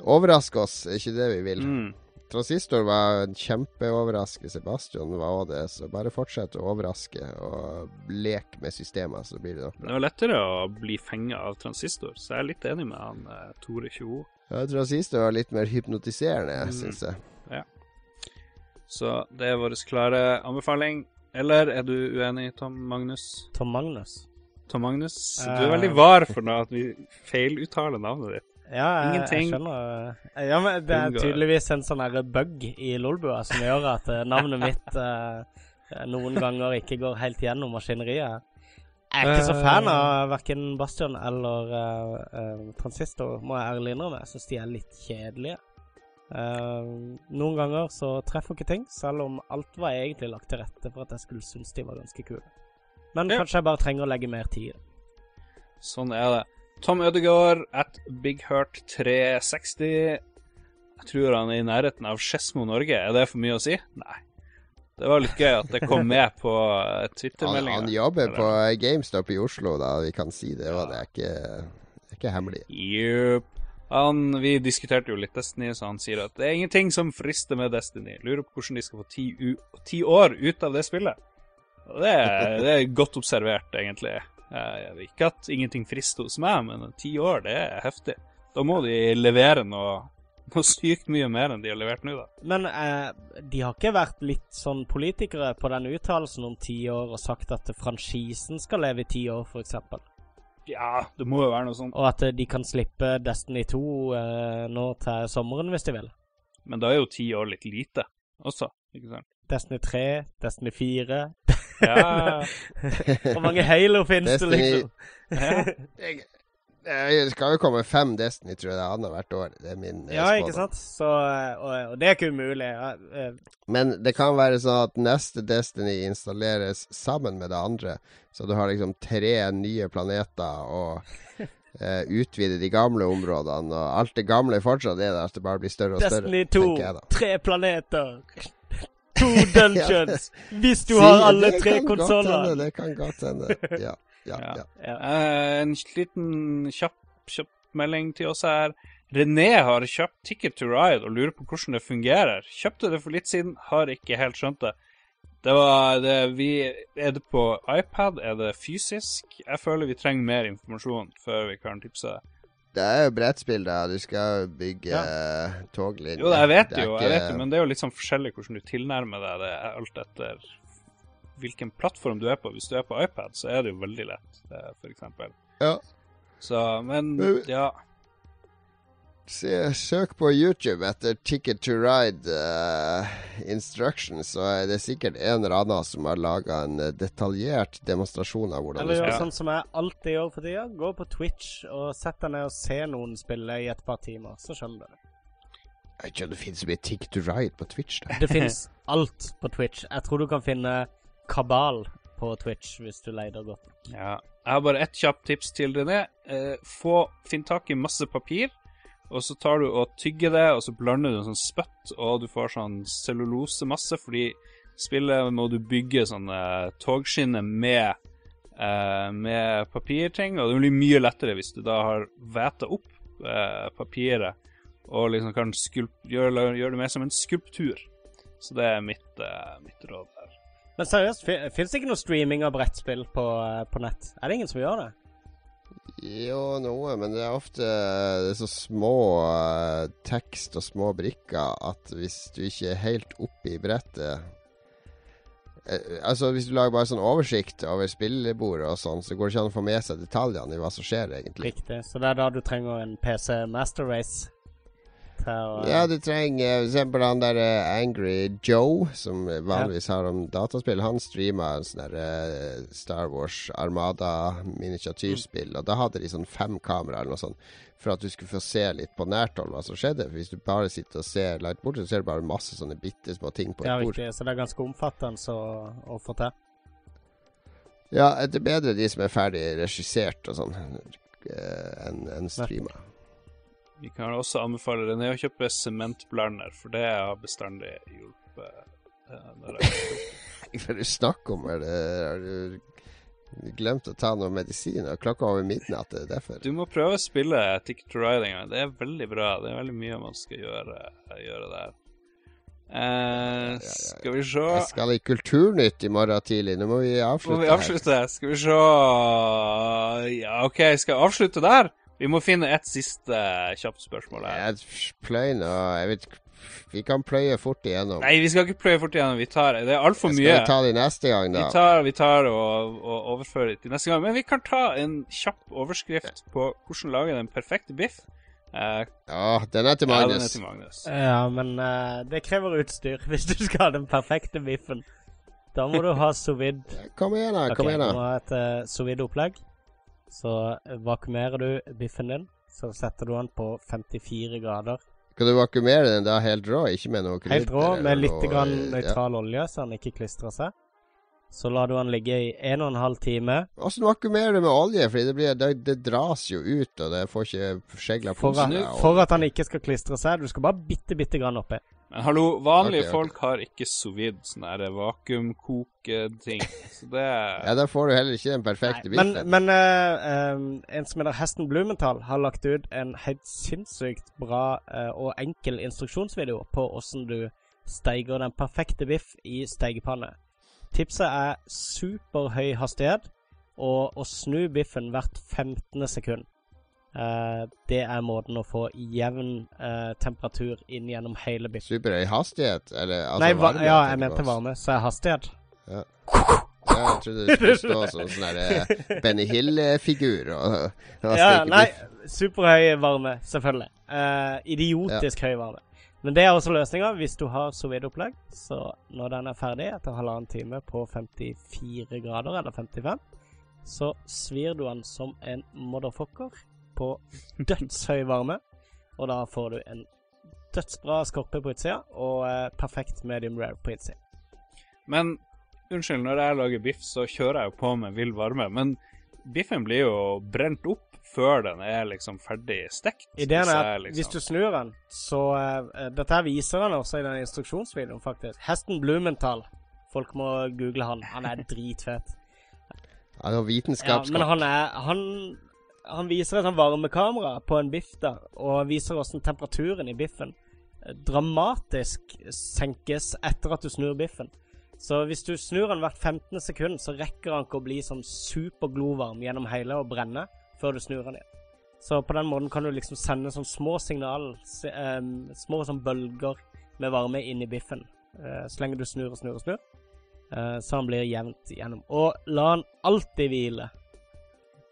Overraske oss, er ikke det vi vil. Mm. Transistor var en kjempeoverraskelse. Bastion var òg det. Så bare fortsett å overraske og leke med systemet, så blir det nok bra. Det var lettere å bli fenga av transistor, så jeg er litt enig med han eh, Tore Tjo. Ja, transistor var litt mer hypnotiserende, mm. syns jeg. Ja. Så det er vår klare anbefaling. Eller er du uenig, Tom Magnus? Tom Magnus? Tom Magnus, du er veldig var for noe at vi feiluttaler navnet ditt. Ja, jeg, Ingenting. jeg skjønner. Ja, men Det er tydeligvis en sånn bug i Lolbua som gjør at eh, navnet mitt uh, noen ganger ikke går helt gjennom maskineriet. Jeg er ikke så fan av uh, verken Bastion eller uh, uh, Transistor, må jeg ærlig innrømme. Jeg syns de er litt kjedelige. noen ganger så treffer ikke ting, selv om alt var egentlig lagt til rette for at jeg skulle synes de var ganske kule. Men ja. kanskje jeg bare trenger å legge mer tid. Sånn er det. Tom Ødegaard at BigHurt360. Jeg tror han er i nærheten av Skedsmo Norge. Er det for mye å si? Nei. Det var litt gøy at det kom med på Twitter-meldinga. Han, han, jobber på GameStop i Oslo, da. Vi kan si det. Ja. Det er ikke, ikke hemmelig. Jupp. vi diskuterte jo litt Destiny, så han sier at det er ingenting som frister med Destiny. Lurer på hvordan de skal få ti, ti år ut av det spillet. Og det, det er godt observert, egentlig. Jeg vet ikke at ingenting frister hos meg, men ti år, det er heftig. Da må de levere noe, noe sykt mye mer enn de har levert nå, da. Men eh, de har ikke vært litt sånn politikere på den uttalelsen om ti år og sagt at franchisen skal leve i ti år, f.eks.? Ja, det må jo være noe sånt. Og at eh, de kan slippe Destiny 2 eh, nå til sommeren, hvis de vil. Men da er jo ti år litt lite også, ikke sant? Destiny 3, Destiny 4 ja. Hvor mange Halo finnes det, liksom? Det skal jo komme fem Destiny, tror jeg det er annethvert år. Det er min eh, Ja, ikke sant? Så, og, og, det er ikke umulig. Ja, eh. Men det kan være sånn at neste Destiny installeres sammen med det andre. Så du har liksom tre nye planeter og uh, utvide de gamle områdene. Og alt det gamle fortsatt er der, at det bare blir større og Destiny større. Destiny 2, tre planeter. To dungeons! Hvis du har alle tre konsoller. Det kan godt hende. Ja. Ja, ja. ja. Uh, en liten kjapp, kjapp melding til oss her. René har kjøpt Ticket to Ride og lurer på hvordan det fungerer. Kjøpte det for litt siden, har ikke helt skjønt det. Det var det vi Er det på iPad? Er det fysisk? Jeg føler vi trenger mer informasjon før vi kan tipse deg. Det er jo brettspill, da. Du skal bygge ja. toglinjer. Jo, jeg vet jo, jeg vet jo, men det er jo litt sånn forskjellig hvordan du tilnærmer deg det, alt etter hvilken plattform du er på. Hvis du er på iPad, så er det jo veldig lett, eh, f.eks. Ja. Så, men ja. Søk på YouTube etter 'Ticket to Ride uh, Instructions', så er det sikkert en eller annen som har laga en eh, detaljert demonstrasjon av hvordan Eller gjør sånn som jeg alltid gjør for tida. Gå på Twitch og sett deg ned og se noen spille i et par timer, så skjønner du det. Jeg vet ikke om det finnes mye 'Ticket to Ride' på Twitch. Da. Det finnes alt på Twitch. Jeg tror du kan finne kabal på Twitch hvis du leter godt. Ja. Jeg har bare ett kjapt tips til dere. Eh, få, Finn tak i masse papir og så tar du og tygger det, og så blander du en sånn spytt, og du får sånn cellulosemasse, fordi spillet må du bygge sånne togskinner med, eh, med papirting, og det blir mye lettere hvis du da har væta opp eh, papiret og liksom kan gjøre, gjør det mer som en skulptur. Så det er mitt, eh, mitt råd der. Men seriøst, fins det ikke noe streaming av brettspill på, eh, på nett? Er det ingen som gjør det? Jo, noe, men det er ofte det er så små uh, tekst og små brikker at hvis du ikke er helt oppe i brettet uh, Altså Hvis du lager bare sånn oversikt over spillebordet og sånn, så går det ikke an å få med seg detaljene i hva som skjer, egentlig. Riktig. Så det er da du trenger en PC Master Race? Å, ja, du trenger f.eks. han der uh, Angry Joe, som vanligvis har om dataspill. Han streama en sånn der uh, Star Wars Armada-miniatyrspill, mm. og da hadde de sånn fem kameraer eller noe sånt. For at du skulle få se litt på nært hold hva som skjedde. For Hvis du bare sitter og ser langt bort, så ser du bare masse sånne bitte små ting på et ja, bord. Riktig, så det er ganske omfattende å, å få til. Ja, det er bedre de som er ferdig regissert og sånn, eh, enn en streama. Vi kan også anbefale René å kjøpe sementblander, for det har bestandig hjulpet. Uh, Hva er det du snakker om? Er det, har du glemt å ta noe medisin? Og klokka over midnatt, det er derfor. Du må prøve å spille Ticket to Ride en gang. Det er veldig bra. Det er veldig mye man skal gjøre, gjøre der. Uh, skal vi se Jeg skal i Kulturnytt i morgen tidlig. Nå må vi avslutte. Må vi avslutte? Her. Skal vi se Ja, OK, skal vi avslutte der? Vi må finne et siste kjapt spørsmål her. Jeg pløy nå Jeg vet Vi kan pløye fort igjennom. Nei, vi skal ikke pløye fort igjennom. Vi tar Det er altfor mye. Skal vi ta det neste gang, da? Vi tar, vi tar og, og overfører det til neste gang. Men vi kan ta en kjapp overskrift på hvordan lage den perfekte biff. Uh, ja, den er til Magnus. Ja, den er til Magnus. Ja, men uh, det krever utstyr hvis du skal ha den perfekte biffen. Da må du ha sovid. Kom igjen, da. Kom igjen, da. Du må ha et uh, eh, sovid-opplegg. Så vakumerer du biffen din. Så setter du den på 54 grader. Skal du vakuumere den da helt rå, ikke med noe krydder? Helt rå, med litt grann nøytral ja. olje, så den ikke klistrer seg. Så lar du den ligge i en og en halv time. Åssen vakuumerer du med olje? Fordi det, blir, det, det, dras jo ut, og det får ikke skjegla på seg. For at den ikke skal klistre seg. Du skal bare bitte, bitte grann oppi. Men hallo, vanlige okay, folk har ikke sovid, sånne vakuumkoketing. Så det Ja, da får du heller ikke den perfekte biffen. Men, men uh, um, en som heter Hesten Blumenthal, har lagt ut en helt sinnssykt bra uh, og enkel instruksjonsvideo på åssen du steiger den perfekte biff i steigepanne. Tipset er superhøy hastighet og å snu biffen hvert 15. sekund. Uh, det er måten å få jevn uh, temperatur inn gjennom hele biffen. Superhøy hastighet? Eller altså Nei, varme? Ja, jeg mente varme, så er hastighet. Ja. ja jeg trodde du skulle stå som sånn uh, Benny Hill-figur. ja, nei, superhøy varme, selvfølgelig. idiotisk ja. høy varme. Men det er også løsninga hvis du har sovedopplegg. Så når den er ferdig etter halvannen time på 54 grader, eller 55, så svir du den som en motherfucker på dødshøy varme. Og da får du en dødsbra skorpe på utsida og eh, perfekt medium rare på innsida. Men unnskyld, når jeg lager biff, så kjører jeg jo på med vill varme. Men biffen blir jo brent opp før den er liksom ferdig stekt. Ideen er at liksom... hvis du snur den, så eh, Dette her viser han også i den instruksjonsvideoen, faktisk. Hesten Blumenthal. Folk må google han. Han er dritfet. Han har vitenskapskap. Ja, men han er han, han viser et sånn varmekamera på en biff der, og viser hvordan temperaturen i biffen eh, dramatisk senkes etter at du snur biffen. Så hvis du snur den hvert 15. sekund, så rekker han ikke å bli sånn superglovarm gjennom hele og brenne før du snur den igjen. Så på den måten kan du liksom sende sånn små signal, små sånn bølger med varme inn i biffen. Uh, så lenge du snur og snur og snur. Uh, så han blir jevnt gjennom. Og la han alltid hvile.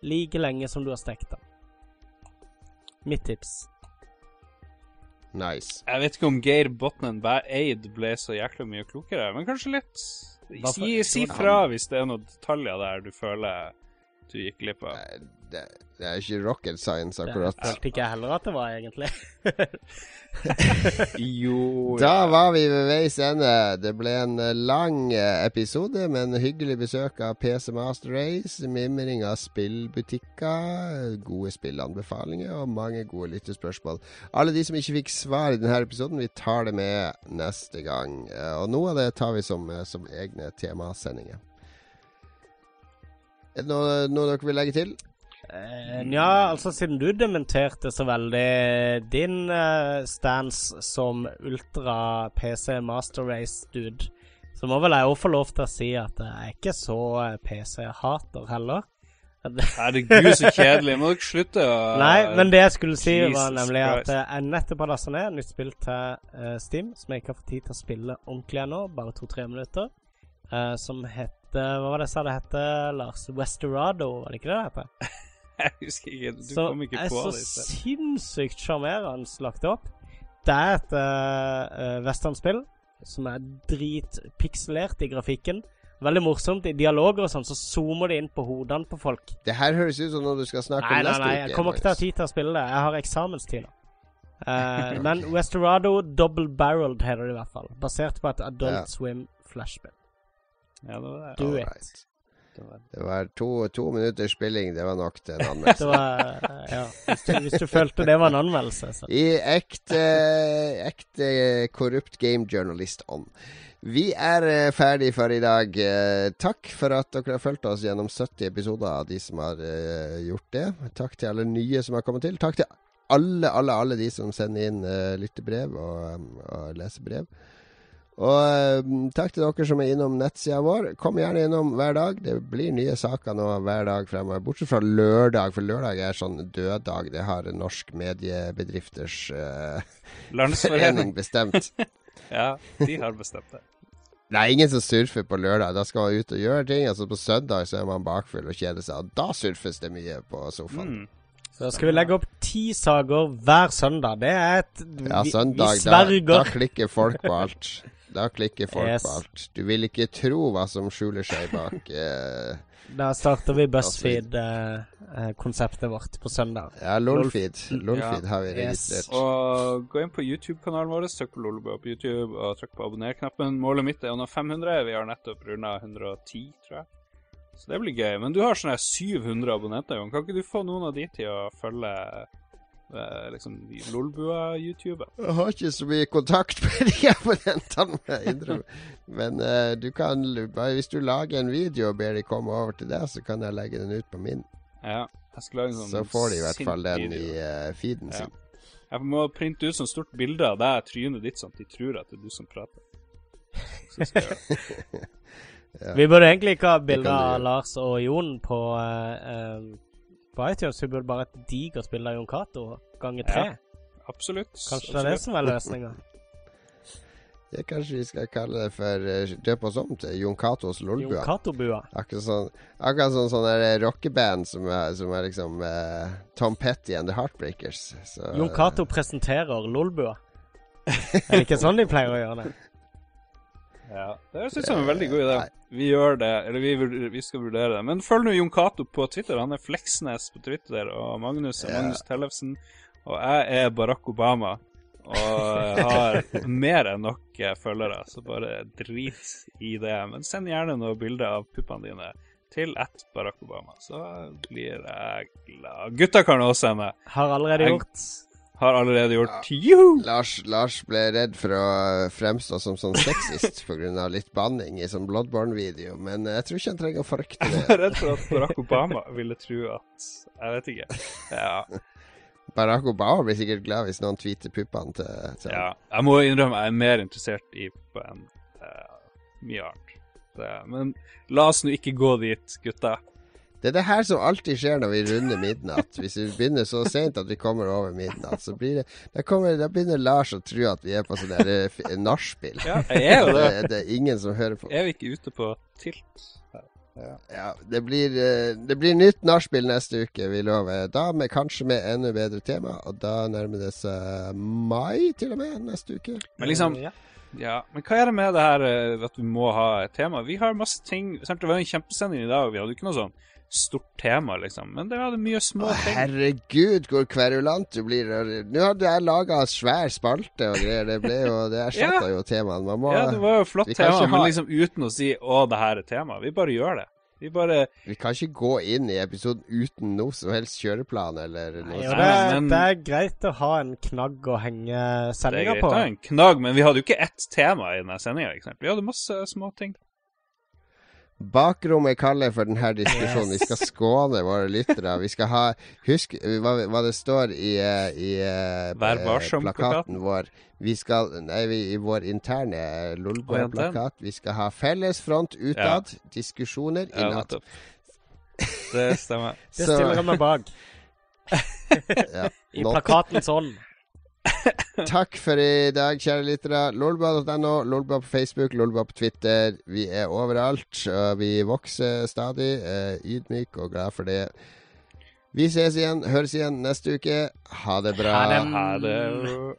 Like lenge som du har stekt den. Mitt tips. Nice. Jeg vet ikke om Geir Botnen Eid ble så jækla mye klokere, men kanskje litt. Si, si fra hvis det er noen detaljer der du føler du gikk glipp av? Det, det, er ikke rocket science, akkurat. Det følte ikke jeg heller at det var, egentlig. jo Da var vi ved veis ende. Det ble en eh, lang eh, episode med en hyggelig besøk av PC Master Race, mimring av spillbutikker, gode spillanbefalinger og mange gode lyttespørsmål. Alle de som ikke fikk svar i denne episoden, vi tar det med neste gang. Eh, og noe av det tar vi som, som egne temasendinger. Er det noe, noe dere vil legge til? Uh, ja, altså siden du dementerte så veldig din uh, stance som ultra-PC Master Race-dude, så må vel jeg òg få lov til å si at jeg er ikke så uh, PC-hater heller. Herregud, så kjedelig. Må dere slutte å Nei, men det jeg skulle si, Jesus var nemlig at jeg nettopp har lasta ned nytt spill til Steam, som jeg ikke har fått tid til å spille ordentlig ennå, bare to-tre minutter, som heter hette Hva var det jeg sa det hette, Lars? Westerado, var det ikke det det heter? jeg husker ikke. Du så kom ikke på det. Så sinnssykt sjarmerende lagt opp. Det er et uh, westernspill som er dritpikselert i grafikken. Veldig morsomt. I dialoger og sånn så zoomer de inn på hodene på folk. Det her høres ut som noe du skal snakke nei, om neste uke. Nei, nei, jeg kommer ikke til å ha tid til å spille det. Jeg har eksamenstid nå. Uh, men Westerado Double Barreled heter det i hvert fall. Basert på et Adult ja. Swim flashbill. Ja, det var det. Do it. Det var to, to minutters spilling, det var nok til en anmeldelse. var, ja, hvis, du, hvis, du, følte det var en anmeldelse, så. I ekte, ekte korrupt game journalist ånd. Vi er uh, ferdig for i dag. Uh, takk for at dere har fulgt oss gjennom 70 episoder av de som har gjort det. Takk til alle nye som har kommet til. Takk til alle, alle, alle de som sender inn lyttebrev og, og leser brev. Og um, takk til dere som er innom nettsida vår. Kom gjerne innom hver dag. Det blir nye saker nå hver dag fremover. Bortsett fra lørdag, for lørdag er sånn døddag. Det har Norsk Mediebedrifters uh, forening bestemt. ja, de har bestemt det. Det er ingen som surfer på lørdag. Da skal man ut og gjøre ting. Altså På søndag så er man bakfull og kjeder seg, og da surfes det mye på sofaen. Mm. Så skal vi legge opp ti saker hver søndag. Det er et Ja, søndag. Da, da, klikker folk på alt. Da klikker folk yes. på alt. Du vil ikke tro hva som skjuler seg bak eh, Da starter vi BuzzFeed-konseptet eh, vårt på søndag. Ja, Lolfeed. Lolfeed ja. har vi registrert. Yes. Og gå inn på YouTube-kanalen vår, søk på Lolebø på YouTube og trykk på abonner-knappen. Målet mitt er under 500. Vi har nettopp runda 110, tror jeg. Så det blir gøy. Men du har sånne 700 abonnenter, Jon. Kan ikke du få noen av de til å følge eh, liksom Lolbua-YouTube. Jeg har ikke så mye kontakt med de abonnentene, Men uh, du kan, bare hvis du lager en video og ber de komme over til deg, så kan jeg legge den ut på min. Ja, jeg skal lage en sånn Så får de i hvert fall den video. i uh, feeden ja. sin. Jeg må printe ut sånn stort bilde av deg, trynet ditt, sånn at de tror at det er du som prater. ja. Vi burde egentlig ikke ha bilde av Lars og Jon på uh, på iTunes. Hun burde bare et digert bilde av Jon Cato ganger tre. Ja, absolutt. Kanskje det er det som er løsninga. Ja, kanskje vi skal kalle det for uh, døpe oss om til Jon Catos Lolbua. Akkurat sånn, akkurat sånn, sånn der rockeband som er, som er liksom uh, Tom Petty and The Heartbreakers. Så, Jon Cato presenterer Lolbua. er det ikke sånn de pleier å gjøre det? Ja, det høres ut som en veldig god idé. Vi gjør det, eller vi, vi skal vurdere det. Men følg nå Jon Cato på Twitter. Han er Fleksnes på Twitter, og Magnus er Magnus Tellefsen. Og jeg er Barack Obama. Og har mer enn nok følgere, så bare drit i det. Men send gjerne noen bilder av puppene dine til at Barack Obama, så blir jeg glad. Gutta kan også sende. Har allerede gjort. Har allerede gjort. Ja. Lars, Lars, ble redd for å fremstå som sånn sexist pga. litt banning i sånn Bloodborne-video, men jeg tror ikke han trenger å frykte det. Jeg er redd for at Barack Obama ville tro at Jeg vet ikke. Ja. Barack Obama blir sikkert glad hvis noen tweeter puppene til, til Ja. Jeg må innrømme jeg er mer interessert i på enn uh, mye annet. Men la oss nå ikke gå dit, gutta. Det er det her som alltid skjer når vi runder midnatt. Hvis vi begynner så sent at vi kommer over midnatt, så blir det Da, kommer, da begynner Lars å tro at vi er på sånn uh, nachspiel. Ja, jeg er jo det. det. det. er ingen som hører på. Er vi ikke ute på tilt? Ja. ja det, blir, uh, det blir nytt nachspiel neste uke, vi lover. Da med, kanskje med enda bedre tema. Og da nærmer det seg mai, til og med, neste uke. Men liksom ja. Ja, men hva er det med det her eh, at vi må ha et tema? Vi har masse ting Det var en kjempesending i dag, vi hadde ikke noe sånn stort tema, liksom. Men det hadde mye små ting. Herregud, hvor kverulant du blir. Nå hadde jeg laga svær spalte og greier. Det ble jo Det erstatta ja. jo temaene. ja, det var jo flott tema, men liksom uten å si 'Å, det her er tema'. Vi bare gjør det. Vi bare Vi kan ikke gå inn i episoden uten noe som helst kjøreplan eller noe Nei, sånt. Det, men, det, er greit å ha en knagg å henge sendinga på. Det er greit å ha en knagg, men vi hadde jo ikke ett tema i denne sendinga. Vi hadde masse småting. Bakrommet kaller for denne diskusjonen. Vi skal skåne våre lyttere. Vi skal ha Husk hva, hva det står i, eh, i eh, plakaten vår. Vi skal Nei, vi, i vår interne Lolbua-plakat. Vi skal ha felles front utad, ja. diskusjoner innad. Ja, det stemmer. det stiller jeg meg bak. ja, I plakatens ånd. Takk for i dag, kjære lyttere. Lolbua.no, Lolbua på Facebook, Lolbua på Twitter. Vi er overalt, og vi vokser stadig. Eh, ydmyk og glad for det. Vi ses igjen, høres igjen neste uke. Ha det bra. Ha det. Ha det.